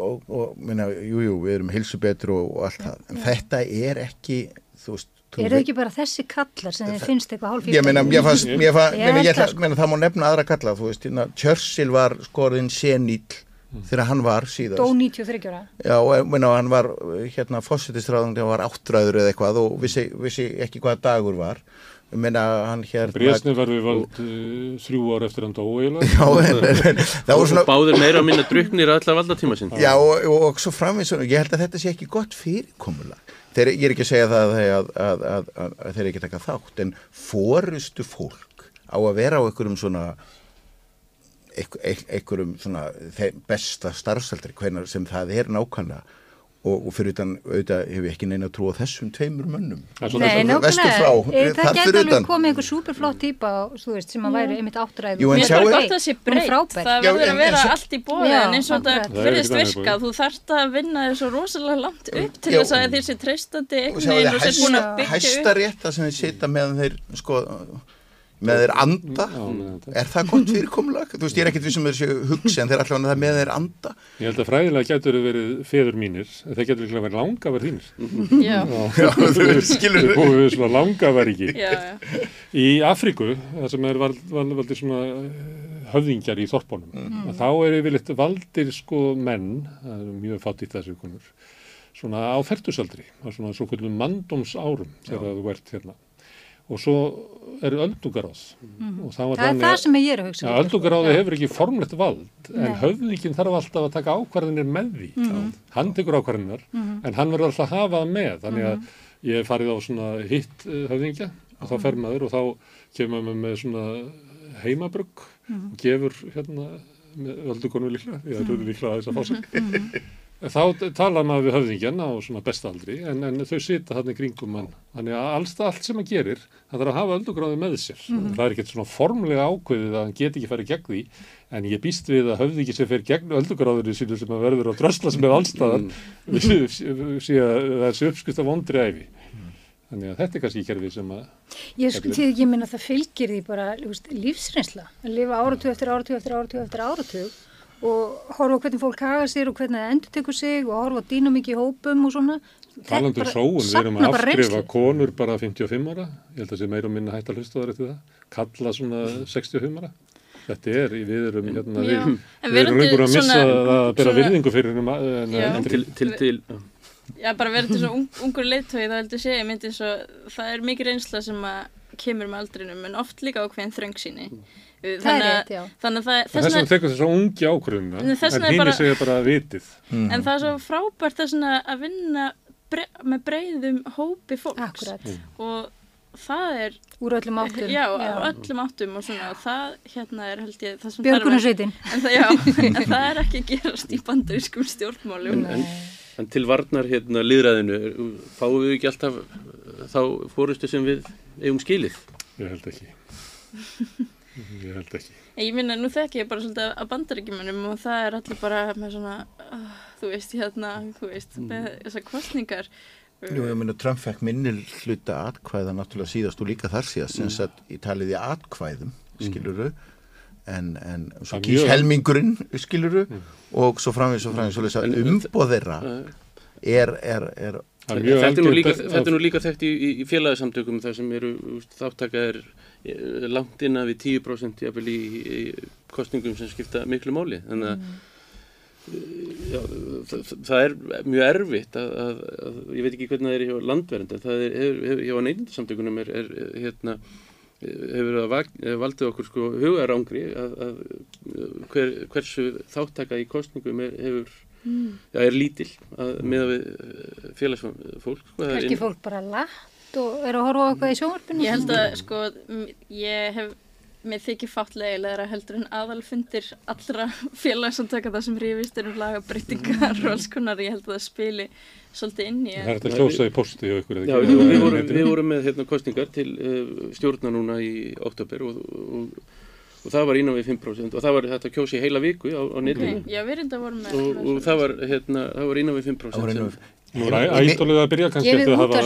Speaker 2: og, og, minna, jú, jú, við erum hilsu betri og, og allt það, en þetta er ekki, þú veist, þú
Speaker 3: Er það ekki bara þessi kallar sem þið finnst eitthvað hálf
Speaker 2: Ég meina, mér fannst, mér fannst,
Speaker 3: Ég
Speaker 2: ég ætla,
Speaker 3: það, sko.
Speaker 2: má nefna aðra kalla, þú veist, hérna, Churchill var skorðin senýll þegar hann var síðast.
Speaker 3: Dó 93 ára.
Speaker 2: Já, og meina, hann var, hérna, fósitistráðandi, hann var áttræður eða eitthvað og vissi, vissi ekki hvað dagur var. Ég meina, hann hérna...
Speaker 1: Brésni við vald uh, þrjú ár eftir hann dó eiginlega. *laughs*
Speaker 2: Já, en, en, en það
Speaker 5: og
Speaker 2: var svona...
Speaker 5: báðir meira að minna druknir allar valdatíma sinn
Speaker 2: Já, og, og, og svo framvegis, ég held að þetta sé ekki gott fyrirkomulag. Þeir, ég er ekki að segja það að, að, að, að, að, að þeir ekki taka þátt, en fórustu fólk á að vera á einhverjum svona, einhver- einhver- einhverjum svona besta starfsaldri, hvenar sem það er nákvæmlega og, fyrir utan, auðvitað, hef ég ekki neina trú á þessum tveimur mönnum.
Speaker 1: Það er
Speaker 3: Nei,
Speaker 1: að-
Speaker 3: nákvæmlega.
Speaker 2: frá,
Speaker 3: Eh,
Speaker 2: þar
Speaker 3: Það getur
Speaker 2: fyrir
Speaker 3: alveg komið einhver superflott típa, þú veist, sem að væri einmitt áttræð.
Speaker 4: Mér finnst bara gott að það sé breytt, það verður að vera allt í bóði
Speaker 3: Já,
Speaker 4: en eins og þetta
Speaker 1: Það er í
Speaker 4: virka, þú þarft að vinna þér svo rosalega langt upp til þess að þér sé treystandi
Speaker 2: Og
Speaker 4: sér búin að byggja
Speaker 2: hæsta
Speaker 4: upp.
Speaker 2: rétta sem þeir sita meðan þeir, sko, með þeir anda,
Speaker 1: Já, með
Speaker 2: er það gott fyrirkomulag? Þú veist, ég er ekkert við sem þeir séu hugsi en þeir allavega það með þeir anda.
Speaker 1: Ég held að fræðilega getur verið feður mínir, en það getur líklega verið langavar þínir.
Speaker 4: Já,
Speaker 2: Já, *laughs* þú skilur
Speaker 1: búum við svona langavar ekki.
Speaker 4: já, já.
Speaker 1: Í Afríku, það sem er vald, vald, valdir svona eh, höfðingjar í þorpunum, mm. þá er yfirleitt valdir sko menn, það er mjög fátt í þessu konur, svona á fertusaldri, á svona svo kvöldum mandóms árum þegar þú ert hérna. Og svo er öldungaráð. Og það var
Speaker 3: Það er það
Speaker 1: að
Speaker 3: sem ég er að hugsa.
Speaker 1: ja,
Speaker 3: sko.
Speaker 1: öldungaráði hefur ekki formlegt vald en
Speaker 3: Nei.
Speaker 1: höfðingin þarf alltaf að taka ákvarðinir með því. Hann tekur ákvarðinir en hann verður alltaf að hafa það með. Þannig að ég hef farið á svona hitt eh, höfðingja og þá fer maður og þá kemur maður með svona heimabrugg og gefur hérna með öldugonu líklega, ég er líklega að þess að fá sig þá talar maður við höfðingjan á svona bestaldri en, en þau sita þarna í kringum mann þannig að alls allt sem hann gerir það þarf að hafa öldugráði með sér. Það er ekkert svona formlega ákveðið að hann geti ekki farið gegn því en ég býst við að höfðingi sem fer gegn öldugráðinu sínu sem að verður að dröslast með allstaðar *laughs* sé að það er uppskust af vondri æfi þannig að þetta er kannski kerfi sem að
Speaker 3: Ég, sko, því, ég minna það fylgir því bara lífsreynsla, að lifa áratug eftir áratug eftir áratug eftir áratug og horfa á hvernig fólk haga sér og hvernig það endur tekur sig og horfa á dýnamík í hópum og svona.
Speaker 1: Talandu
Speaker 3: Bara
Speaker 1: sóun, við erum að
Speaker 3: bara
Speaker 1: afskrifa konur bara 55 ára, ég held að sé meira og minna hægt að hlusta þar eftir það, kalla svona 65 ára. Þetta er, við erum hérna, við,
Speaker 4: en
Speaker 1: við erum lengur að missa
Speaker 4: svona-
Speaker 1: að bera virðingu fyrir hennum en, en,
Speaker 5: til, til, til, já.
Speaker 4: Já, bara verið til svo ung, ungur leittói þá heldur sé, ég myndi eins og það er mikið reynsla sem að kemur með aldrinum en oft líka þröngsýni.
Speaker 3: Það er rétt, já.
Speaker 4: Þannig að
Speaker 1: þess vegna
Speaker 4: vegna-
Speaker 1: tekur þess að ungi ákvörðuna, en
Speaker 4: vegna er
Speaker 1: hinn segja bara vitið.
Speaker 4: En það er svo frábært þess vegna að vinna bre með breyðum hópi fólks.
Speaker 3: Akkurat,
Speaker 4: Og það er,
Speaker 3: úr öllum áttum.
Speaker 4: já, á öllum áttum og svona, og það hérna er held ég það sem
Speaker 3: Björgunarsveitin.
Speaker 4: En já, en það er ekki að gerast í bandarískum stjórnmálum.
Speaker 5: en, en til varnar hérna líðræðinu fáum við ekki alltaf þá fórustu sem við eigum skilið
Speaker 1: Ég held ekki. Ég held ekki.
Speaker 4: Ég minna, nú þekki ég bara svolítið að bandaríkjumunum og það er allir bara með svona, uh, þú veist, hérna, þú veist, með þessar kostningar.
Speaker 2: Jú, ég meina Trump fekk minnil hluta atkvæða náttúrulega síðast og líka þar síðast sem sett í talið í atkvæðum skiluru en, en svo
Speaker 1: mjög-
Speaker 2: helmingurinn skiluru og svo framvegis og framvegis svo lesa
Speaker 5: En-
Speaker 2: umboð þeirra er, er, er
Speaker 1: er
Speaker 5: þetta er, nú líka,
Speaker 1: algengt að-
Speaker 5: þetta er nú líka þekkt í, í, félagsamtökum þar sem eru úst, eh, langt innan við 10% jafnvel í, í kostningum sem skipta miklu máli þannig að
Speaker 3: Mm.
Speaker 5: já, það, það er mjög erfitt að, að, að ég veit ekki hvernig það er hjá landvernd en það er, hefur, hefur, hjá neyndinsamtökunum er, er hérna hefur það eh, valdið okkur sko hugarangri að, að hver, hversu þáttaka í kostningum er, hefur já, er lítil að, með við félagsfólk sko, inn-
Speaker 3: fólk bara latt og er að horfa eitthvað í sjónvarpinu.
Speaker 4: Ég held að, sko, ég hef, mér þykir fátt leiðilegra heldur en aðalfundir allra *laughs* félagsamtaka það sem rífist eru lagabreitingar og alls konar, ég held að það spili svolítið inn í.
Speaker 1: Það er þetta að kjósa í posti og ykkur
Speaker 5: Já, við, við, vorum, við vorum með hérna, kostningar til uh, stjórna núna í oktober og, og, og það var innan við 5% og það var þetta að kjósa í heila viku á, á netinu
Speaker 4: Já, vorum með.
Speaker 5: og, og það, var, hérna, það var innan við 5%
Speaker 2: Það var innan við-
Speaker 1: Nú er ædolið að byrja kannski eftir að hafa,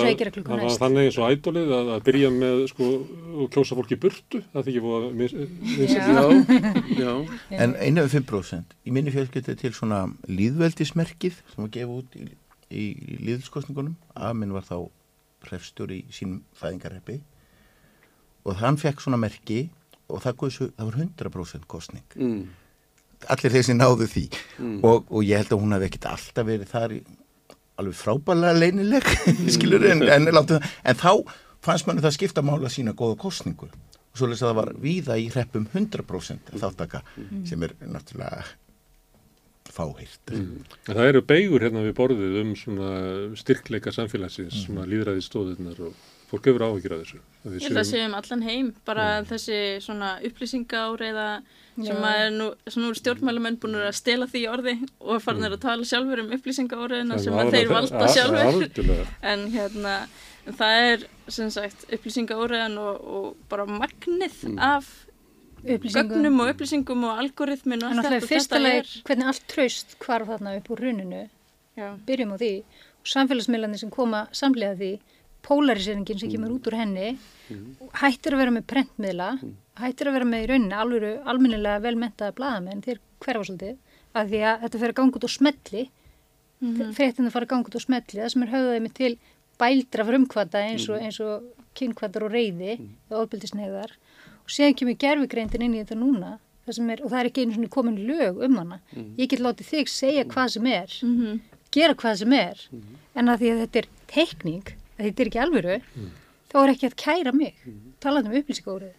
Speaker 3: af
Speaker 1: þannig eins og ædolið að, að byrja með sko og kjósa fólki burtu, það þykir búið að mis, mis,
Speaker 3: Já.
Speaker 5: Já, *laughs* já,
Speaker 2: En einu við 5% í minni fjölskyldi til svona líðveldismerkið sem var gefið út í, í, í líðelskostningunum Amin var þá hrefstjóri í sínum fæðingarreppi og hann fekk svona merki og það, guðs, það var 100% kostning
Speaker 5: mm,
Speaker 2: allir þeir sem náðu því.
Speaker 5: Mm.
Speaker 2: og, og ég held að hún hef ekkit alltaf verið þar í, alveg frábælega leynileg *laughs* skilur en, en, en þá fannst manni það skipta mála sína góða kostningu og svo lesa það var víða í hreppum 100% þáttaka sem er náttúrulega fáhýrt
Speaker 1: En það eru beigur hérna við borðið um styrkleika samfélagsins, svona líðræði stóðirnar og fólk hefur áhyggjur af þessu. Að við
Speaker 4: Ég held að
Speaker 1: séum-
Speaker 4: allan heim, bara þessi svona upplýsingaáreiða sem að er nú, sem nú er stjórnmælumenn búin að stela því orði og farnir að tala sjálfur um upplýsingaáreiðina sem að þeir valda sjálfur. *laughs* En hérna, en það er sem sagt upplýsingaáreiðan og, og bara magnið af gögnum og upplýsingum og algoritmin og allt þetta.
Speaker 3: leið, hvernig allt traust hvarf þarna upp úr runinu,
Speaker 4: Já,
Speaker 3: byrjum á því, og samfélagsmiðlarnir sem koma samlega því, polariseringen sem kemur út úr henni, hættir að vera með prentmiðla, hættir að vera með í rauninni alvöru, almennilega velmentaða blaðamenn, þeir hverfa svolítið, að því að þetta fer að ganga út á smelli, mm -hmm. fréttin að fara að ganga út á smelli, það sem er höfðaðið með til bældra frumkvata eins og, eins og kynkvatar og reyði, eða ofbildisneiðar, og síðan kemur gerfugreindin inn í þetta núna, það sem er, og það er ekki einu svona komin lög um hana. Ég get látið þig segja hvað sem er, gera hvað sem er, en að því að þetta er teikning, þetta er ekki alvöru, þá er ekki að kæra mig talað um upplýsingóriði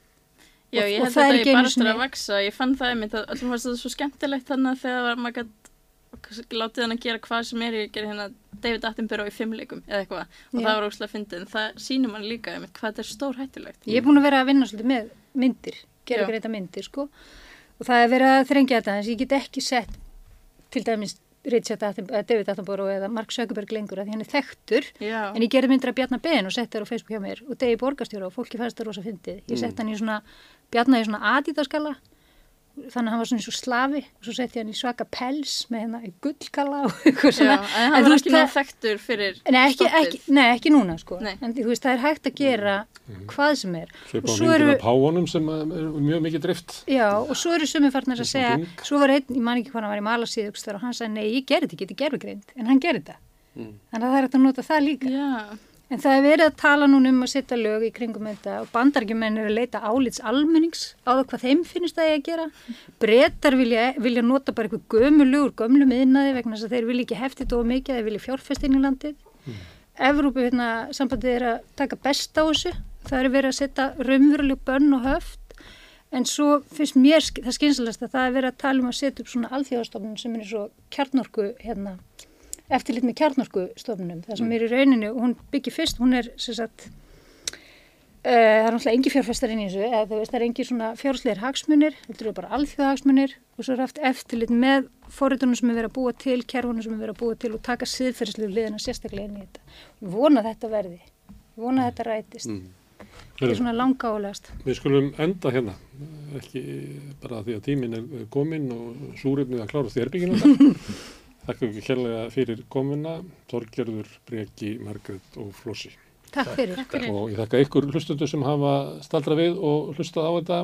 Speaker 4: Já, ég held
Speaker 3: það
Speaker 4: að
Speaker 3: er
Speaker 4: þetta
Speaker 3: ekki
Speaker 4: ég
Speaker 3: einu
Speaker 4: bara eftir
Speaker 3: sinni-
Speaker 4: að vaksa. Ég fann það einmitt að öllum fannst þetta svo skemmtilegt þannig að þegar maður gætt látið hann að gera hvað sem er. Ég gerði hérna David Attenborough í fimmleikum eða eitthvað og
Speaker 3: Já.
Speaker 4: það var óslega fyndið. En það sýnir mann líka einmitt hvað þetta er stór hættulegt.
Speaker 3: Ég er búin að vera að vinna svolítið með myndir, gera greita myndir, sko. Og það er verið að þrengja þetta, að ég get ekki sett til dæmis Richard Attenborough, eða David Attenborough eða Mark Zuckerberg lengur að er þekktur.
Speaker 4: Já,
Speaker 3: En ég gerði myndir að Bjarnar Ben og setti þær á Facebook hjá mér og degi borgarstjóra og fólki fannst það rosa fyndið. Ég setti hann í svona, Bjarnar í svona adidaskalla, þannig að hann var svona eins og slafi og svo setti hann í svaka pels með hérna í gullkalla og eitthvað
Speaker 4: já,
Speaker 3: svona.
Speaker 4: en hann
Speaker 3: þú
Speaker 4: var ekki með þekktur fyrir
Speaker 3: Nei ekki, ekki, nei, ekki núna sko.
Speaker 4: Nei.
Speaker 3: En þú veist, það er hægt að gera hvað sem er.
Speaker 1: Sveipa
Speaker 3: Og svo eru-
Speaker 1: af páanum sem að er mjög mikið drift.
Speaker 3: Já, og svo eru sumi farnir að segja,
Speaker 1: bing.
Speaker 3: svo var einn, ég man ekki hvað hann var í malasíðugstar og hann sagði, nei, ég gerði þetta, ég geti gerfugreind, en hann gerði þetta. Þannig að það er hægt að nota það líka.
Speaker 4: Já,
Speaker 3: En það er verið að tala núna um að setja lög í kringum þetta og bandargjumenn eru að leita álits almennings á það hvað þeim finnst það að gera. Bretar vilja, vilja nota bara eitthvað gömulugur, gömlu miðnaði vegna þess að þeir vilja ekki hefti þetta of mikið, þeir vilja fjárfestin í landið. Evrópu, hérna, sambandið er að taka best á þessu. Það er verið að setja raunveruleg bönn og höft. En svo finnst mér það skynsalast að það er verið að tala um að setja upp svona alþjóðastofnun sem er svo kjarnorku, hérna, eftirlit með kjarnorkustofnunum. Það sem er í rauninu, hún byggir fyrst, hún er sem sagt, uh, það er náttúrulega engi fjárfestar inn í þessu, eða veist, það er engi svona fjárhásleir hagsmunir, þetta eru bara alþjóðhagsmunir og svo er haft eftirlit með forritunum sem er verið að búa til, kerfunum sem er verið að búa til og taka siðferðslu liðina sérstaklega inn í þetta. Ég vona þetta verði, ég vona þetta rætist. Þetta er svona langálegast.
Speaker 1: Við skulum enda hérna, ekki bara því að tíminn er kominn og súrefnið að herbygginu þetta. *laughs* Þakka ekki kærlega fyrir komuna, Þorgerður, Breki, Margrét og Flossi.
Speaker 3: Takk fyrir.
Speaker 1: Og ég þakka ykkur hlustundu sem hafa staldra við og hlustað á þetta,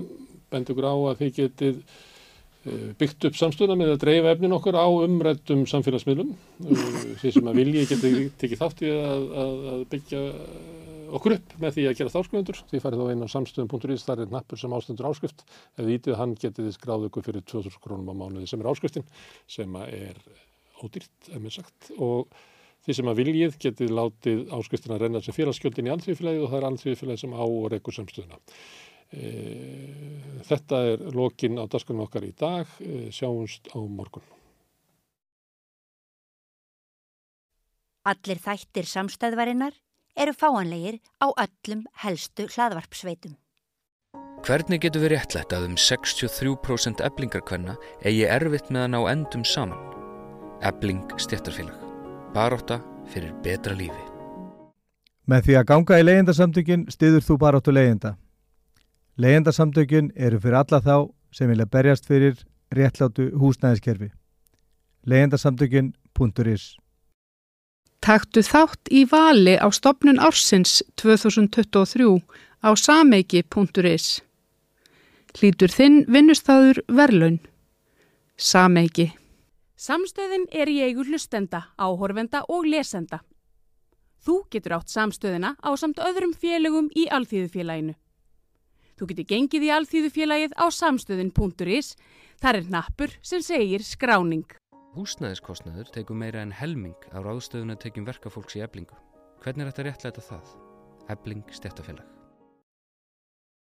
Speaker 1: bend ykkur á að þið getið eh, byggt upp samstöðuna með að dreifa efnin okkur á umrættum samfélagsmiðlum. Eh, Þið sem að vilji getið tekið þátt í að, að, að byggja okkur upp með því að gera þáskrifundur. Því farið þá inn á samstöðum.is, þar er nappur sem ástendur áskrift. Ef þið ítið hann getið þið skráð ykkur fyrir 2000 krónum á mánuði sem er áskriftin, sem að er ódýrt, ef mér sagt. Og því sem að viljið getið látið áskriftina renna sem félagsgjöldin í alþjóðfélagið og það er alþjóðfélagið sem á og reykur samstöðuna. E, þetta er lokin á daskunum okkar í dag. E, sjáumst á morgun.
Speaker 6: Allir þættir samstæðvarinnar eru fáanlegir á öllum helstu hlaðvarpsveitum.
Speaker 7: Hvernig getur við réttlætt að um 63% eblingarkvenna eigi erfitt með að ná endum saman? Ebling stjættarfélag. Baróta fyrir betra lífi.
Speaker 8: Með því að ganga í leyendasamtökin stiður þú baráttu leyenda. Leyendasamtökin eru fyrir alla þá sem vilja berjast fyrir réttlátu húsnæðiskerfi. leyendasamtökin.is
Speaker 9: Taktu þátt í vali á stopnun ársins 2023 á sameiki.is. Hlýtur þinn vinnustæður verlaun. Sameiki.
Speaker 10: Samstöðin er í eigu hlustenda, áhorfenda og lesenda. Þú getur átt samstöðina á samt öðrum félögum í Alþýðufélaginu. Þú getur gengið í Alþýðufélagið á samstöðin.is. Þar er nappur sem segir skráning.
Speaker 7: Húsnæðiskostnaður tekur meira en helming á ráðstöðuna tekjum verkafólks í eblingu. Hvernig er þetta réttlæta það? Ebling stjættarfélag.